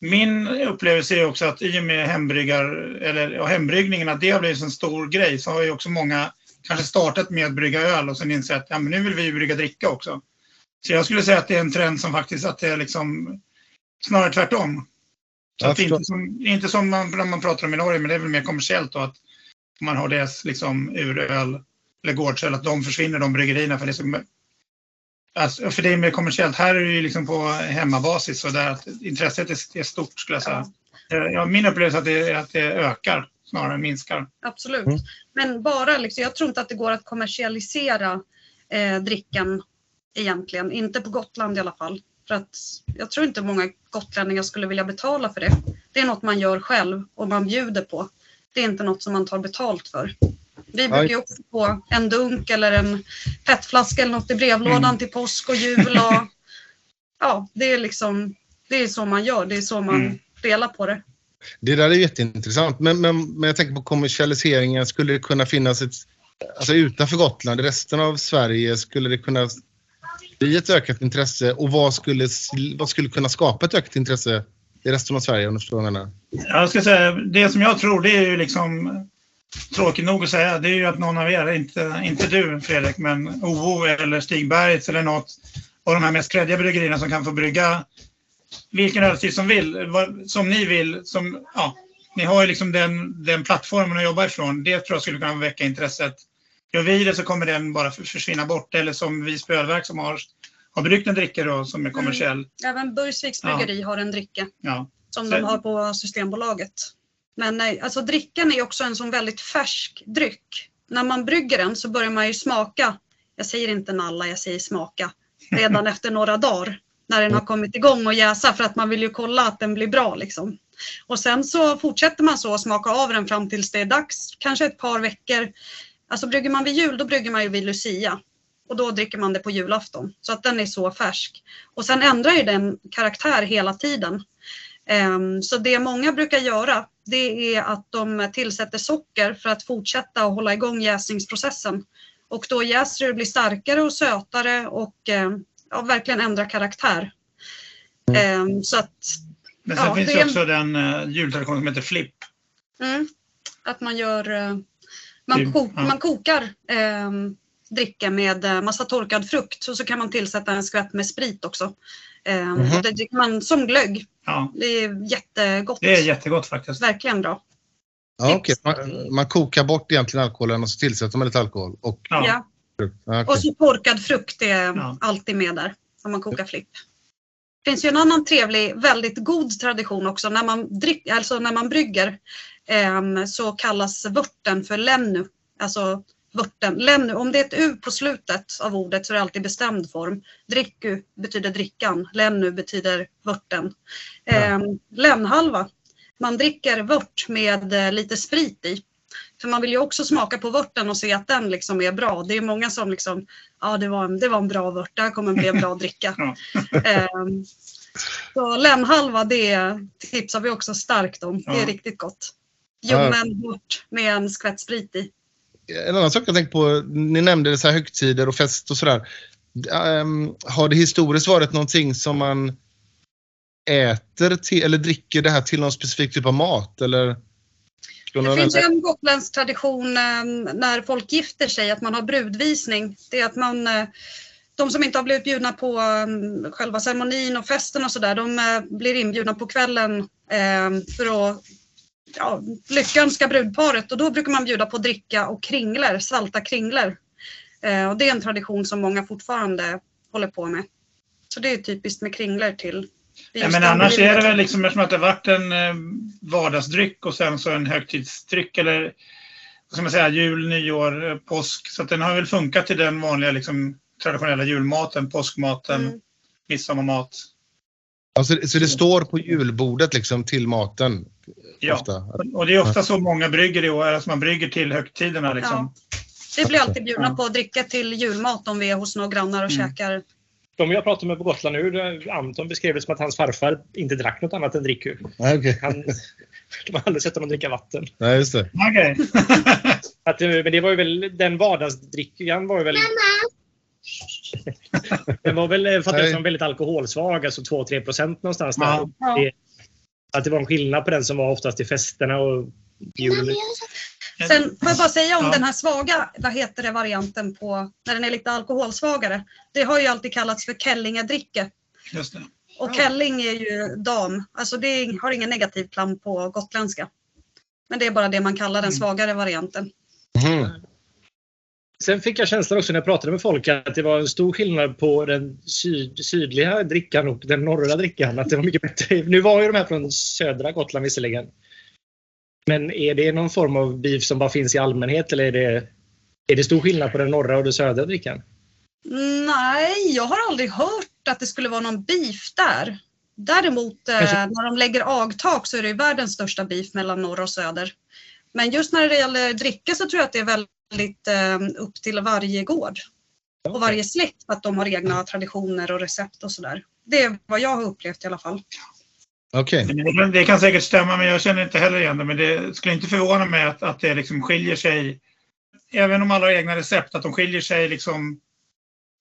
min upplevelse är också att i och med hembryggar, eller ja, hembryggningen, att det har blivit en stor grej, så har ju också många kanske startat med att brygga öl och sen insett att ja, men nu vill vi brygga dricka också. Så jag skulle säga att det är en trend som faktiskt att det är liksom snarare tvärtom. Så att inte, som, inte som man, när man pratar om i Norge, men det är väl mer kommersiellt då att man har deras liksom uröl eller gårdsöl, att de försvinner, de bryggerierna. För det är, så, alltså, för det är mer kommersiellt. Här är det ju liksom på hemmabasis och där att intresset är, är stort skulle jag säga. Ja, min upplevelse är att det, att det ökar snarare än minskar. Absolut. Mm. Men bara liksom, jag tror inte att det går att kommersialisera eh, drickan egentligen. Inte på Gotland i alla fall. För att jag tror inte många gotlänningar skulle vilja betala för det. Det är något man gör själv och man bjuder på. Det är inte något som man tar betalt för. Vi brukar ju också få en dunk eller en petflaska eller något i brevlådan mm. till påsk och jul. Och, ja, det är liksom det är så man gör. Det är så man mm. delar på det. Det där är jätteintressant. Men, men, men jag tänker på kommersialiseringen. Skulle det kunna finnas ett... Alltså utanför Gotland, i resten av Sverige, skulle det kunna bli ett ökat intresse? Och vad skulle, vad skulle kunna skapa ett ökat intresse i resten av Sverige om du förstår vad jag menar? Jag ska säga, det som jag tror det är ju liksom tråkigt nog att säga, det är ju att någon av er, inte, inte du Fredrik, men OO eller Stig Bergs eller något av de här mest kreddiga bryggerierna som kan få brygga vilken ölstil som vill, som ni vill. Som, ja, ni har ju liksom den, den plattformen att jobba ifrån. Det tror jag skulle kunna väcka intresset. Gör vi det så kommer den bara försvinna bort. Eller som Visby ölverk som har, har bryggt en dricka då, som är kommersiell. Mm. Även Burgsviks bryggeri ja. har en dricka ja. som så. de har på Systembolaget. Men nej, alltså drickan är också en sån väldigt färsk dryck. När man brygger den så börjar man ju smaka. Jag säger inte nalla, jag säger smaka. Redan efter några dagar när den har kommit igång och jäsa för att man vill ju kolla att den blir bra. Liksom. Och sen så fortsätter man så och smaka av den fram tills det är dags, kanske ett par veckor. Alltså brygger man vid jul, då brygger man ju vid Lucia. Och då dricker man det på julafton. Så att den är så färsk. Och sen ändrar ju den karaktär hela tiden. Um, så det många brukar göra, det är att de tillsätter socker för att fortsätta och hålla igång jäsningsprocessen. Och då jäser det och blir starkare och sötare och um, ja, verkligen ändra karaktär. Mm. Um, så att, Men sen ja, finns det också den uh, jultraditionen som heter flipp. Mm, att man gör uh, man, ko ja. man kokar um, dricka med massa torkad frukt och så kan man tillsätta en skvätt med sprit också. Mm. Det dricker man som glögg. Ja. Det är jättegott. Det är jättegott faktiskt. Verkligen bra. Ja, okay. man, man, kokar bort egentligen alkoholen och så tillsätter man lite alkohol. Och... Ja. Okay. Och så torkad frukt är ja. alltid med där om man kokar flipp. Det finns ju en annan trevlig, väldigt god tradition också. När man, drick, alltså när man brygger eh, så kallas vörten för lennu. Alltså vörten. Lennu, om det är ett u på slutet av ordet så är det alltid bestämd form. Dricku betyder drickan, lennu betyder vörten. Eh, Lennhalva, man dricker vört med eh, lite sprit i. För man vill ju också smaka på vörten och se att den liksom är bra. Det är många som liksom, ja det var en, det var en bra vört, det här kommer bli en bra dricka. um, så lämhalva det tipsar vi också starkt om. Det är ja. riktigt gott. Ljummen vört med en skvätt sprit i. En annan sak jag tänkt på, ni nämnde så här högtider och fest och sådär. Um, har det historiskt varit någonting som man äter till, eller dricker det här till någon specifik typ av mat? Eller? Det finns ju en gotländsk tradition ehm, när folk gifter sig, att man har brudvisning. Det är att man, eh, de som inte har blivit bjudna på ehm, själva ceremonin och festen och sådär, de eh, blir inbjudna på kvällen för att ja, lyckönska brudparet och då brukar man bjuda på dricka och kringler, salta kringler. Eh, och det är en tradition som många fortfarande håller på med. Så det är typiskt med kringler till Ja, men annars är det väl liksom eftersom att det varit en eh, vardagsdryck och sen så en högtidsdryck eller vad ska man säga, jul, nyår, eh, påsk. Så att den har väl funkat till den vanliga liksom, traditionella julmaten, påskmaten, mm. midsommarmat. Alltså, så det står på julbordet liksom till maten? Ja, ofta. och det är ofta så många brygger i år, alltså man brygger till högtiderna. Liksom. Ja. Vi blir alltid bjudna på att dricka till julmat om vi är hos några grannar och mm. käkar De jag pratar med på Gotland nu, Anton beskrev det som att hans farfar inte drack något annat än drickor. Nej, okej. Han, de har aldrig sett honom dricka vatten. Nej, just det. Okej. Att, eh, men det var ju väl, den vardagsdrickan var ju väl... Den var väl eh, fattades som väldigt alkoholsvag, alltså 2-3 procent någonstans där. Ja. Det, att det var en skillnad på den som var oftast i festerna och julen. Sen får jag bara säga om Ja. den här svaga, vad heter det, varianten på, när den är lite alkoholsvagare. Det har ju alltid kallats för Kellingedricke. Just det. Och Kelling är ju dam, alltså det har ingen negativ klang på gotländska. Men det är bara det man kallar den Mm. svagare varianten. Mhm. Sen fick jag känslan också när jag pratade med folk att det var en stor skillnad på den syd, sydliga drickan och den norra drickan. Att det var mycket bättre. Nu var ju de här från södra Gotland visserligen. Men är det någon form av beef som bara finns i allmänhet eller är det, är det stor skillnad på den norra och den södra drickan? Nej, jag har aldrig hört att det skulle vara någon beef där. Däremot eh, när de lägger agtak så är det ju världens största beef mellan norr och söder. Men just när det gäller dricka så tror jag att det är väldigt eh, upp till varje gård och varje släkt att de har egna traditioner och recept och sådär. Det är vad jag har upplevt i alla fall. Okej. Det kan- Det kan säkert stämma, men jag känner inte heller igen det. Men det skulle inte förvåna mig att, att det liksom skiljer sig, även om alla har egna recept, att de skiljer sig liksom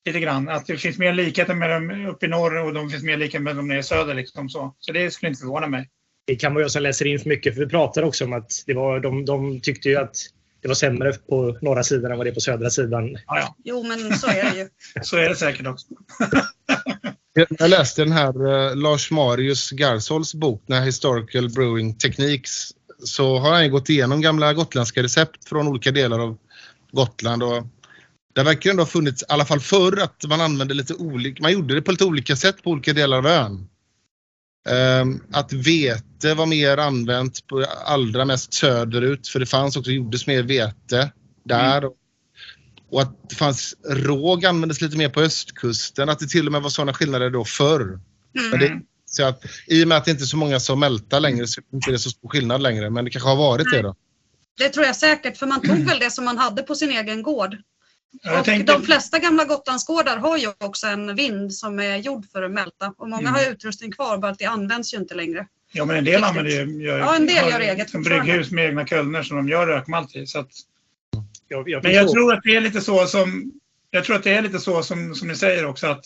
lite grann. Att det finns mer likheter med dem uppe i norr och de finns mer likheter med dem nere i söder. Liksom så. så det skulle inte förvåna mig. Det kan vara jag som läser in för mycket för vi pratade också om att det var, de, de tyckte ju att det var sämre på norra sidan än vad det är på södra sidan. Ja, ja. Jo, men så är det ju. Så är det säkert också. Jag läste den här eh, Lars Marius Garsholls bok, den här Historical Brewing Techniques. Så har han ju gått igenom gamla gotländska recept från olika delar av Gotland. Och det verkar ändå ha funnits, i alla fall förr, att man använde lite olika, man gjorde det på lite olika sätt på olika delar av ön. Ehm, att vete var mer använt på allra mest söderut, för det fanns också, gjordes mer vete där. Och att det fanns råg användes lite mer på östkusten, att det till och med var sådana skillnader då förr. Mm. det, så att, I och med att det inte är så många som mältar längre så är det inte så stor skillnad längre. Men det kanske har varit det då. Det tror jag säkert, för man tog väl det som man hade på sin egen gård. Och tänkte, de flesta gamla Gotlandsgårdar har ju också en vind som är gjord för att mälta. Och många Mm. har utrustning kvar, bara att det används ju inte längre. ja, men en del Riktigt. använder ju, gör, Ja, en del gör eget brygghus med egna kulner som de gör rökmalt i. Så att, Jag, jag Men jag tror att det är lite så som jag tror att det är lite så som, som ni säger också att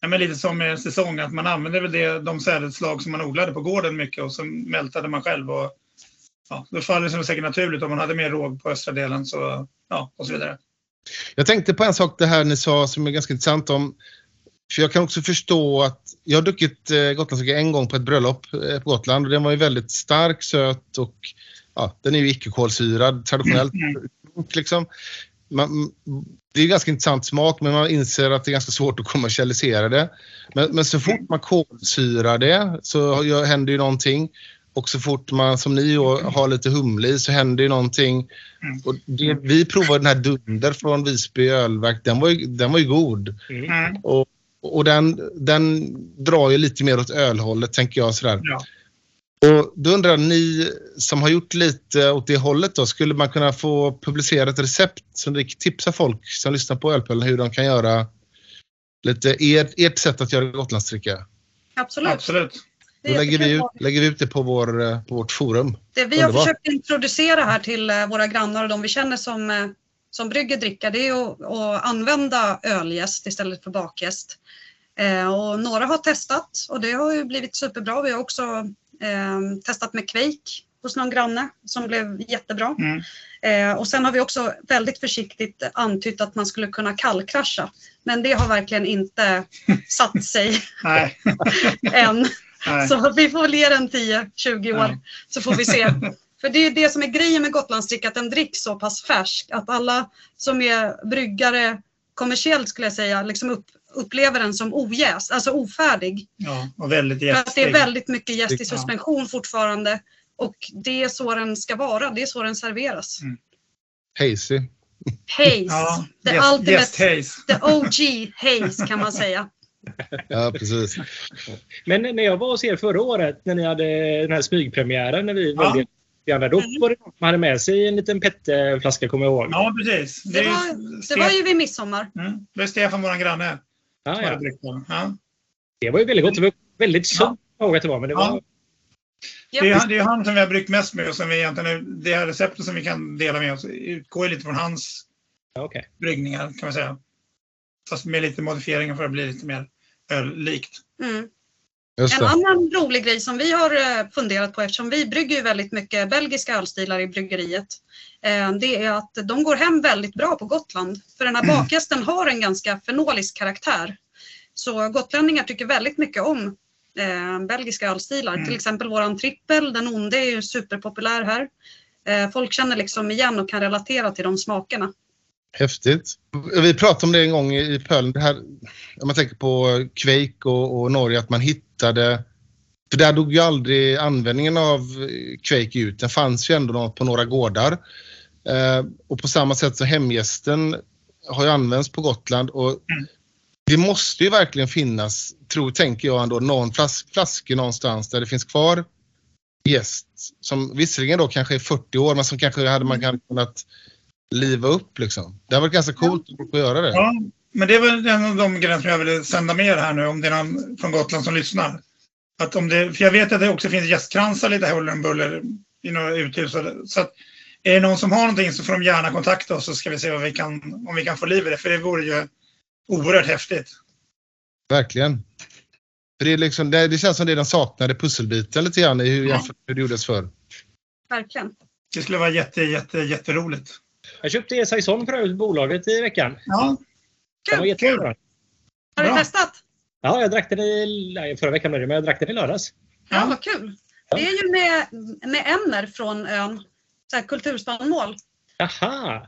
ja, men lite som med en säsong att man använder väl det, de sädesslag som man odlade på gården mycket och så mältade man själv och ja, då faller det sig säkert naturligt om man hade mer råg på östra delen så ja och så vidare. Jag tänkte på en sak det här ni sa som är ganska intressant om. För jag kan också förstå att jag har druckit eh, gotländska en gång på ett bröllop eh, på Gotland och den var ju väldigt stark, söt och ja, den är ju icke-kolsyrad traditionellt. Mm. Liksom. Man, det är ganska intressant smak men man inser att det är ganska svårt att kommersialisera det. Men, men så fort man kolsyrar det så händer ju någonting. Och så fort man som ni har lite humle i så händer ju någonting. Och det, vi provade den här Dunder från Visby ölverk. Den var ju, den var ju god. Mm. Och, och den, den drar ju lite mer åt ölhållet tänker jag. Sådär. Ja. Och då undrar ni som har gjort lite åt det hållet då, skulle man kunna få publicera ett recept som ni tipsar folk som lyssnar på Ölpölen hur de kan göra lite ert, ert sätt att göra gotlandsdricka? Absolut. Absolut. Då lägger vi, ut, lägger vi ut det på, vår, eh, på vårt forum. Det vi har försökt introducera här till eh, våra grannar och de vi känner som, eh, som brygger dricka, det är att, att använda ölgäst istället för bakgäst. Eh, och några har testat och det har ju blivit superbra. Vi har också eh, testat med kveik hos någon granne som blev jättebra. Mm. Eh, och sen har vi också väldigt försiktigt antytt att man skulle kunna kallkrascha. Men det har verkligen inte satt sig än. Nej. Så vi får väl ge den 10-20 år Ja. så får vi se. För det är det som är grejen med Gotlandsdricka, att den dricks så pass färsk att alla som är bryggare kommersiellt skulle jag säga, liksom upp, upplever den som ojäst, alltså ofärdig. Ja, och väldigt För att det är jästig. väldigt mycket jäst i suspension fortfarande. Och det är så den ska vara, det är så den serveras. Hazy. Haze, Ja, the yes, ultimate, yes haze. the OG haze kan man säga. Ja, precis. Men när jag var hos er förra året när ni hade den här smygpremiären när vi Ja. valde det andra, då var det som hade med sig en liten petflaska kommer jag ihåg. Ja, precis. Det ju var, det var ju vid midsommar. Mm. Det är Stefan, vår granne. Hade ja. Ja. Det var ju väldigt gott. Det var väldigt sunt ja. att det var. Men det var... Ja. Det är, det är han som vi har bryggt mest med och som vi egentligen, det här receptet som vi kan dela med oss utgår lite från hans Ja, okej. bryggningar kan man säga. Fast med lite modifieringar för att bli lite mer öllikt. Mm. Just En annan rolig grej som vi har eh, funderat på eftersom vi brygger ju väldigt mycket belgiska ölstilar i bryggeriet. eh, Det är att de går hem väldigt bra på Gotland. För den här bakgästen har en ganska fenolisk karaktär. Så gotlänningar tycker väldigt mycket om eh, belgiska ölstilar. Mm. Till exempel våran trippel, den onde är ju superpopulär här. Eh, folk känner liksom igen och kan relatera till de smakerna. Häftigt. Vi pratade om det en gång i Pölen. Det här, om man tänker på Quake och, och Norge, att man hittade... För där dog ju aldrig användningen av Quake ut. Den fanns ju ändå på några gårdar. Eh, och på samma sätt så hemgästen har ju använts på Gotland. Och Mm. Det måste ju verkligen finnas, tror, tänker jag ändå, någon flas flaska någonstans där det finns kvar gäst som visserligen då kanske är 40 år men som kanske hade man hade kunnat liva upp liksom. Det har varit ganska coolt att få göra det. Ja, men det är väl en av de grejerna som jag ville sända med er här nu om det är någon från Gotland som lyssnar. Att om det, för jag vet att det också finns gästkransar lite huller om buller i några uthus. Så att är det någon som har någonting så får de gärna kontakta oss så ska vi se vad vi kan, om vi kan få liv i det. För det vore ju oerhört häftigt. Verkligen. För det, är liksom, det, det känns som det är den saknade pusselbiten lite grann i hur, Ja. hur det gjordes förr. Verkligen. Det skulle vara jätte, jätte, jätteroligt. Jag köpte Saison för övrigt bolaget i veckan. Ja, Den var Kul! jättebra. Har du testat? Ja, jag drack den i, nej, förra veckan, men jag drack den i lördags. Ja, Ja. vad kul. Ja. Det är ju med, med ämner från ön. Så här kulturspannmål. Aha!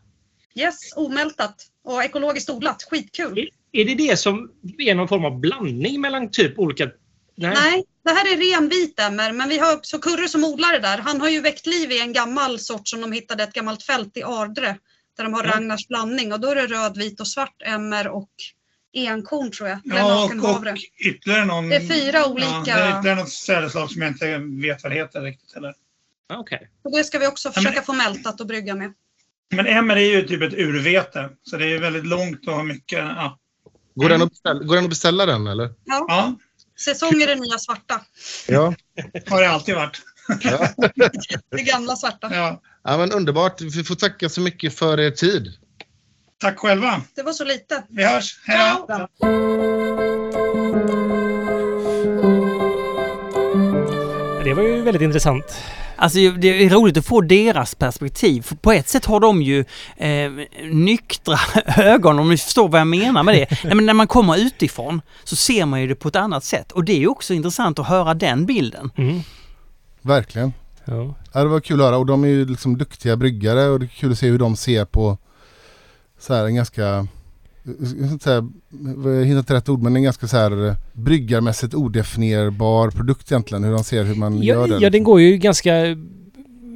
Yes, omältat och ekologiskt odlat. Skitkul. Är det det som är någon form av blandning mellan typ olika... Nej. Nej, det här är ren vitämmer, men vi har också Kurre som odlar det där. Han har ju väckt liv i en gammal sort som de hittade ett gammalt fält i Ardre. Där de har Ja. Ragnars blandning och då är det röd, vit och svart emmer och enkorn tror jag. Ja och, och ytterligare någon... Det är fyra olika- Ja, det är ytterligare något sädesslag som jag inte vet vad det heter riktigt heller. Okej. Och det ska vi också men- försöka få mältat och brygga med. Men emmer är ju typ ett urvete. Så det är väldigt långt och har mycket... Ja. Går den, att beställa, går den att beställa den eller? ja, Säsong är det nya svarta. Ja. har det alltid varit. ja. Det gamla svarta. Ja. ja men underbart. Vi får tacka så mycket för er tid. Tack själva. Det var så lite. Vi hörs. Hej då! Det var ju väldigt intressant. Alltså det är roligt att få deras perspektiv. För på ett sätt har de ju eh, nyktra ögon om ni förstår vad jag menar med det. Nej, men när man kommer utifrån så ser man ju det på ett annat sätt. Och det är ju också intressant att höra den bilden. Mm. Verkligen. Ja. Ja, det var kul att höra och de är ju liksom duktiga bryggare och det är kul att se hur de ser på så här en ganska inte säga, jag hittar inte rätt ord men en ganska så här eh, bryggarmässigt odefinierbar produkt egentligen. Hur de ser hur man gör Ja, det. ja, den går ju ganska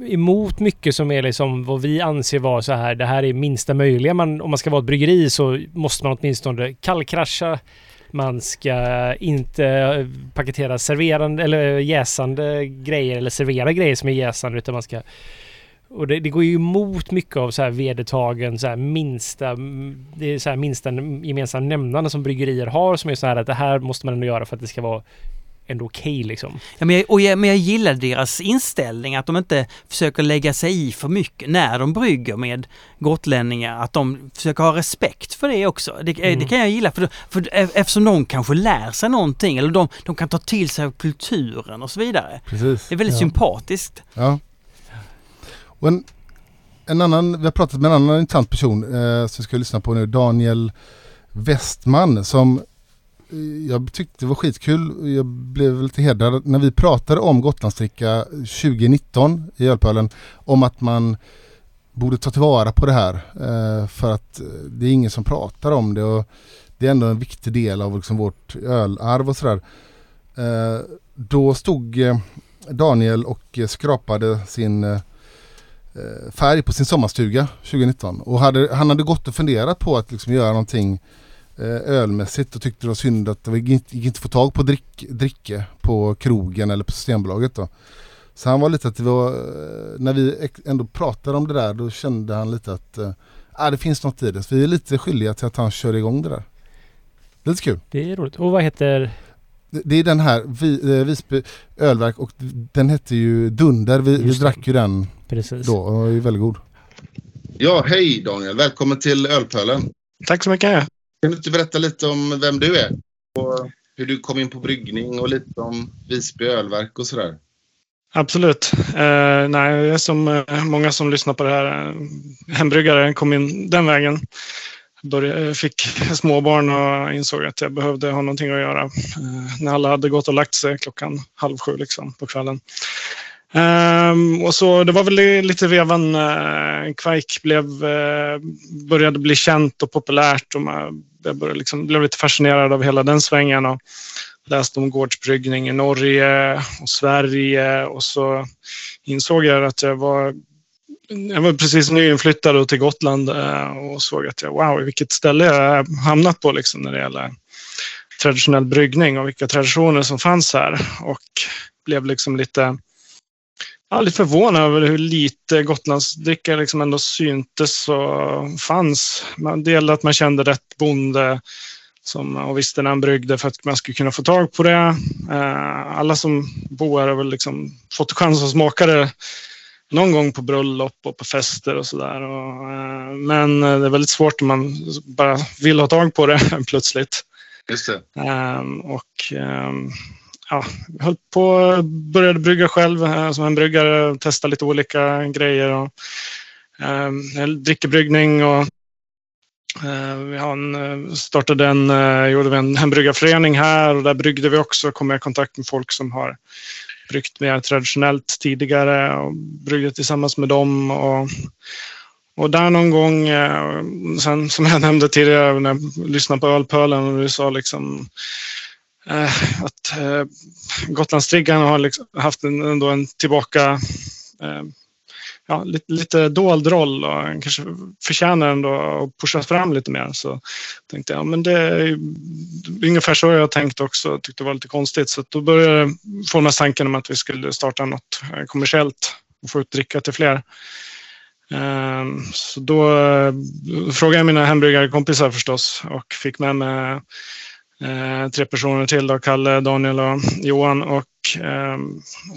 emot mycket som är liksom vad vi anser vara så här. Det här är minsta möjliga. Man, om man ska vara ett bryggeri så måste man åtminstone kallkrascha. Man ska inte paketera serverande eller jäsande grejer eller servera grejer som är jäsande utan man ska och det, det går ju emot mycket av så här vedertagen så här minsta det är så här minsta gemensamma nämnande som bryggerier har som är så här att det här måste man ändå göra för att det ska vara ändå okej liksom. Ja, men, jag, och jag, men jag gillar deras inställning att de inte försöker lägga sig i för mycket när de brygger med gotlänningar. Att de försöker ha respekt för det också. Det, Mm. det kan jag gilla för, för eftersom de kanske lär sig någonting eller de, de kan ta till sig av kulturen och så vidare. Precis. Det är väldigt Ja. sympatiskt. Ja. Och en, en annan, vi har pratat med en annan intressant person eh, som vi ska lyssna på nu, Daniel Westman som eh, jag tyckte var skitkul. Jag blev lite hedrad när vi pratade om Gotlandsdricka 2019 i Ölpölen om att man borde ta tillvara på det här eh, för att eh, det är ingen som pratar om det och det är ändå en viktig del av liksom vårt ölarv och sådär. Då stod Daniel och skrapade sin färg på sin sommarstuga 2019 och hade, han hade gått och funderat på att liksom göra någonting eh, ölmässigt och tyckte det var synd att det gick inte, att få tag på drick, dricke på krogen eller på Systembolaget då. Så han var lite att det var, eh, när vi ändå pratade om det där då kände han lite att eh, ah, det finns något i det. Så vi är lite skyldiga till att han kör igång det där. Lite kul. Det är roligt. Och vad heter... Det, det är den här, vi, eh, Visby ölverk och den hette ju Dunder. Vi, vi drack ju den Precis. då och är väldigt god. Ja, hej Daniel. Välkommen till Ölpölen. Tack så mycket. Kan du inte berätta lite om vem du är? Och hur du kom in på bryggning och lite om Visby ölverk och sådär. Absolut. Eh, nej, jag är som eh, många som lyssnar på det här, eh, hembryggare, kom in den vägen. Började, fick småbarn och insåg att jag behövde ha någonting att göra. Eh, när alla hade gått och lagt sig klockan halv sju liksom, på kvällen. Um, och så, det var väl lite vevan uh, Quake blev, uh, började bli känt och populärt. Och man, jag började liksom, blev lite fascinerad av hela den svängen. Och, läste om gårdsbryggning i Norge och Sverige och så insåg jag att jag var jag var precis nyinflyttad till Gotland uh, och såg att jag, wow, vilket ställe jag har hamnat på liksom när det gäller traditionell bryggning och vilka traditioner som fanns här. Och blev liksom lite, ja, lite förvånad över hur lite Gotlandsdricka liksom ändå syntes och fanns. Man delade att man kände rätt bonde som, och visste när han bryggde för att man skulle kunna få tag på det. Eh, alla som bor här har väl liksom fått chans att smaka det någon gång på bröllop och på fester och sådär. Eh, men det är väldigt svårt om man bara vill ha tag på det plötsligt. Just det. Och ja, jag höll på, började brygga själv eh, som en bryggare, testa lite olika grejer. Och, eh, drickebryggning och eh, vi en, eh, startade en, eh, gjorde vi en hembryggarförening här och där bryggde vi också, kom i kontakt med folk som har bryggt mer traditionellt tidigare och bryggde tillsammans med dem. Och, och där någon gång, eh, sen, som jag nämnde tidigare när jag lyssnade på Ölpölen och du sa liksom Eh, att eh, Gotlandstriggan har liksom haft en, ändå en tillbaka eh, ja, lite, lite dold roll och kanske förtjänar ändå att pushas fram lite mer. Så tänkte jag, men det är ungefär så jag tänkt också. Tyckte det var lite konstigt. Så då började formas tanken om att vi skulle starta något eh, kommersiellt och få ut dricka till fler. Eh, så då frågade jag mina hembryggarkompisar förstås och fick med mig eh, tre personer till, då, Kalle, Daniel och Johan och eh,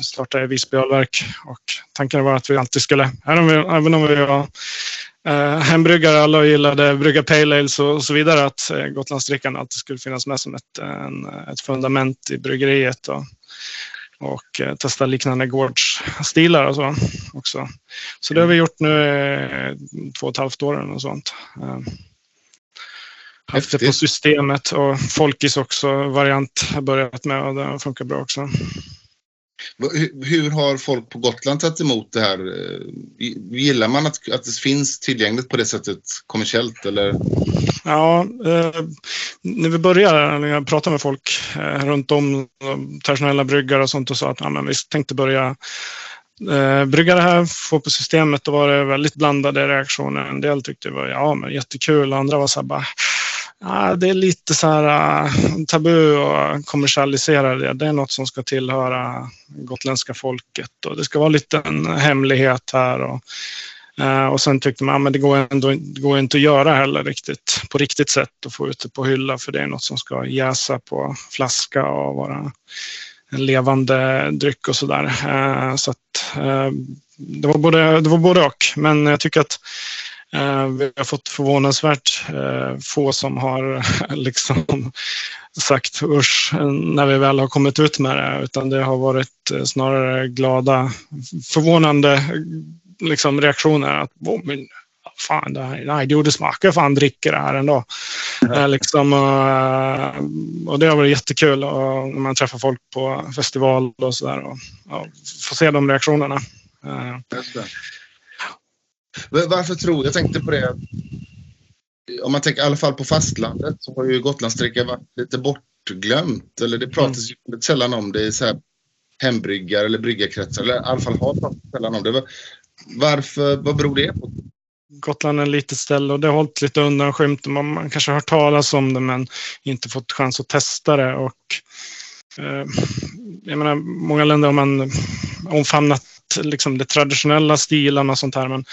startade Visby ölverk. Och tanken var att vi alltid skulle, även om vi, även om vi var eh, hembryggare alla och gillade brygga pale ales och, och så vidare, att eh, Gotlandsdrickan alltid skulle finnas med som ett, en, ett fundament i bryggeriet. Och, och eh, testa liknande gårdsstilar och så också. Så det har vi gjort nu i två och ett halvt år och sånt. Eh, Haft det på systemet och Folkis också variant har börjat med och det funkar bra också. Hur har folk på Gotland tagit emot det här? Eh, Gillar man att, att det finns tillgängligt på det sättet kommersiellt eller? Ja, eh, när vi började, när jag pratade med folk eh, runt om, eh, traditionella bryggare och sånt och sa att ja, men vi tänkte börja eh, brygga det här, få på systemet, då var det väldigt blandade reaktioner. En del tyckte det var ja, men jättekul, andra var så här bara Ja, det är lite så här äh, tabu att kommersialisera det. Det är något som ska tillhöra gotländska folket och det ska vara lite en hemlighet här. Och, äh, och sen tyckte man att det går, ändå, det går inte att göra heller riktigt på riktigt sätt och få ut det på hylla för det är något som ska jäsa på flaska och vara en levande dryck och sådär. Äh, så att, äh, det, var både, det var både och. Men jag tycker att vi har fått förvånansvärt eh, få som har liksom sagt usch när vi väl har kommit ut med det. Utan det har varit eh, snarare glada, förvånande liksom, reaktioner. Att, oh, men, fan, det här, nej, det smakar fan dricker det här ändå. Eh, liksom, eh, och det har varit jättekul och när man träffar folk på festival och sådär. Och, och får se de reaktionerna. Eh, Just det. Va- varför tror jag tänkte på det. Om man tänker i alla fall på fastlandet så har ju Gotlandsdricka varit lite bortglömt. Eller det pratas ju väldigt sällan om det i så här hembryggar eller bryggarkretsar. Eller i alla fall har pratat sällan om det. Varför, vad beror det på? Gotland är ett litet ställe och det har hållit lite undanskymt. Man, man kanske har hört talas om det men inte fått chans att testa det. Och, eh, jag menar, många länder har man omfamnat liksom, de traditionella stilarna och sånt här. Men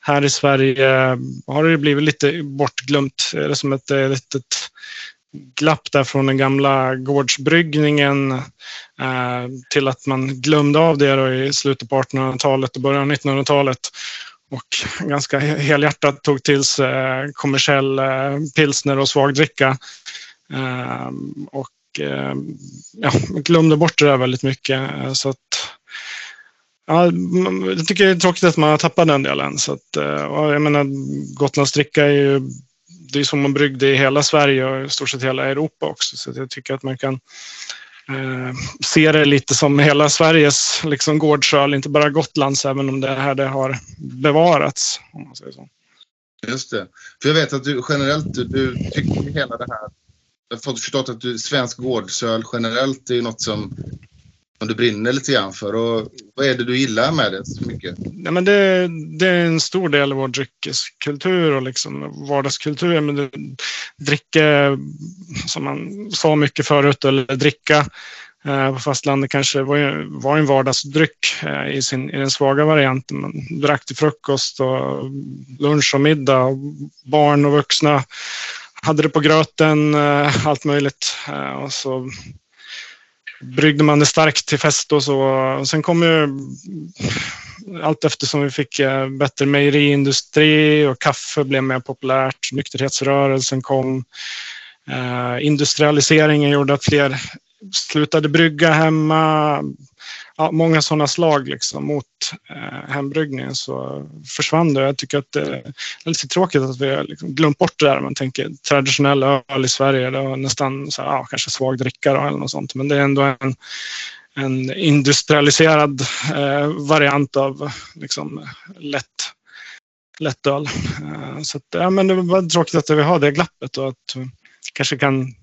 här i Sverige eh, har det blivit lite bortglömt. Det är som ett eh, litet glapp där från den gamla gårdsbryggningen eh, till att man glömde av det i slutet på 1800-talet och början av 1900-talet och ganska helhjärtat tog till sig eh, kommersiell eh, pilsner och svagdricka. Eh, och eh, ja, glömde bort det där väldigt mycket. Så att, ja, jag tycker det är tråkigt att man har tappat den delen. Så att, eh, jag menar, Gotlandsdricka är ju det är som man bryggde i hela Sverige och i stort sett hela Europa också. Så jag tycker att man kan eh, se det lite som hela Sveriges liksom, gårdsöl, inte bara Gotlands, även om det här det har bevarats. Om man säger så. Just det. För jag vet att du generellt, du, du tycker hela det här jag har förstått att du, svensk gårdsöl generellt är något som som du brinner lite grann för. Och vad är det du gillar med det så mycket? Nej, men det, det är en stor del av vår dryckeskultur och liksom vardagskultur. Men det, dricka, som man sa mycket förut, eller dricka eh, på fastlandet kanske var, var en vardagsdryck eh, i, sin, i den svaga varianten. Man drack till frukost och lunch och middag. Och barn och vuxna hade det på gröten, eh, allt möjligt. Eh, och så bryggde man det starkt till fest och så. Och sen kom ju allt eftersom vi fick eh, bättre mejeriindustri och kaffe blev mer populärt. Nykterhetsrörelsen kom. Eh, industrialiseringen gjorde att fler slutade brygga hemma ja, många sådana slag liksom, mot eh, hembryggningen så försvann det. Jag tycker att eh, det är lite tråkigt att vi har liksom glömt bort det där. Man tänker traditionell öl i Sverige, det var nästan så här, ja, kanske svag dricka eller något sånt. Men det är ändå en, en industrialiserad eh, variant av liksom, lätt lättöl. Eh, så att, ja, men det var tråkigt att vi har det glappet och att kanske kan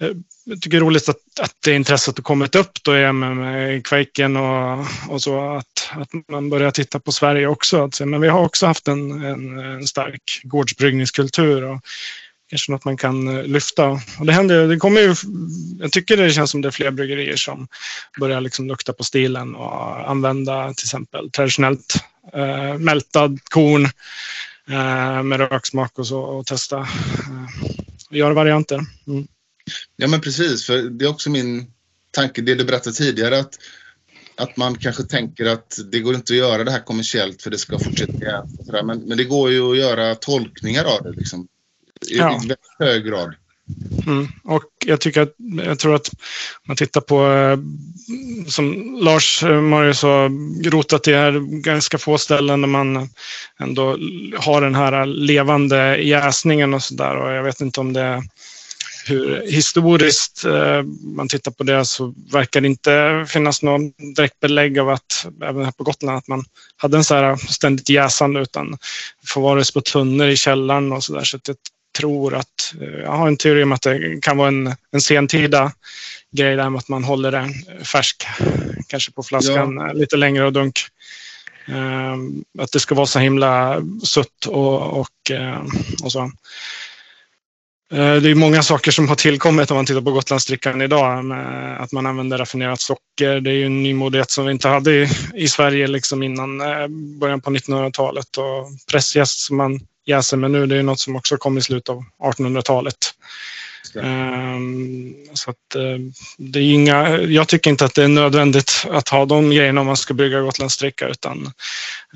Eh, jag tycker det är roligt att, att det intresset har kommit upp då med, med Quaken och, och så. Att, att man börjar titta på Sverige också. Att, men vi har också haft en, en, en stark gårdsbryggningskultur. Och, kanske något man kan eh, lyfta. Och det händer, det kommer ju, jag tycker det känns som det är fler bryggerier som börjar liksom lukta på stilen och använda till exempel traditionellt eh, mältad korn eh, med röksmak och så och testa eh, göra varianter. Mm. Ja men precis, för det är också min tanke, det du berättade tidigare, att, att man kanske tänker att det går inte att göra det här kommersiellt för det ska fortsätta. Men, men det går ju att göra tolkningar av det liksom, i, ja. i väldigt hög grad. Mm. Och jag tycker att, jag tror att man tittar på, eh, som Lars eh, Marius har rotat i här, ganska få ställen där man ändå har den här levande jäsningen och sådär. Och jag vet inte om det hur historiskt eh, man tittar på det så verkar det inte finnas någon direkt belägg av att, även här på Gotland, att man hade en så här ständigt jäsande utan förvarades på tunnor i källaren och så där. Så jag tror att, eh, jag har en teori om att det kan vara en, en sentida grej där med att man håller den färsk, kanske på flaskan ja. lite längre och dunk. Um, att det ska vara så himla sutt och, och, uh, och så. Eh, det är många saker som har tillkommit om man tittar på Gotlandsdrickan idag. Med att man använder raffinerat socker. Det är ju en nymodighet som vi inte hade i, i Sverige liksom innan eh, början på 1900-talet. Och pressjäst som man jäser med nu, det är något som också kom i slutet av 1800-talet. Um, så att, uh, det är inga, jag tycker inte att det är nödvändigt att ha de grejerna om man ska bygga gotlandsdricka utan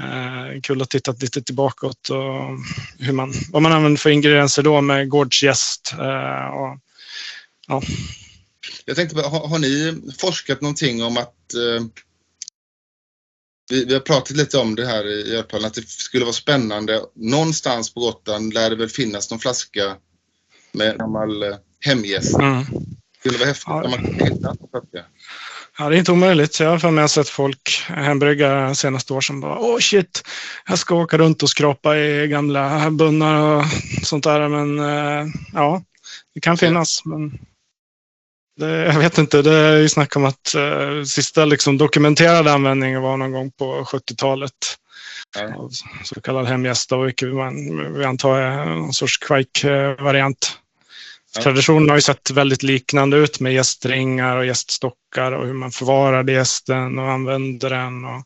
uh, kul att titta lite tillbaka och hur man, vad man använder för ingredienser då med gårdsgäst. Uh, och, ja. Jag tänkte, har, har, ni forskat någonting om att vi, vi, har pratat lite om det här i Götaland, att det skulle vara spännande. Någonstans på Gotland lär det väl finnas någon flaska med gammal eh, hemgäst. Mm. Det skulle vara häftigt om man kunde hitta en flaska. Ja, det är inte omöjligt. Jag har för mig sett folk hembrygga senaste år som bara åh shit, jag ska åka runt och skrapa i gamla bunnar och sånt där. Men eh, ja, det kan finnas. Men jag vet inte, det är ju snack om att uh, sista liksom, dokumenterade användningen var någon gång på 70-talet. Ja. Så kallad hemgästa, vilket man, vi antar är någon sorts kvajk-variant. Ja. Traditionen har ju sett väldigt liknande ut med gästringar och gäststockar och hur man förvarar gästen och använder den och,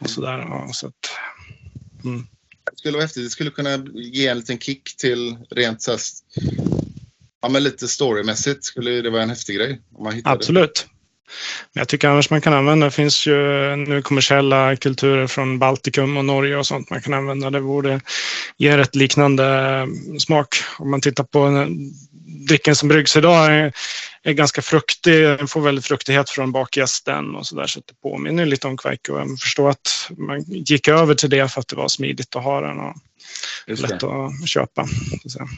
och sådär. Så att, mm. Det skulle vara häftigt. Det skulle kunna ge en liten kick till rent så ja, men lite storymässigt skulle det vara en häftig grej. Om man. Absolut. Men jag tycker annars man kan använda, det finns ju nu kommersiella kulturer från Baltikum och Norge och sånt man kan använda. Det borde ge rätt liknande smak. Om man tittar på dricken som bryggs idag är, är ganska fruktig, den får väldigt fruktighet från bakgästen och så där så det påminner lite om kveik och jag förstår att man gick över till det för att det var smidigt att ha den och lätt att köpa. Så.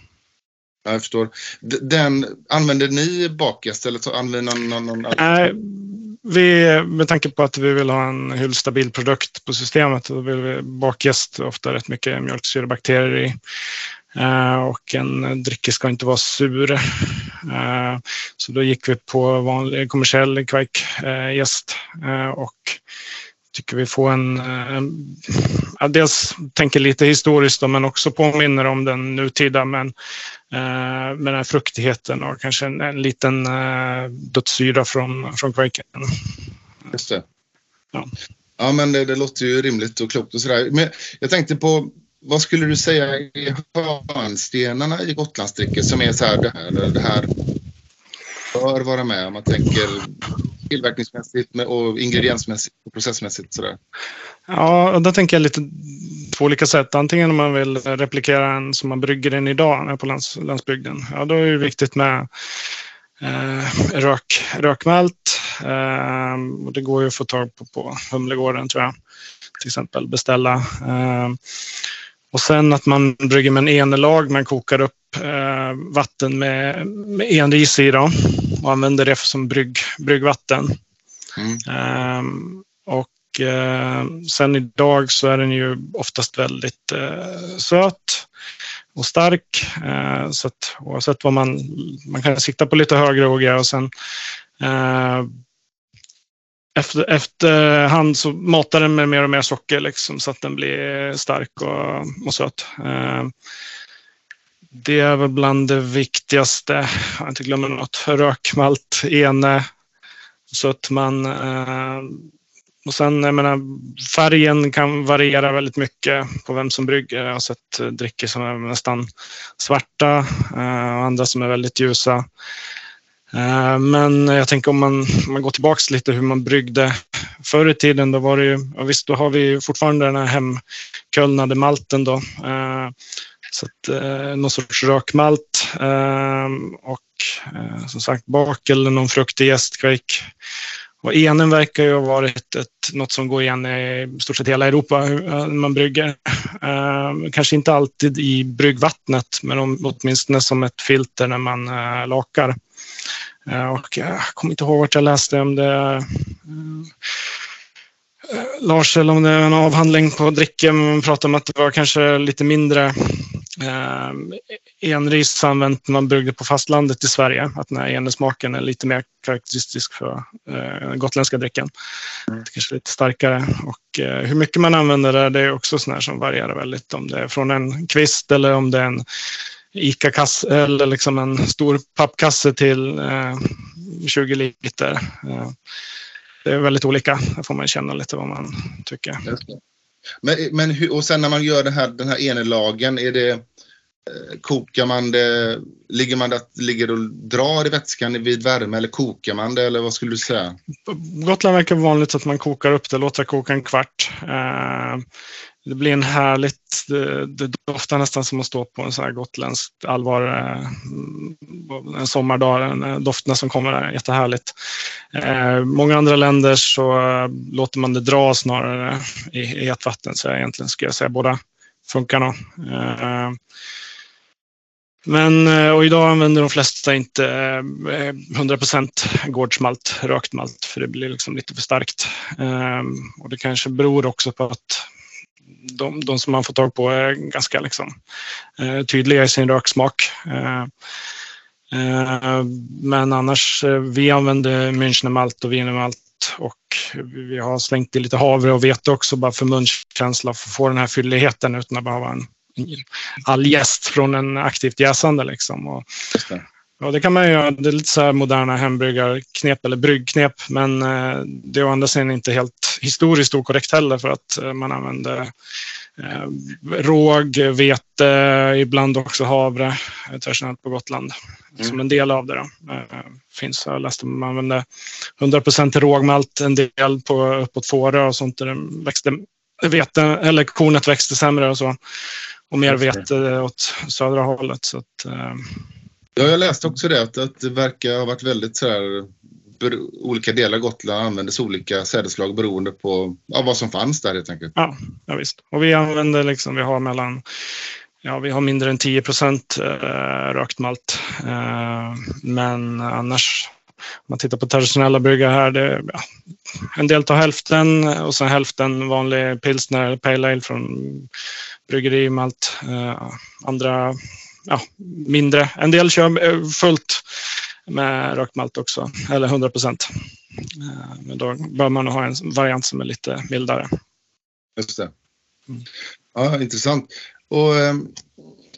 Jag förstår. Den, använder ni bakgäst eller använder någon, någon, någon... Nej, vi, med tanke på att vi vill ha en hyllstabil produkt på systemet då vill vi bakgäst ofta rätt mycket mjölksyrebakterier i. Uh, och en dricka ska inte vara sur. Uh, så då gick vi på vanlig kommersiell kvarkgäst uh, och tycker vi får en, en ja, dels tänker lite historiskt då, men också påminner om den nutida men eh, med den här fruktigheten och kanske en, en liten eh, dödssyra från, från kvarken. Just det. Ja, ja men det, det, låter ju rimligt och klokt och sådär. Men jag tänkte på vad skulle du säga är hörnstenarna i Gotlandsdricket som är så här, det här, det här bör vara med om man tänker tillverkningsmässigt och ingrediensmässigt och processmässigt. Sådär. Ja, och där tänker jag lite på olika sätt. Antingen om man vill replikera en som man brygger den idag på lands, landsbygden. Ja, då är det viktigt med eh, rök, rökmalt. Eh, och det går ju att få tag på på Humlegården tror jag. Till exempel beställa. Eh, och sen att man brygger med en enelag. Man kokar upp eh, vatten med, med enris i då, och använder det som brygg, bryggvatten. Mm. Eh, och eh, sen idag så är den ju oftast väldigt eh, söt och stark. Eh, så att oavsett vad man, man kan sikta på lite högre OG och sen efter, efterhand så matar den med mer och mer socker liksom, så att den blir stark och, och söt. Det är väl bland det viktigaste. Jag inte glömmer något. Rökmalt, ene, sötman. Eh, och sen, jag menar, färgen kan variera väldigt mycket på vem som brygger. Jag har sett eh, drickor som är nästan svarta eh, och andra som är väldigt ljusa. Eh, men jag tänker om man, om man går tillbaka lite hur man bryggde förr i tiden. Då var det ju, ja visst, då har vi fortfarande den här hemkölnade malten då. Eh, så att, eh, någon sorts rökmalt ehm, och eh, som sagt bak eller någon fruktig jästkvejk. Och enen verkar ju ha varit ett, något som går igen i stort sett hela Europa eh, när man brygger. Ehm, kanske inte alltid i bryggvattnet, men åtminstone som ett filter när man eh, lakar. Eh, och jag kommer inte ihåg vart jag läste om det. Eh, Lars, eller om det är en avhandling på Dricke, man pratar om att det var kanske lite mindre eh, enris använt när man bryggde på fastlandet i Sverige. Att den här enesmaken är lite mer karaktäristisk för eh, gotländska drycken. Mm. Kanske lite starkare. Och eh, hur mycket man använder det, det är också sånt som varierar väldigt. Om det är från en kvist eller om det är en ICA-kasse eller liksom en stor pappkasse till eh, 20 liter. Eh, det är väldigt olika. Där får man känna lite vad man tycker. Men, men hur, och sen när man gör den här, den här enelagen, är det, eh, kokar man det, ligger man det, ligger och drar i vätskan vid värme eller kokar man det eller vad skulle du säga? På Gotland verkar vanligt att man kokar upp det, låter koka en kvart. Det blir en härligt, det, det doftar nästan som att stå på en sån här gotländsk allvar eh, en sommardag. Eh, dofterna som kommer är jättehärligt. Eh, många andra länder så eh, låter man det dra snarare i, i ett vatten så egentligen skulle jag säga båda funkar nog. Eh, men och idag använder de flesta inte 100% gårdsmalt, rökt malt, för det blir liksom lite för starkt. Och det kanske beror också på att de, de som man får tag på är ganska liksom, eh, tydliga i sin röksmak. Eh, eh, men annars, vi använder Münchnermalt och Wienermalt och vi har slängt i lite havre och vete också bara för munkänsla för att få den här fylligheten utan att behöva en all jäst från en aktivt jäsande. Liksom. Och, Ja, det kan man göra. Det är lite så här moderna hembryggarknep eller bryggknep. Men eh, det är å andra sidan inte helt historiskt okorrekt heller för att eh, man använder eh, råg, vete, ibland också havre traditionellt på Gotland. Mm. Som en del av det. Då. Finns, jag läste man använde 100% rågmalt, en del på uppåt Fårö och sånt där det växte vete, eller kornet växte sämre och så. Och mer vete åt södra hållet. Så att, Ja, jag läste också det att, att det verkar ha varit väldigt så här, olika delar av Gotland användes olika sädesslag beroende på ja, vad som fanns där helt enkelt. Ja, ja visst. Och vi använder liksom, vi har mellan, ja vi har mindre än 10 procent eh, rökt malt. Eh, men annars, om man tittar på traditionella bryggare här, det, ja, en del tar hälften och sen hälften vanlig pilsner eller pale ale från bryggeri, malt, eh, andra, ja, mindre. En del kör eh, fullt med rökt malt också, eller 100 procent. Eh, men då bör man ha en variant som är lite mildare. Just det. Mm. Ja, intressant. Och eh,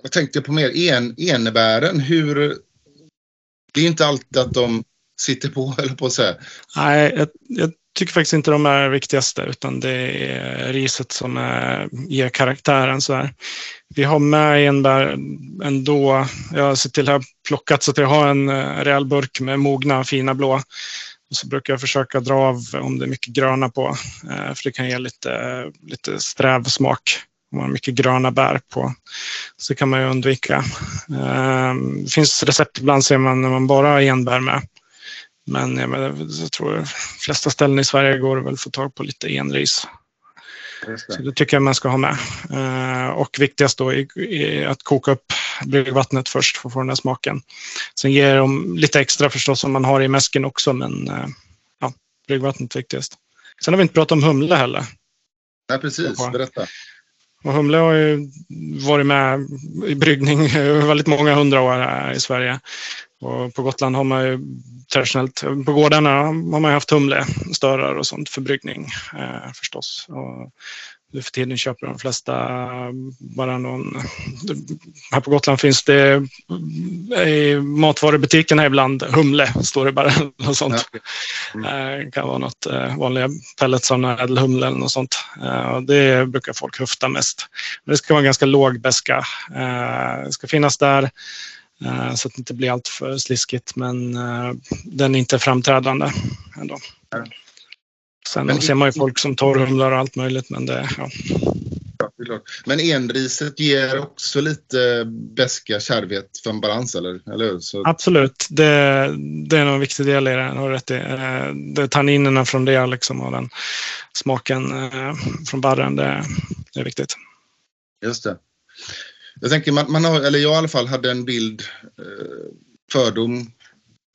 jag tänkte på mer en, enebären. Hur... Det är inte alltid att de sitter på, eller på att säga. Nej, jag, jag tycker faktiskt inte de är viktigaste utan det är riset som är, ger karaktären. Så här. Vi har med enbär ändå. Jag har sett till att plockat så att jag har en eh, rejäl burk med mogna fina blå. Och så brukar jag försöka dra av om det är mycket gröna på. Eh, för det kan ge lite, lite sträv smak. Om man har mycket gröna bär på. Så kan man ju undvika. Det finns recept ibland ser man när man bara har enbär med. Men jag, menar, jag tror de flesta ställen i Sverige går det väl att få tag på lite enris. Så det tycker jag man ska ha med. Eh, och viktigast då är, att koka upp bryggvattnet först för att få den här smaken. Sen ger de lite extra förstås om man har i mäsken också, men eh, ja, bryggvattnet viktigast. Sen har vi inte pratat om humle heller. Nej, precis. Berätta. Och humle har ju varit med i bryggning väldigt många hundra år här i Sverige. Och på Gotland har man ju traditionellt, på gårdarna har man ju haft humlestörar och sånt för bryggning eh, förstås. Och nu för tiden köper de flesta bara någon... Här på Gotland finns det i matvarubutikerna ibland humle, står det bara. Något sånt. Ja, Eh, kan vara något eh, vanliga pellets av ädelhumle eller något sånt. Eh, det brukar folk höfta mest. Men det ska vara ganska låg beska. Eh, det ska finnas där eh, så att det inte blir allt för sliskigt. Men eh, den är inte framträdande ändå. Sen Men- ser man ju folk som torrhumlar och allt möjligt. Men det, ja. Men enriset ger också lite beska kärvhet för en balans, eller, eller? Så, Absolut, det, det är nog en viktig del i det. Har rätt i. Eh, Det tanninerna från det liksom, och den smaken eh, från barren. Det, det är viktigt. Just det. Jag tänker, man, man har, eller jag i alla fall hade en bild, eh, fördom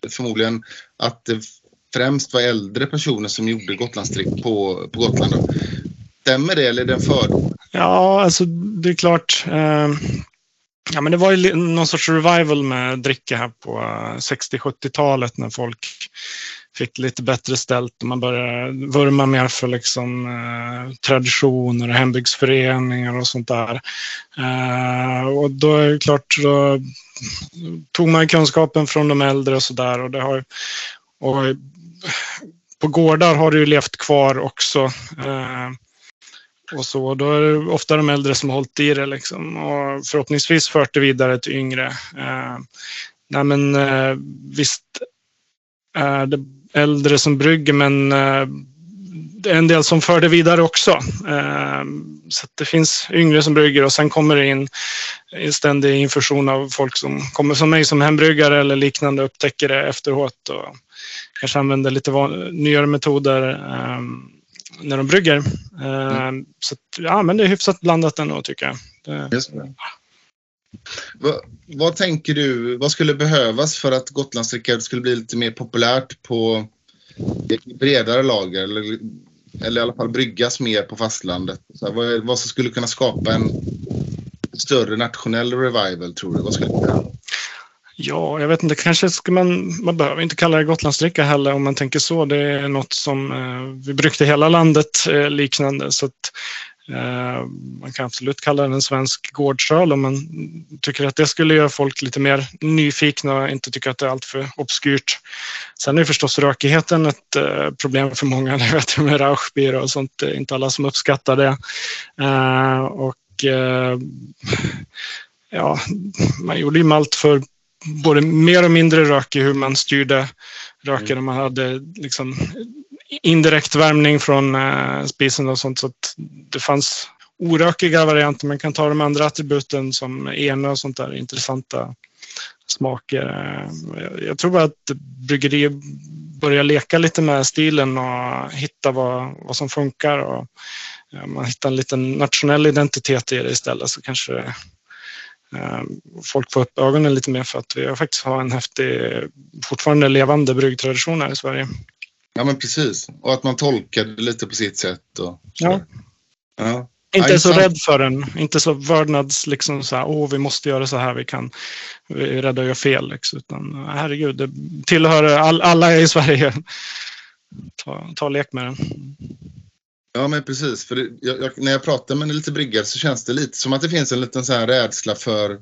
förmodligen, att det främst var äldre personer som gjorde Gotlandsdrick på, på Gotland. Då. Stämmer det eller är det en fördom? Ja, alltså det är klart. Eh, ja, men det var ju någon sorts revival med dricka här på eh, 60-70-talet när folk fick lite bättre ställt och man började vurma mer för liksom, eh, traditioner och hembygdsföreningar och sånt där. Eh, och då är det klart, då tog man kunskapen från de äldre och sådär. Och det har, och på gårdar har det ju levt kvar också. Eh, och så. Då är det ofta de äldre som har hållit i det liksom, och förhoppningsvis fört det vidare till yngre. Eh, nej men eh, visst är det äldre som brygger men eh, en del som för det vidare också. Eh, så det finns yngre som brygger och sen kommer det in en ständig infusion av folk som kommer som mig som hembryggare eller liknande upptäcker det efteråt och kanske använder lite nyare metoder. Eh, när de brygger. Eh, Så ja, men det är hyfsat blandat ändå tycker jag. Det, vad, vad tänker du, vad skulle behövas för att Gotlandsdricka skulle bli lite mer populärt på bredare lager eller, eller i alla fall bryggas mer på fastlandet? Så här, vad, vad som skulle kunna skapa en större nationell revival tror du? Vad skulle det? Ja, jag vet inte, kanske ska man, man behöver inte kalla det Gotlandsdricka heller om man tänker så. Det är något som eh, vi brukar i hela landet eh, liknande. Så att, man kan absolut kalla den en svensk gårdsöl om man tycker att det skulle göra folk lite mer nyfikna och inte tycker att det är alltför obskyrt. Sen är förstås rökigheten ett eh, problem för många. Det vet jag med Rauchbier och sånt. Det är inte alla som uppskattar det. Eh, och ja, man gjorde ju malt för både mer och mindre rök i hur man styrde röken. Mm. Man hade liksom indirekt värmning från eh, spisen och sånt. Så att det fanns orökiga varianter. Man kan ta de andra attributen som ena och sånt där intressanta smaker. Eh, jag tror bara att bryggerier börjar leka lite med stilen och hitta vad, vad som funkar. Och eh, man hittar en liten nationell identitet i det istället så kanske eh, folk får upp ögonen lite mer för att vi faktiskt har en häftig, fortfarande levande bryggtradition här i Sverige. Ja men precis, och att man tolkar det lite på sitt sätt. Och ja. ja. Inte ja, så rädd för den, inte så vördnads liksom så här, åh vi måste göra så här, vi kan, vi är rädda att göra fel. Liksom. Utan herregud, det tillhör all, alla i Sverige. Ta, ta lek med den. Ja, men precis. För det, jag, jag, när jag pratar med lite bryggare så känns det lite som att det finns en liten så här rädsla för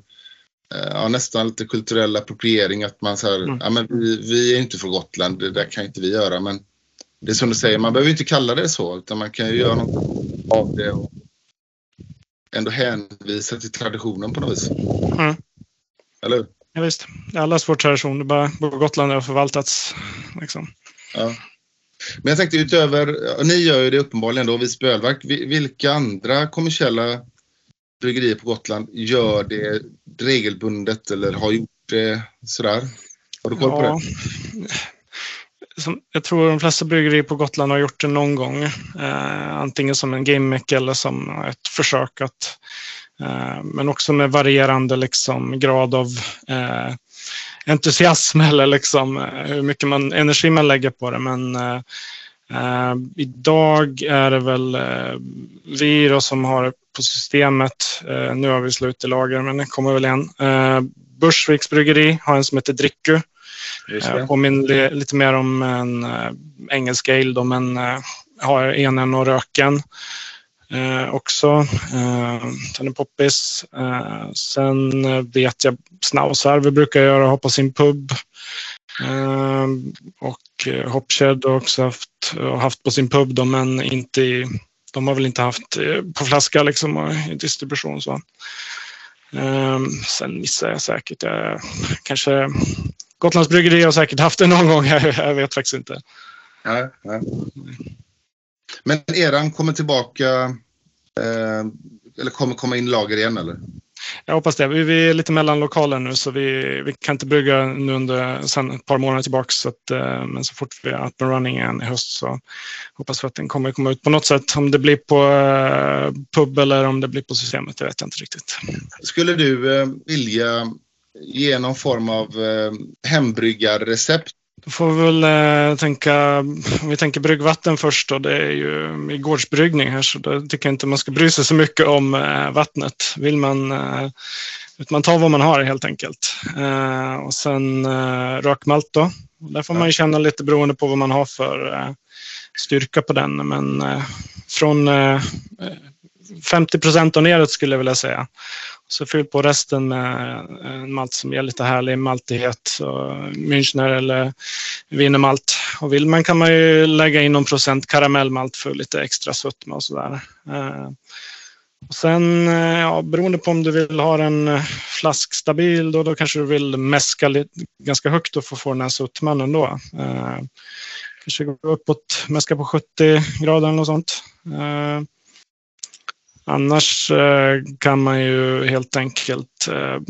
ja, nästan lite kulturell appropriering. Att man så här, mm. ja, men vi, vi är inte från Gotland, det där kan inte vi göra. Men det är som du säger, man behöver inte kalla det så, utan man kan ju göra något av det och ändå hänvisa till traditionen på något vis. Mm. Eller hur? Ja, visst. Allas vår tradition, det bara på Gotland har förvaltats. Liksom. Ja. Men jag tänkte utöver, ni gör ju det uppenbarligen då, Visby ölverk. Vilka andra kommersiella bryggerier på Gotland gör det regelbundet eller har gjort det sådär? Har du koll på ja. det? Som, jag tror de flesta bryggerier på Gotland har gjort det någon gång. Eh, antingen som en gimmick eller som ett försök att eh, men också med varierande liksom, grad av eh, entusiasm eller liksom eh, hur mycket man, energi man lägger på det. Men eh, eh idag är det väl vi då som har på systemet. Eh, nu har vi slut i lager, men det kommer väl igen. Eh, Bursviks bryggeri har en som heter Dricku. Eh, påminner lite mer om en eh, engelsk ale då, men eh, har enen och röken eh, också. Eh, den är poppis. Eh, sen vet jag Snausar vi brukar göra, ha på sin pub. Eh, och Hopshed har också haft, haft på sin pub då, men inte i, de har väl inte haft eh, på flaska liksom i distribution. Så. Ehm, sen missar jag säkert. Jag, kanske Gotlands bryggeri har säkert haft det någon gång. Jag, jag vet faktiskt inte. Ja, ja. Men eran kommer tillbaka eh, eller kommer komma in lager igen eller? Jag hoppas det. Vi är lite mellan lokaler nu så vi, vi kan inte brygga nu under sen ett par månader tillbaka. Så att, eh, men så fort vi är up and running igen i höst så hoppas vi att den kommer komma ut på något sätt. Om det blir på eh, pub eller om det blir på systemet, det vet jag inte riktigt. Skulle du eh, vilja ge någon form av hembryggarrecept då får vi väl eh, tänka, om vi tänker bryggvatten först då, det är ju i gårdsbryggning här så då tycker jag inte man ska bry sig så mycket om eh, vattnet. Vill man, eh, man tar vad man har helt enkelt. Eh, och sen eh, rökmalt då. Där får man ju känna lite beroende på vad man har för eh, styrka på den. Men eh, från 50 procent och neråt skulle jag vilja säga. Så fyll på resten med en malt som ger lite härlig maltighet. Så Münchner eller wienermalt. Och vill man kan man ju lägga in någon procent karamellmalt för lite extra sötma och sådär. Eh, och sen, eh, ja, beroende på om du vill ha en flaskstabil, då, då kanske du vill mäska lite, ganska högt och få få den här sötman ändå. Eh, kanske gå uppåt, mäska på 70 grader eller något sånt. Eh, Annars eh, kan man ju helt enkelt eh,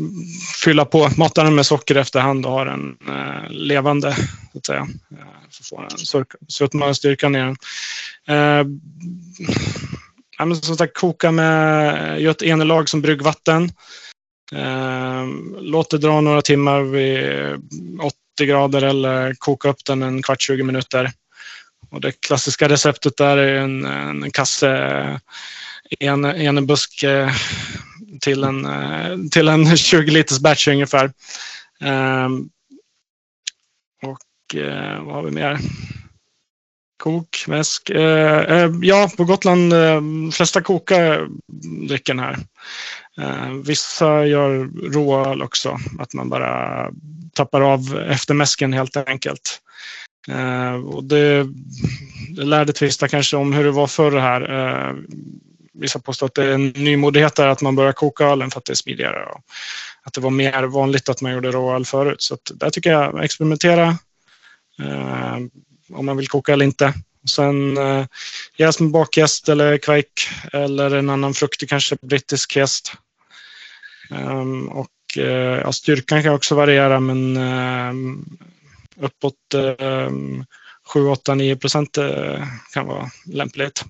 fylla på, mata den med socker efterhand och ha den eh, levande. Så att säga. Så får den sötma styrkan i den. Ja, men som sagt, koka med, gör ett enelag som bryggvatten. Låt det dra några timmar vid 80 grader eller koka upp den en kvart, 20 minuter. Och det klassiska receptet där är en, en kasse en, en busk eh, till en, eh, till en 20 liters batch ungefär. Ehm, och eh, vad har vi mer? Kok, mäsk. Ja, på Gotland, De flesta kokar drycken här. Vissa gör råöl också, att man bara tappar av efter mäsken helt enkelt. Och det, det lärde tvista kanske om hur det var förr här. Vissa påstår att det är en nymodighet där att man börjar koka ölen för att det är smidigare. Och att det var mer vanligt att man gjorde råöl förut. Så att där tycker jag experimentera eh, om man vill koka eller inte. Sen eh, jäst med bakjäst eller kvajk eller en annan fruktig, kanske brittisk jäst. Um, och eh, ja, styrkan kan också variera men um, uppåt um, 7, 8, 9 procent uh, kan vara lämpligt.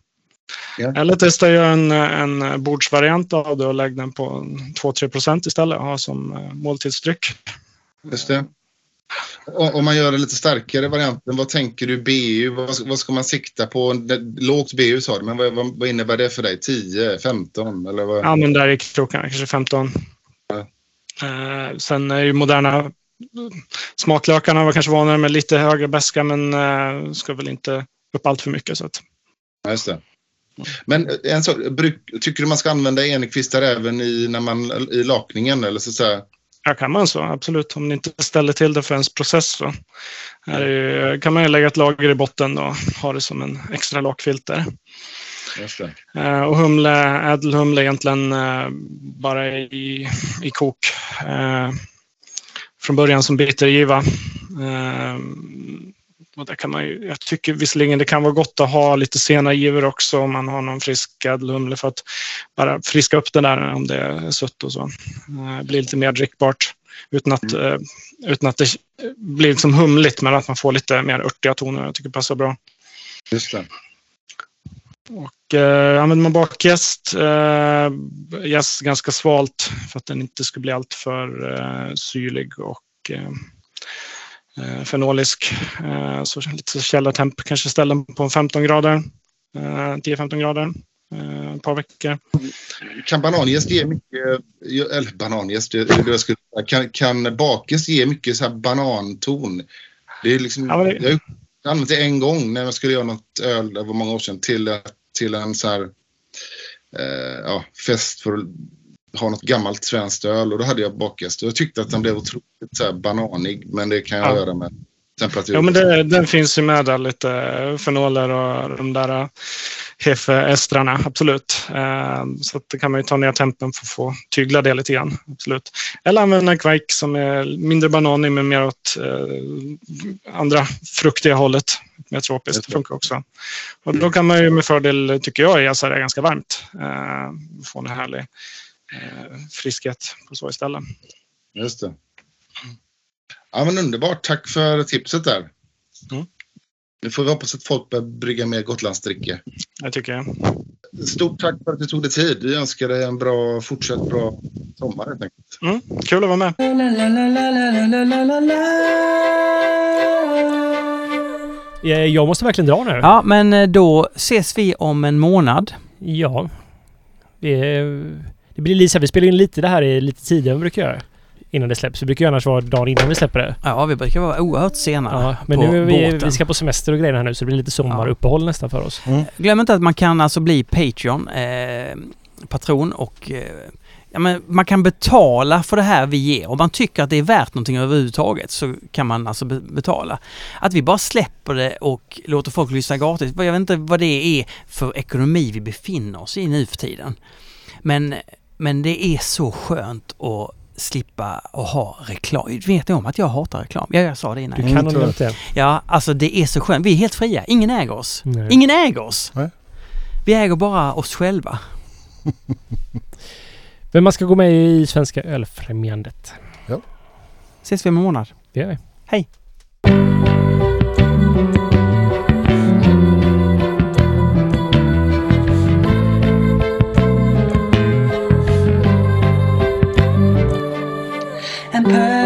Ja. Eller testa göra en, en bordsvariant av det och lägga den på 2-3 procent istället och ha som uh, måltidsdryck. Just det. Om man gör en lite starkare varianten, vad tänker du BU? Vad, vad ska man sikta på? Lågt BU sa du, men vad, vad, innebär det för dig? 10, 15 eller vad? Ja, men där i krokarna, kanske 15. Ja. Eh, sen är ju moderna smaklökarna var kanske vanligare med lite högre beska men eh, ska väl inte upp allt för mycket. Så att, just det. Men en sak, bruk, tycker du man ska använda enkvistar även i, när man, i lakningen? Eller så säga? ja, kan man så, absolut. Om ni inte ställer till det för ens process så ju, kan man ju lägga ett lager i botten och ha det som en extra lakfilter. Eh, och humle, ädelhumle egentligen eh, bara i, i kok. Eh, från början som bittergiva. Och där kan man ju, jag tycker visserligen det kan vara gott att ha lite sena givor också om man har någon frisk ädelhumle för att bara friska upp det där om det är sött och så. Eh, blir lite mer drickbart utan att, eh, utan att det blir liksom humligt men att man får lite mer örtiga toner. Jag tycker det passar bra. Just det. Och eh, använder man bakjäst, eh, ganska svalt för att den inte ska bli alltför eh, syrlig och eh, fenolisk. Eh, så lite källartemp, kanske ställa den på 15 grader, eh, 10-15 grader, eh, ett par veckor. Kan bananjäst ge mycket, eller jag skulle säga. kan, kan bakjäst ge mycket så här bananton? Det är liksom, Ja, det- Jag använt det en gång när jag skulle göra något öl, det var många år sedan, till, till en så här, eh, ja, fest för att ha något gammalt svenskt öl och då hade jag och jag tyckte att den blev otroligt så bananig men det kan jag Ja. göra med temperatur. Ja, men det, den finns ju med där lite fenoler och de där hefeestrarna, absolut. Eh, Så det kan man ju ta ner tempen för att få tygla det lite grann. Absolut. Eller använda kveik som är mindre bananig men mer åt eh, andra fruktiga hållet. Mer tropiskt, det funkar också. Och då kan man ju med fördel, tycker jag, jäsa det ganska varmt. Eh, Få en härlig eh, friskhet på så istället. Just det. Ja men underbart, tack för tipset där. Mm. Nu får vi hoppas att folk börjar brygga mer Gotlandsdricka. Det tycker jag. Stort tack för att du tog dig tid. Vi önskar dig en bra, fortsatt bra sommar helt enkelt. Mm, kul att vara med. Eh, Jag måste verkligen dra nu. Ja, men eh, då ses vi om en månad. Ja. Det, det blir lite så här, vi spelar in lite det här i lite tidigare än vi brukar göra. Innan det släpps. Vi brukar ju annars vara dagen innan vi släpper det. Ja, vi brukar vara oerhört sena Ja, men på nu är vi, båten. vi ska på semester och grejer här nu så det blir lite sommaruppehåll nästan för oss. Glöm inte att man kan alltså bli Patreon, eh, patron och eh, ja, men man kan betala för det här vi ger. Om man tycker att det är värt någonting överhuvudtaget så kan man alltså be- betala. Att vi bara släpper det och låter folk lyssna gratis, jag vet inte vad det är för ekonomi vi befinner oss i nu för tiden. Men, men det är så skönt att slippa att ha reklam. Vet ni om att jag hatar reklam? Ja, jag sa det innan. Du Mm, kan jag. inte det. Ja, alltså det är så skönt. Vi är helt fria. Ingen äger oss. Nej. Ingen äger oss. Nej. Vi äger bara oss själva. Men man ska gå med i Svenska Ölfrämjandet. Ses vi om en månad. Det gör vi. Hej. past.